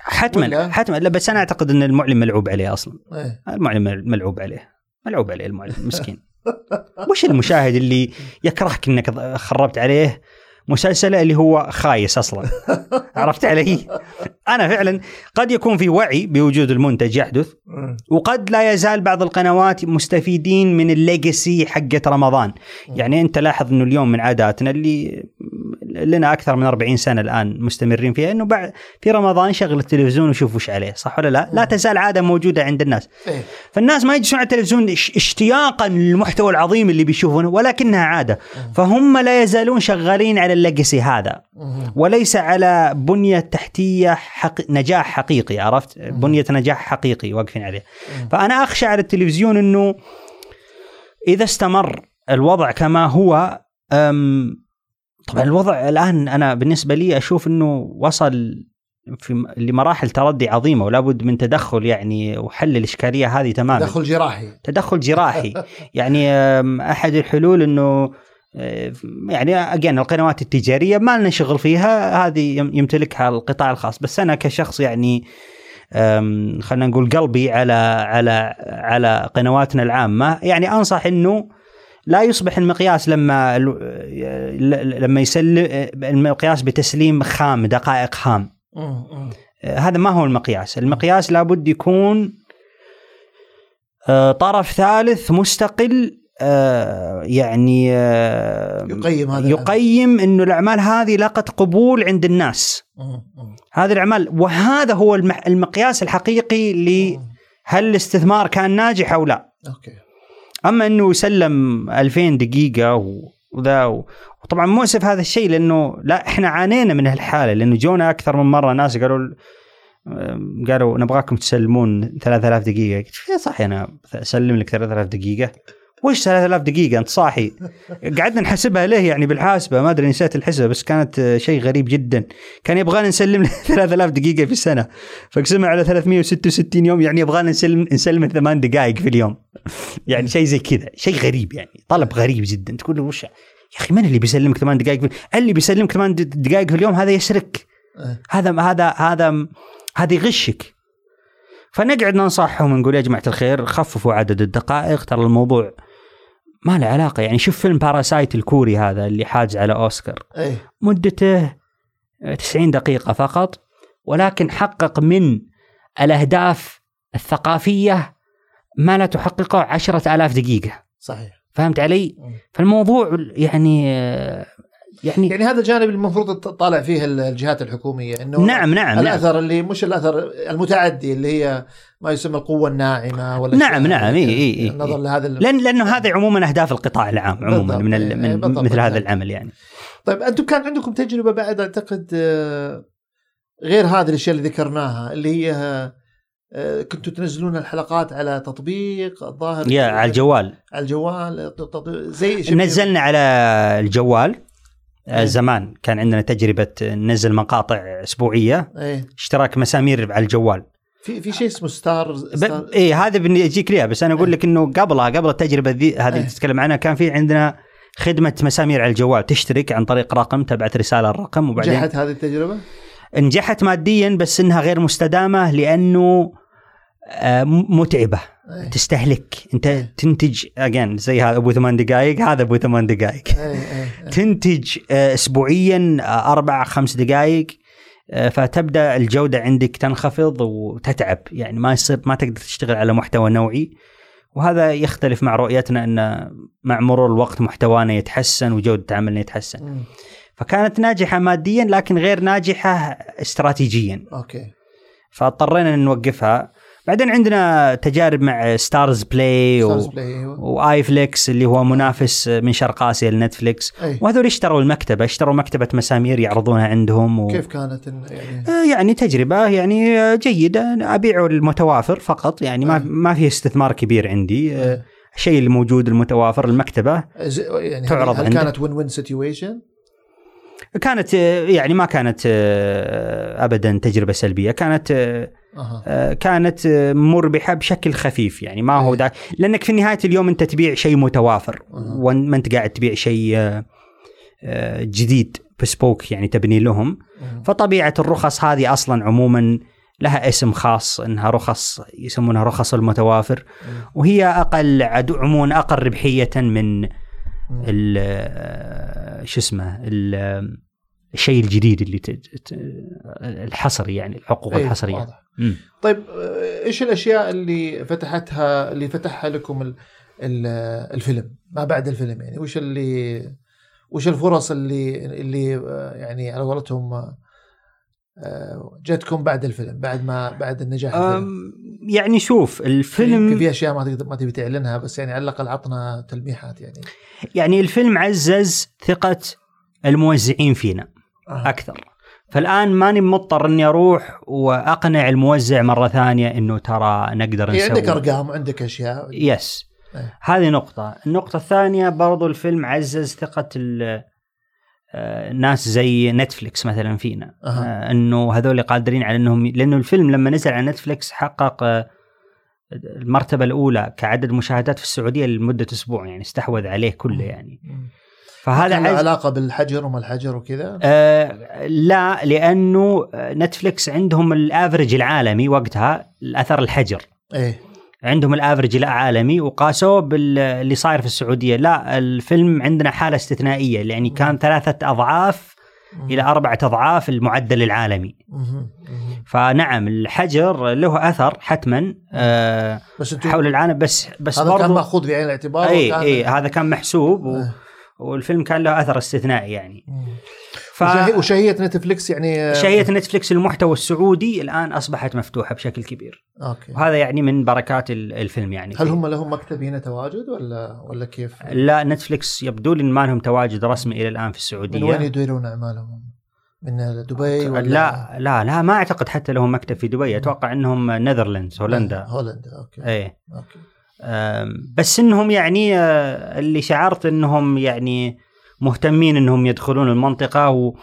حتما ولا؟ حتما. لا بس أنا أعتقد إن المعلن ملعوب عليه أصلا. إيه. المعلن مل- ملعوب عليه. ملعوب عليه المعلن مسكين. وش المشاهد اللي يكرهك إنك خربت عليه؟ مسلسله اللي هو خايس أصلا عرفت علي؟ أنا فعلا قد يكون في وعي بوجود المنتج يحدث. وقد لا يزال بعض القنوات مستفيدين من الليجسي حقت رمضان يعني انت لاحظ انه اليوم من عاداتنا اللي لنا أكثر من 40 سنة الآن مستمرين فيها إنه بعد في رمضان شغل التلفزيون وشوف وش عليه صح ولا لا؟ لا تزال عادة موجودة عند الناس إيه. فالناس ما يجلسون على التلفزيون إش- اشتياقا للمحتوى العظيم اللي بيشوفونه ولكنها عادة فهم لا يزالون شغالين على الليجسي هذا. وليس على بنية تحتية حق... نجاح حقيقي عرفت بنية نجاح حقيقي واقفين عليه فأنا أخشى على التلفزيون أنه إذا استمر الوضع كما هو. طبعا. الوضع الآن أنا بالنسبة لي أشوف أنه وصل في لمراحل تردي عظيمة ولا بد من تدخل يعني وحل الإشكالية هذه تماما. تدخل جراحي. تدخل جراحي. يعني أحد الحلول إنه أه، يعني اجين القنوات التجارية ما لنا شغل فيها هذه يم- يمتلكها القطاع الخاص. بس أنا كشخص يعني خلينا نقول قلبي على على على قنواتنا العامة يعني أنصح إنه لا يصبح المقياس لما ل- لما يسلم المقياس بتسليم خام دقائق خام. هذا ما هو المقياس. المقياس لابد يكون آه، طرف ثالث مستقل آه، يعني آه، يقيم هذا يقيم إنه الأعمال هذه لقت قبول عند الناس. هذه الأعمال وهذا هو الم- المقياس الحقيقي لهل الاستثمار كان ناجح أو لا. أوكي. أما إنه يسلم 2000 دقيقة وذا و- وطبعا مؤسف هذا الشيء لأنه لا إحنا عانينا من هالحالة لأنه جونا أكثر من مرة ناس قالوا قالوا نبغاكم تسلمون 3000 دقيقة. قلت يا صاحي أنا اسلم لك 3000 دقيقة. وش 3000 دقيقة؟ أنت صاحي. قعدنا نحسبها له يعني؟ بالحاسبة. ما أدري نسيت الحسبة بس كانت شيء غريب جدا. كان يبغانا نسلم له 3000 دقيقة في السنة. فقسمها على 366 يوم يعني يبغانا نسلم نسلم ثمان دقائق في اليوم. يعني شيء زي كذا. شيء غريب يعني. طلب غريب جدا. تقول له وش؟ يا أخي من اللي بيسلمك ثمان دقائق. اللي بيسلمك ثمان دقائق في اليوم هذا إيه. هذا هذا هذا هذا يغشك. فنقعد ننصحهم نقول يا جماعة الخير خففوا عدد الدقائق. ترى الموضوع ما له علاقة. يعني شوف فيلم باراسايت الكوري هذا اللي حاز على أوسكار. إيه. مدته 90 دقيقة فقط ولكن حقق من الأهداف الثقافية ما لا تحققه عشرة آلاف دقيقة. صحيح. فهمت علي؟ مم. فالموضوع يعني يعني يعني هذا الجانب المفروض تطالع فيه الجهات الحكومية إنه نعم نعم نعم الأثر اللي مش الأثر المتعدي اللي هي ما يسمى القوة الناعمة ولا نعم،. نعم، إي- إي. النظر لهذا لأن لأنه هذا عموما أهداف القطاع العام عموما بالضبط، من, ال- إيه، من بالضبط، مثل هذا بالضبط. العمل يعني طيب أنتم كان عندكم تجربة بعد أعتقد آه، غير هذه الأشياء اللي ذكرناها اللي هي آه، كنتوا تنزلون الحلقات على تطبيق الظاهر يا على الجوال على الجوال زي نزلنا على الجوال إيه. زمان كان عندنا تجربة ننزل مقاطع أسبوعية إيه اشتراك مسامير على الجوال في في شيء اسمه ستار, ستار ب... إيه هذا بيجيك ليها بس أنا أقول لك إنه قبلها قبل التجربة ذي هذه إيه. اللي تتكلم عنها كان في عندنا خدمة مسامير على الجوال تشترك عن طريق رقم تبعت رسالة الرقم وبعدين نجحت هذه التجربة؟ نجحت ماديا بس إنها غير مستدامة لأنه آه، متعبة إيه. تستهلك. انت إيه. تنتج اجين زي هذا أبو ثمان دقائق هذا أبو ثمان دقائق إيه إيه تنتج آه، اسبوعيا آه، أربع خمس دقائق آه، فتبدأ الجودة عندك تنخفض وتتعب. يعني ما يصير ما تقدر تشتغل على محتوى نوعي. وهذا يختلف مع رؤيتنا إن مع مرور الوقت محتوانا يتحسن وجودة عملنا يتحسن. فكانت ناجحة ماديا لكن غير ناجحة استراتيجيا. أوكي. فاضطرينا نوقفها. بعدين عندنا تجارب مع ستارز بلاي ستارز و... بلاي أيوه واي فليكس اللي هو منافس من شرق آسيا لنتفليكس أي. وهذول اشتروا المكتبة اشتروا مكتبة مسامير يعرضونها عندهم و... كيف كانت يعني آه، يعني تجربة يعني جيدة أبيع المتوافر فقط يعني ما. ما في استثمار كبير عندي آه،. الشيء الموجود المتوافر المكتبة يعني تعرض هل. كانت win-win situation؟ كانت آه، يعني ما كانت ابدا تجربة سلبية كانت آه، كانت آه، مربحه بشكل خفيف يعني ما هو إيه. دا لأنك في نهايه اليوم أنت تبيع شيء متوافر أها. وما أنت قاعد تبيع شيء آه، آه، جديد بسبوك يعني تبني لهم مم. فطبيعة الرخص هذه أصلا عموما لها اسم خاص إنها رخص يسمونها رخص المتوافر وهي أقل عدو عموما أقل ربحيه من شو اسمه ال- الشيء الجديد اللي الحصري يعني الحقوق إيه، الحصرية طيب آه، إيش الأشياء اللي فتحتها اللي فتحها لكم ال- ال- الفيلم؟ ما بعد الفيلم يعني وش اللي وش الفرص اللي اللي آه، يعني على قولتهم آه، جتكم بعد الفيلم بعد ما بعد النجاح الفيلم؟ يعني شوف الفيلم في أشياء ما تقدر ما تبي تعلنها بس يعني على الأقل عطنا تلميحات يعني. يعني الفيلم عزز ثقة الموزعين فينا آه. أكثر. فالآن ماني مضطر إني أروح وأقنع الموزع مرة ثانية إنه ترى نقدر إيه، نسوي. عندك أرقام وعندك أشياء. yes إيه. هذه نقطة، النقطة الثانية برضو الفيلم عزز ثقة ال- آه، ناس زي نتفليكس مثلا فينا. آه، إنه هذول قادرين على إنهم لأنه الفيلم لما نزل على نتفليكس حقق آه، المرتبة الأولى كعدد مشاهدات في السعودية لمدة أسبوع يعني استحوذ عليه كله يعني. فهذا عز... علاقة بالحجر وما الحجر وكذا آه لا لأنه آه، نتفليكس عندهم ال average العالمي وقتها الأثر الحجر إيه عندهم ال average العالمي وقاسوه باللي صاير في السعودية لا الفيلم عندنا حالة استثنائية يعني كان ثلاثة أضعاف مم. إلى أربعة أضعاف المعدل العالمي مم. مم. فنعم الحجر له أثر حتما آه بس حول العالم بس بس هذا كان مأخوذ بعين الاعتبار اي اي هذا كان محسوب و... إيه. والفيلم كان له أثر استثنائي يعني. ف وشهي- وشهية نتفلكس يعني شهية نتفلكس المحتوى السعودي الآن أصبحت مفتوحة بشكل كبير. أوكي. وهذا يعني من بركات ال- الفيلم يعني. هل هم لهم مكتب هنا تواجد ولا ولا كيف؟ لا نتفلكس يبدو لي إن ما لهم تواجد رسمي إلى الآن في السعودية. من وين يديرون أعمالهم؟ من دبي ولا لا لا لا ما أعتقد حتى لهم مكتب في دبي. أتوقع إنهم Netherlands هولندا. هولندا أوكي. إيه. أوكي. بس إنهم يعني آه، اللي شعرت إنهم يعني مهتمين إنهم يدخلون المنطقة و...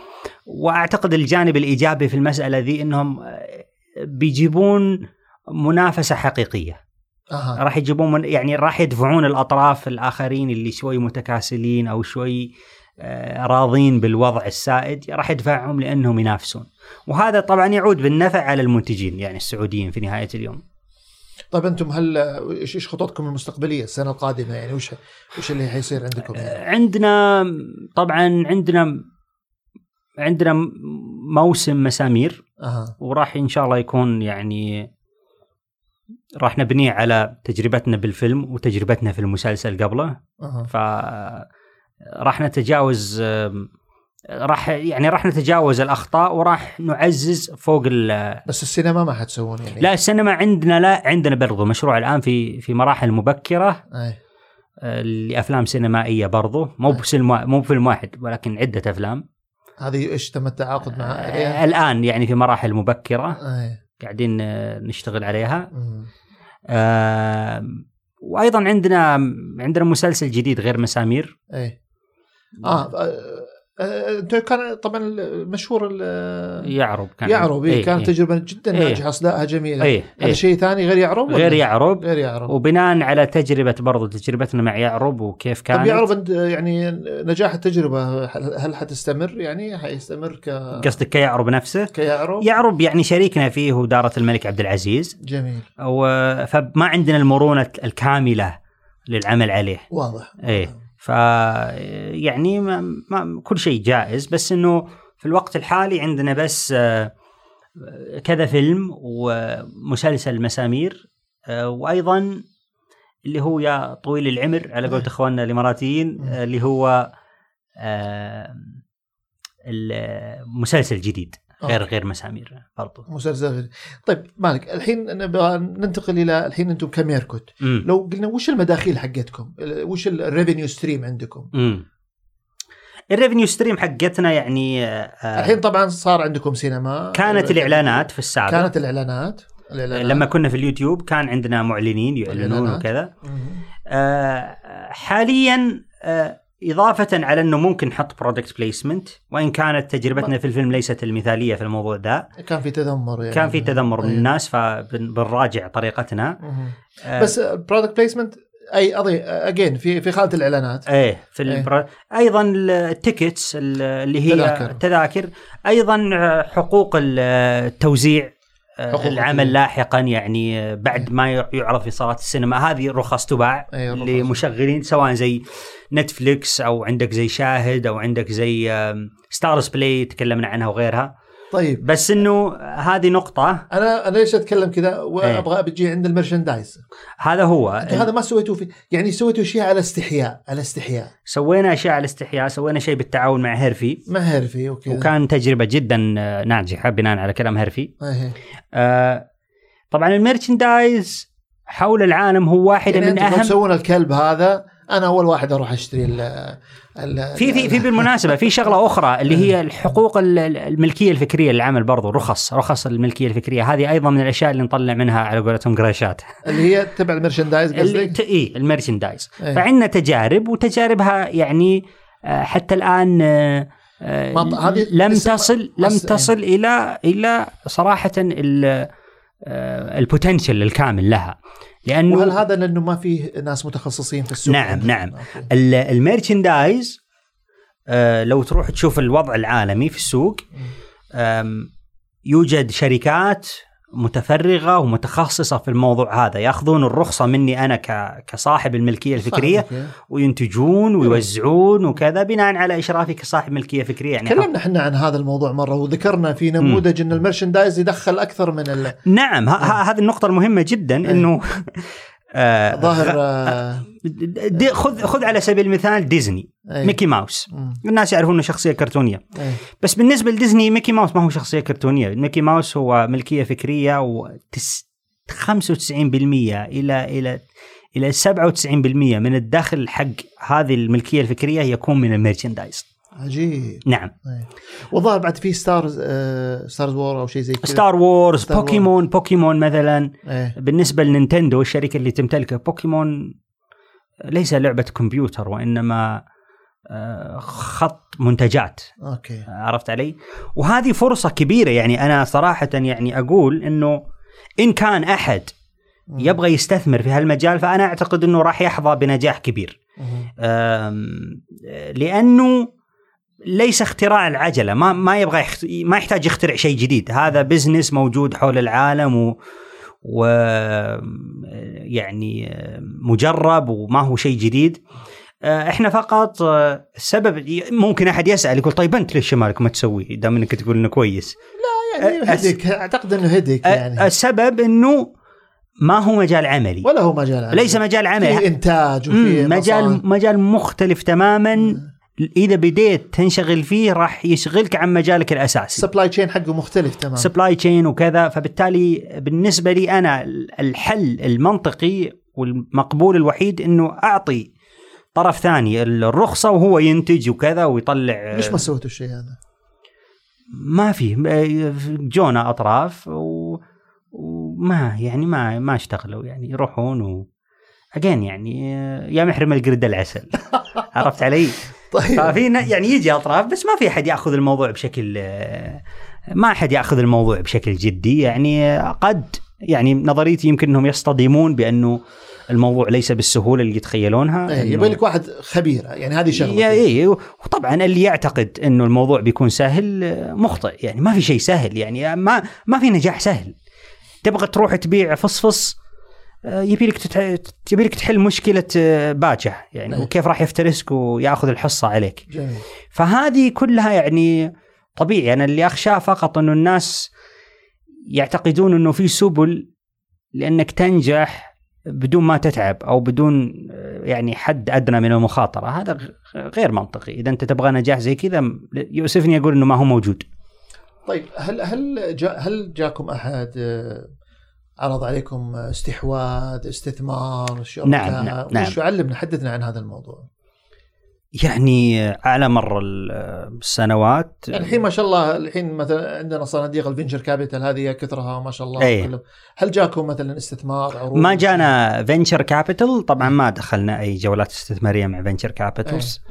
وأعتقد الجانب الإيجابي في المسألة ذي إنهم آه، بيجيبون منافسة حقيقية. أها. راح يجيبون من يعني راح يدفعون الأطراف الآخرين اللي شوي متكاسلين أو شوي آه، راضين بالوضع السائد راح يدفعهم لأنهم ينافسون. وهذا طبعا يعود بالنفع على المنتجين يعني السعوديين في نهاية اليوم. طيب أنتم هل إيش إيش خططكم المستقبلية السنة القادمة؟ يعني وش وش اللي حيصير عندكم؟ يعني؟ عندنا طبعا عندنا عندنا موسم مسامير. أها. وراح إن شاء الله يكون يعني راح نبنيه على تجربتنا بالفيلم وتجربتنا في المسلسل قبله. أها. ف راح نتجاوز راح يعني راح نتجاوز الأخطاء وراح نعزز فوق ال بس السينما ما حتسوون يعني؟ لا السينما عندنا لا عندنا برضو مشروع الآن في في مراحل مبكرة. أي. آه، لأفلام سينمائية برضو. مو وا- مو بفيلم واحد ولكن عدة أفلام. هذه إيش تم التعاقد مع آه، عليها؟ الآن يعني في مراحل مبكرة. أي. قاعدين آه، نشتغل عليها. آه، وأيضا عندنا عندنا مسلسل جديد غير مسامير. أي. آه كان طبعا المشهور ال- يعرب كان. يعرب إيه إيه، كانت إيه. تجربة جدا إيه. ناجحة اصدائها جميلة. إيه، هذا إيه. شيء ثاني غير يعرب؟ غير يعرب. غير يعرب. وبناء على تجربة برضو تجربتنا مع يعرب وكيف كانت. طب يعرب يعني نجاح التجربة هل حتستمر؟ يعني حيستمر ك قصدك كيعرب نفسه؟ كيعرب. يعرب يعني شريكنا فيه هو دارة الملك عبد العزيز. جميل. و- فما عندنا المرونة الكاملة للعمل عليه. واضح. إيه. ف يعني ما ما كل شيء جائز بس إنه في الوقت الحالي عندنا بس آه، كذا فيلم ومسلسل مسامير آه، وأيضا اللي هو يا طويل العمر على قولة إخواننا الإماراتيين آه، اللي هو المسلسل جديد. غير أوكي. غير مسامير برضو مسلسل غير. طيب مالك الحين نبغى ننتقل إلى الحين أنتم كميركوت مم. لو قلنا وش المداخيل حقتكم؟ وش ال revenue stream عندكم؟ امم الريفنيو ستريم حقتنا يعني آه، الحين طبعا صار عندكم سينما كانت الإعلانات في السابق كانت الإعلانات الإعلانات لما كنا في اليوتيوب كان عندنا معلنين يعلنون الإعلانات. وكذا مم. آه، حاليا آه، إضافة على أنه ممكن نحط product placement وإن كانت تجربتنا في الفيلم ليست المثالية في الموضوع ذا كان في تذمر يعني كان في تذمر من أيوه. الناس فبنراجع طريقتنا. آه، بس برودكت بليسمنت أي اضي اجين في في خانة الإعلانات إيه في إيه. البر... أيضا التيكتس اللي هي تذاكر. تذاكر أيضا حقوق التوزيع العمل التوزيع. لاحقا يعني بعد ما يعرض في صالات السينما هذه رخص تباع رخص. لمشغلين سواء زي نتفليكس أو عندك زي شاهد أو عندك زي ستارز بلاي تكلمنا عنها وغيرها طيب. بس إنه هذه نقطة. أنا أنا ليش أتكلم كذا؟ إيه. وأبغى بتجي عند ال merchandise. هذا هو. هذا ما سويتوا في يعني سويتوا شيء على استحياء على استحياء. سوينا اشياء على الاستحياء سوينا شيء بالتعاون مع هيرفي. ما هرفي وكذا وكان تجربة جدا ناجحة بناء على كلام هيرفي. إيه. آه، طبعا ال merchandise حول العالم هو واحدة يعني من أهم تسوون الكلب هذا أنا أول واحد أروح أشتري ال في في في بالمناسبة في شغلة أخرى اللي هي الحقوق ال- ال- الملكية الفكرية للعمل برضو رخص رخص الملكية الفكرية. هذه أيضا من الأشياء اللي نطلع منها على قولتهم قراشات اللي هي تبع ال merchandise قصدك؟ اي ال merchandise. إيه. فعندنا تجارب وتجاربها يعني آه، حتى الآن آه، آه، لم تصل لم أص- تصل إلى إلى صراحة ال- ال potential الكامل لها. لأنه وهل هذا لأنه ما في ناس متخصصين في السوق؟ نعم، نعم. ال merchandise آه، لو تروح تشوف الوضع العالمي في السوق يوجد شركات متفرغة ومتخصصة في الموضوع هذا يأخذون الرخصة مني أنا كصاحب الملكية الفكرية. وينتجون ويوزعون وكذا بناء على إشرافي كصاحب ملكية فكرية يعني تكلمنا إحنا عن هذا الموضوع مرة وذكرنا في نموذج إن ال merchandise يدخل أكثر من ال- نعم ه- هذه النقطة المهمة جدا إيه. إنه آه، ظاهر آه، دي- خذ خذ على سبيل المثال ديزني إيه. ميكي ماوس مم. الناس يعرفون انه شخصية كرتونية إيه. بس بالنسبة لديزني ميكي ماوس ما هو شخصية كرتونية ميكي ماوس هو ملكية فكرية و 95% إلى إلى إلى 97% من الدخل حق هذه الملكية الفكرية يكون من ال merchandise عجيب نعم إيه. والظاهر بعد في Stars آه Stars War أو شيء زي كذا Star Wars Star War. بوكيمون بوكيمون مثلا إيه. بالنسبة لنينتندو الشركة اللي تمتلكه بوكيمون ليس لعبة كمبيوتر وإنما آه، خط منتجات okay عرفت علي؟ وهذه فرصة كبيرة يعني أنا صراحة يعني أقول إنه إن كان أحد مم. يبغى يستثمر في هالمجال فأنا أعتقد إنه راح يحظى بنجاح كبير مم. ليس اختراع العجلة ما ما يبغى يخت... ما يحتاج يخترع شيء جديد. هذا بزنس موجود حول العالم و و يعني مجرب وما هو شيء جديد. آه، إحنا فقط آه، السبب ممكن أحد يسأل يقول طيب أنت ليش مالك ما تسويه دام إنك تقول إنه كويس. يعني أس- هدك أعتقد إنه هدك آه، يعني. السبب إنه ما هو مجال عملي. ولا هو مجال عمل. ليس مجال عملي. في إنتاج وفي مجال. مجال مختلف تماما. إذا بديت تنشغل فيه راح يشغلك عن مجالك الأساسي. ال supply chain حقه مختلف تماما supply chain وكذا فبالتالي بالنسبة لي أنا الحل المنطقي والمقبول الوحيد إنه أعطي طرف ثاني الرخصة وهو ينتج وكذا ويطلع. ليش ما سويتوا الشيء هذا؟ ما في. جونا أطراف و... وما يعني ما ما اشتغلوا يعني يروحون و اجين يعني يا محرم القرد العسل. عرفت علي؟ طيب. ففي يعني يجي أطراف بس ما في أحد يأخذ الموضوع بشكل ما أحد يأخذ الموضوع بشكل جدي. يعني قد يعني نظريتي يمكن إنهم يصطدمون بأنه الموضوع ليس بالسهولة اللي يتخيلونها. إيه، يبي لك واحد خبير يعني هذه شغلة. إيه وطبعا اللي يعتقد إنه الموضوع بيكون سهل مخطئ. يعني ما في شيء سهل يعني ما ما في نجاح سهل. تبغى تروح تبيع فصفص يبي لك تتع... يبي لك تحل مشكلة آه، باجه يعني إيه. وكيف راح يفترسك وياخذ الحصة عليك. جميل. فهذه كلها يعني طبيعي. أنا اللي أخشاه فقط أنه الناس يعتقدون أنه في سبل لأنك تنجح بدون ما تتعب أو بدون آه، يعني حد أدنى من المخاطرة. هذا غير منطقي. إذا أنت تبغى نجاح زي كذا يؤسفني أقول أنه ما هو موجود. طيب هل هل جا هل جاكم أحد آه، عرض عليكم استحواذ استثمار شركه نعم، نعم، نعم. وش علمنا حدثنا عن هذا الموضوع يعني على مر ال- السنوات يعني الحين ما شاء الله الحين مثلا عندنا صناديق ال venture capital هذه كثرها ما شاء الله أي. كله. هل جاكم مثلا استثمار عروض ما جانا venture capital طبعا ما دخلنا أي جولات استثمارية مع venture أي. capitals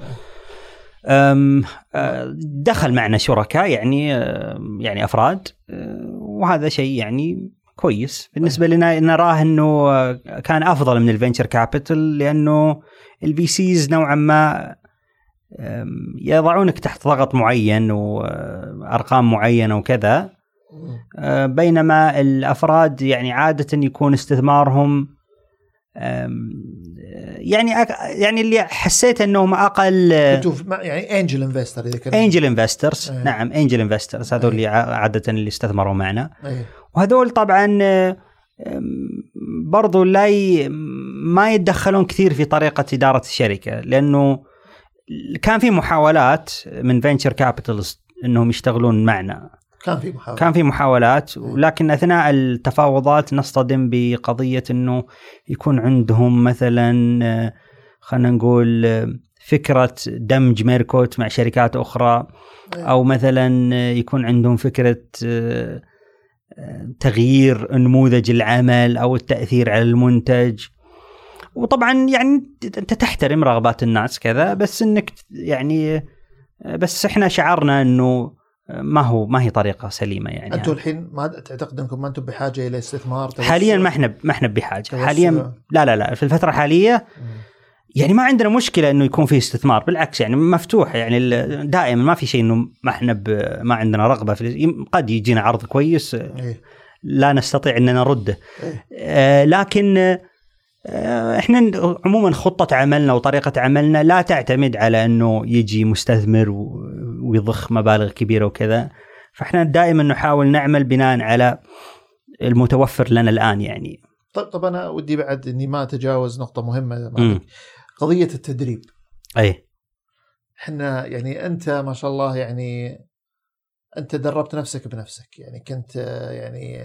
دخل معنا شركاء يعني يعني أفراد وهذا شيء يعني كويس بالنسبة لنا نراه إنه كان أفضل من ال venture capital لأنه ال VCs نوعا ما يضعونك تحت ضغط معين وأرقام معينة وكذا. أه، بينما الأفراد يعني عادة يكون استثمارهم يعني يعني اللي حسيت إنهم أقل يعني angel investor إذا كان angel investors إيه. نعم angel investors هذول إيه. اللي عادة اللي استثمروا معنا إيه. وهذول طبعا آه، برضو لا ي... ما يتدخلون كثير في طريقة إدارة الشركة لأنه كان في محاولات من venture capitalist إنهم يشتغلون معنا. كان في محاولة كان في محاولات ولكن أثناء التفاوضات نصطدم بقضية إنه يكون عندهم مثلا آه، خلينا نقول آه، فكرة دمج ميركوت مع شركات أخرى أو مثلا يكون عندهم فكرة تغيير نموذج العمل أو التأثير على المنتج وطبعا يعني أنت تحترم رغبات الناس كذا بس إنك يعني بس إحنا شعرنا إنه ما هو ما هي طريقة سليمة يعني أنتم الحين ما تعتقد إنكم ما أنتم بحاجة إلى استثمار؟ حاليا ما إحنا ما إحنا بحاجة. حاليا لا لا لا في الفترة الحالية. يعني ما عندنا مشكلة إنه يكون في استثمار بالعكس يعني مفتوح يعني دائما ما في شيء إنه ما إحنا ما عندنا رغبة في قد يجينا عرض كويس إيه. لا نستطيع ان نرده إيه. آه، لكن آه، إحنا عموما خطة عملنا وطريقة عملنا لا تعتمد على إنه يجي مستثمر ويضخ مبالغ كبيرة وكذا فإحنا دائما نحاول نعمل بناء على المتوفر لنا الآن يعني طيب طب أنا ودي بعد إني ما أتجاوز نقطة مهمة. قضية التدريب. أي. إحنا يعني أنت ما شاء الله يعني أنت دربت نفسك بنفسك. يعني كنت يعني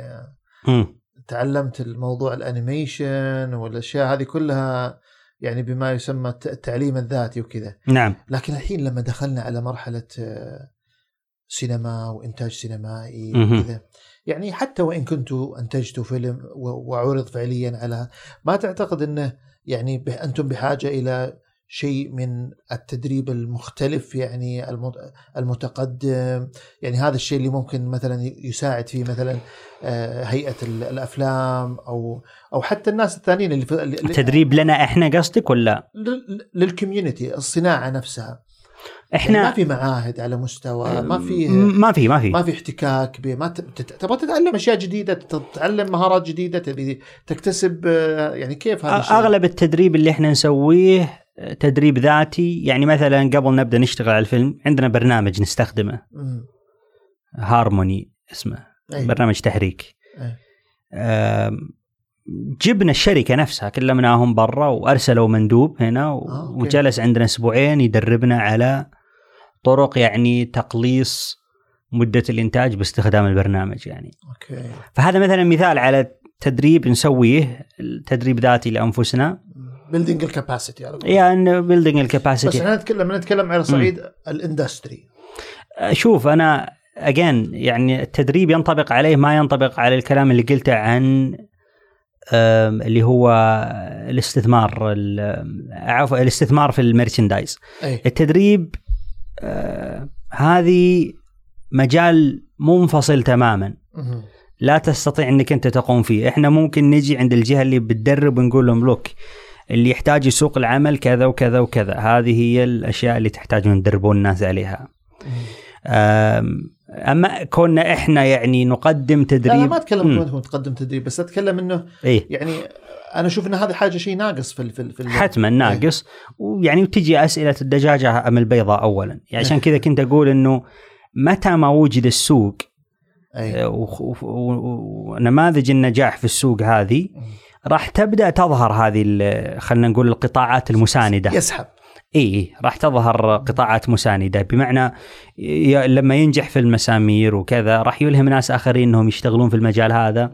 مم. تعلمت الموضوع الأنيميشن والأشياء هذه كلها يعني بما يسمى الت- التعليم الذاتي وكذا. نعم. لكن الحين لما دخلنا على مرحلة سينما وإنتاج سينمائي. وكذا يعني حتى وإن كنتوا أنتجتوا فيلم وعرض فعليا على ما تعتقد إنه يعني أنتم بحاجة إلى شيء من التدريب المختلف يعني المت- المتقدم. يعني هذا الشيء اللي ممكن مثلا يساعد فيه مثلا آه، هيئة ال- الأفلام أو أو حتى الناس الثانيين اللي في اللي- تدريب لنا إحنا قصدك ولا؟ لل- لل community الصناعة نفسها. يعني إحنا ما في معاهد على مستوى ما في ما في ما في ما في احتكاك ما تبغى تتعلم أشياء جديدة تتعلم مهارات جديدة تبي تكتسب آه، يعني كيف هذا الشيء؟ أغلب التدريب اللي إحنا نسويه تدريب ذاتي يعني مثلا قبل نبدأ نشتغل على الفيلم عندنا برنامج نستخدمه. هارموني اسمه أي. برنامج تحريك أي. آم، جبنا الشركة نفسها كلمناهم برا وأرسلوا مندوب هنا آه،. وجلس عندنا أسبوعين يدربنا على طرق يعني تقليص مدة الإنتاج باستخدام البرنامج يعني. okay. فهذا مثلا مثال على تدريب نسويه تدريب ذاتي لأنفسنا. building ال capacity على. يعني building بس ال capacity إحنا نتكلم نتكلم على صعيد ال industry. شوف أنا again يعني التدريب ينطبق عليه ما ينطبق على الكلام اللي قلته عن اللي هو الاستثمار ال- عفوا الاستثمار في ال merchandise. اي التدريب آه، هذه مجال منفصل تماما. لا تستطيع إنك أنت تقوم فيه. إحنا ممكن نجي عند الجهة اللي بتدرب ونقول لهم look اللي يحتاج يسوق العمل كذا وكذا وكذا. هذه هي الأشياء اللي تحتاجون تدربون الناس عليها. أما كنا إحنا يعني نقدم لا تدريب أنا ما أتكلم مم. انكم تقدم تدريب بس أتكلم إنه إيه. يعني أنا أشوف إن هذه حاجة شيء ناقص في في في حتما ناقص. ويعني وتجي أسئلة الدجاجة أم البيضاء اولا. يعني عشان إيه. كذا كنت أقول إنه متى ما وجد السوق اي آه، ونماذج النجاح في السوق هذه راح تبدأ تظهر هذه خلينا نقول القطاعات المساندة. يسحب. اي راح تظهر قطاعات مساندة. بمعنى لما ينجح في المسامير وكذا راح يلهم ناس آخرين إنهم يشتغلون في المجال هذا.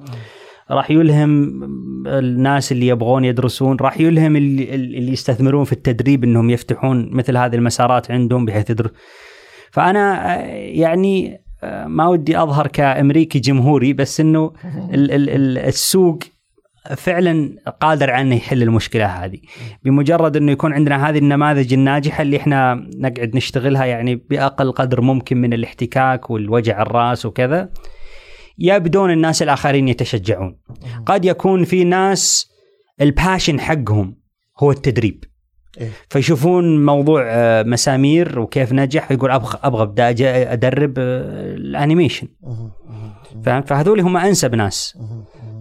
راح يلهم الناس اللي يبغون يدرسون راح يلهم اللي, اللي يستثمرون في التدريب إنهم يفتحون مثل هذه المسارات عندهم بحيث يدرس فأنا يعني ما ودي أظهر كأمريكي جمهوري بس إنه ال- ال- ال- السوق فعلا قادر على إنه يحل المشكلة هذه. بمجرد إنه يكون عندنا هذه النماذج الناجحة اللي إحنا نقعد نشتغلها يعني بأقل قدر ممكن من الاحتكاك والوجع الرأس وكذا يبدون الناس الآخرين يتشجعون قد يكون في ناس ال passion حقهم هو التدريب إيه. فيشوفون موضوع آه، مسامير وكيف نجح فيقول أبغى أبغى أبدأ أدرب آه، ال animation. فهمت فهذول هم أنسب ناس.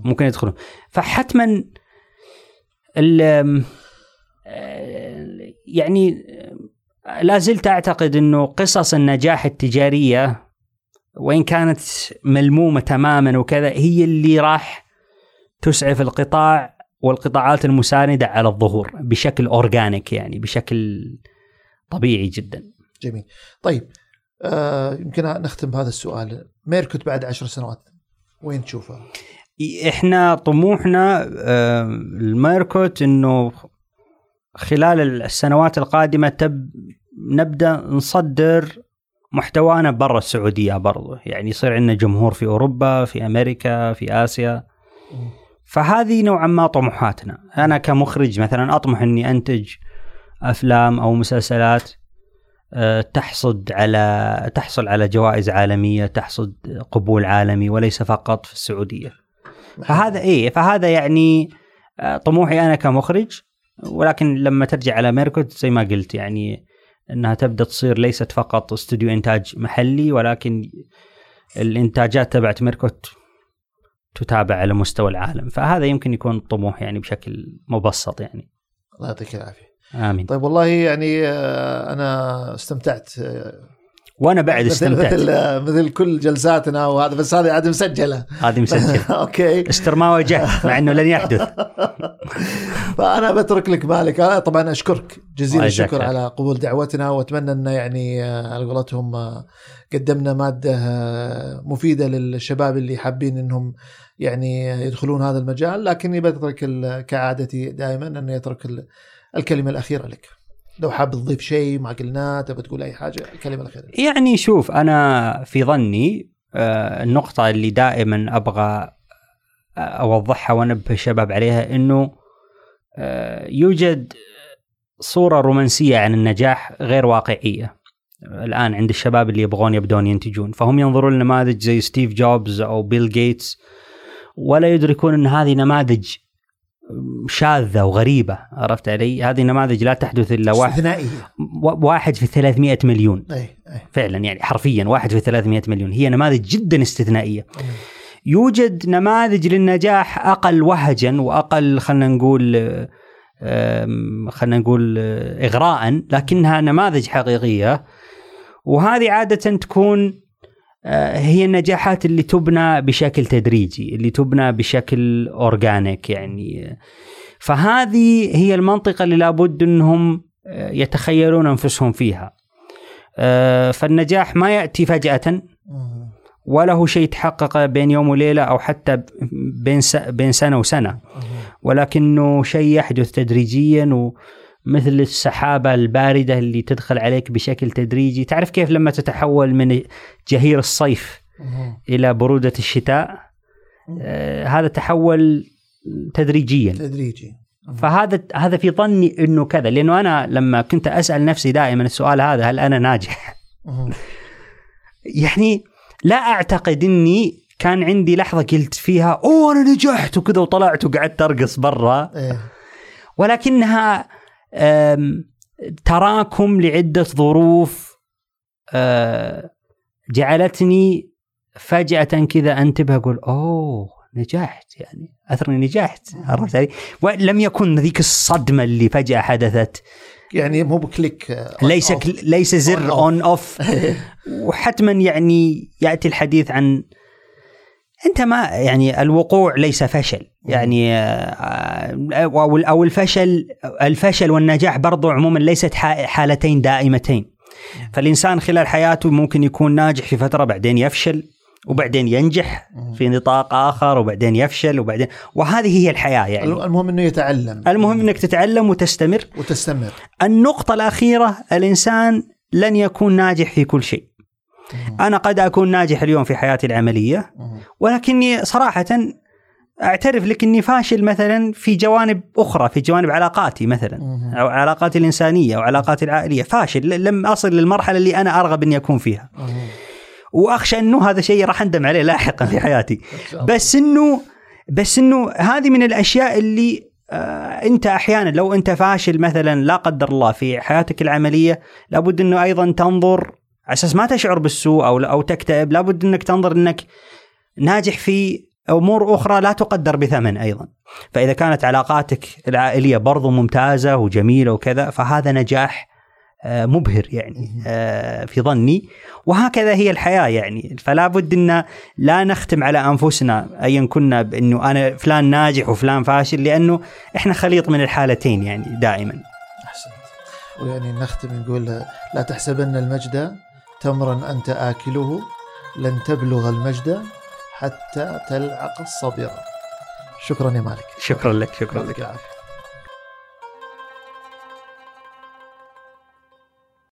ممكن يدخلون فحتما ال- آه، يعني لا زلت أعتقد إنه قصص النجاح التجارية وإن كانت ملمومة تماما وكذا هي اللي راح تسعف القطاع والقطاعات المساندة على الظهور بشكل اورجانيك يعني بشكل طبيعي جدا. جميل طيب آه يمكن نختم بهذا السؤال ميركوت بعد عشر سنوات وين تشوفها؟ إحنا طموحنا آه، الميركوت إنه خلال السنوات القادمة تب نبدأ نصدر محتوانا برا السعودية برضو. يعني يصير عندنا جمهور في أوروبا في أمريكا في آسيا. فهذه نوعا ما طموحاتنا. أنا كمخرج مثلا أطمح إني أنتج أفلام أو مسلسلات آه، تحصد على تحصل على جوائز عالمية تحصد قبول عالمي وليس فقط في السعودية. فهذا إيه فهذا يعني آه، طموحي أنا كمخرج. ولكن لما ترجع على ميركوت زي ما قلت يعني إنها تبدأ تصير ليست فقط استوديو إنتاج محلي ولكن الإنتاجات تبعت ميركوت تتابع على مستوى العالم. فهذا يمكن يكون طموح يعني بشكل مبسط يعني. الله يعطيك العافية. آمين. طيب والله يعني آه أنا استمتعت آه، وأنا بعد استمتعت. مثل مثل كل جلساتنا وهذا بس هذه عاد مسجلة. هذه مسجل أوكي. استر ما واجهت مع إنه لن يحدث. فأنا بترك لك بالك أنا طبعا أشكرك. جزيل الشكر. على قبول دعوتنا وأتمنى أن يعني آه، على قولتهم آه، قدمنا مادة آه، مفيدة للشباب اللي حابين إنهم يعني يدخلون هذا المجال. لكني بترك كعادتي دائما اني أترك ال- الكلمة الأخيرة لك. لو حاب تضيف شيء ما قلناه تبى تقول أي حاجة الكلمة الأخيرة. يعني شوف أنا في ظني آه، النقطة اللي دائما أبغى أوضحها وأنبه الشباب عليها إنه آه، يوجد صورة رومانسية عن النجاح غير واقعية الآن عند الشباب اللي يبغون يبدون ينتجون فهم ينظرون لنماذج زي ستيف جوبز أو بيل جيتس ولا يدركون إن هذه نماذج شاذة وغريبة عرفت علي؟ هذه نماذج لا تحدث إلا واحد. استثنائية. واحد في 300 مليون. اي اي فعلا يعني حرفيا واحد في 300 مليون. هي نماذج جدا استثنائية. يوجد نماذج للنجاح أقل وهجا وأقل خلينا نقول خلينا نقول اغراء لكنها نماذج حقيقية. وهذه عادة تكون هي النجاحات اللي تبنى بشكل تدريجي اللي تبنى بشكل اورجانيك يعني فهذه هي المنطقة اللي لابد إنهم آه، يتخيلون أنفسهم فيها آه، فالنجاح ما يأتي فجأة. ولا هو شيء يتحقق بين يوم وليلة أو حتى بين بين سنة وسنة. ولكنه شيء يحدث تدريجيا ومثل السحابة الباردة اللي تدخل عليك بشكل تدريجي. تعرف كيف لما تتحول من جهير الصيف مم. إلى برودة الشتاء؟ آه، هذا تحول تدريجيا. تدريجي. فهذا هذا في ظني إنه كذا لأنه أنا لما كنت أسأل نفسي دائما السؤال هذا هل أنا ناجح؟ يعني لا أعتقد إني كان عندي لحظة قلت فيها أوه أنا نجحت وكذا وطلعت وقعدت أرقص برا. إيه. ولكنها تراكم لعدة ظروف جعلتني فجأة كذا أنتبه أقول أوه نجحت يعني اثرني نجحت عرفت علي؟ ولم يكن ذيك الصدمة اللي فجأة حدثت يعني مو ب click آه، ليس off. ليس زر. on off وحتما يعني يأتي الحديث عن أنت ما يعني الوقوع ليس فشل. يعني آه، أو أو الفشل الفشل والنجاح برضو عموما ليست حالتين دائمتين. فالإنسان خلال حياته ممكن يكون ناجح في فترة بعدين يفشل وبعدين ينجح في نطاق آخر وبعدين يفشل وبعدين وهذه هي الحياة يعني. المهم إنه يتعلم. المهم إنك تتعلم وتستمر. وتستمر. النقطة الأخيرة الإنسان لن يكون ناجح في كل شيء. أنا قد أكون ناجح اليوم في حياتي العملية مم. ولكني صراحة أعترف لك أني فاشل مثلا في جوانب أخرى في جوانب علاقاتي مثلا. أو علاقاتي الإنسانية أو علاقاتي العائلية فاشل لم أصل للمرحلة اللي أنا أرغب أني أكون فيها مم. وأخشى أنه هذا شيء راح أندم عليه لاحقا في حياتي. بس إنه بس إنه هذه من الأشياء اللي آه أنت أحيانا لو أنت فاشل مثلا لا قدر الله في حياتك العملية لابد إنه أيضا تنظر على أساس ما تشعر بالسوء أو أو تكتئب لابد إنك تنظر إنك ناجح في أمور أخرى لا تقدر بثمن أيضا. فإذا كانت علاقاتك العائلية برضو ممتازة وجميلة وكذا فهذا نجاح آه، مبهر يعني آه، في ظني. وهكذا هي الحياة يعني. فلا بد إن لا نختم على أنفسنا ايا كنا بإنه أنا فلان ناجح وفلان فاشل لأنه إحنا خليط من الحالتين يعني دائما. أحسنت. ويعني نختم نقول لا تحسبن المجد تمرا أنت آكله لن تبلغ المجد حتى تلعق الصبر. شكرا يا مالك. شكرا لك شكرا لك. العافية.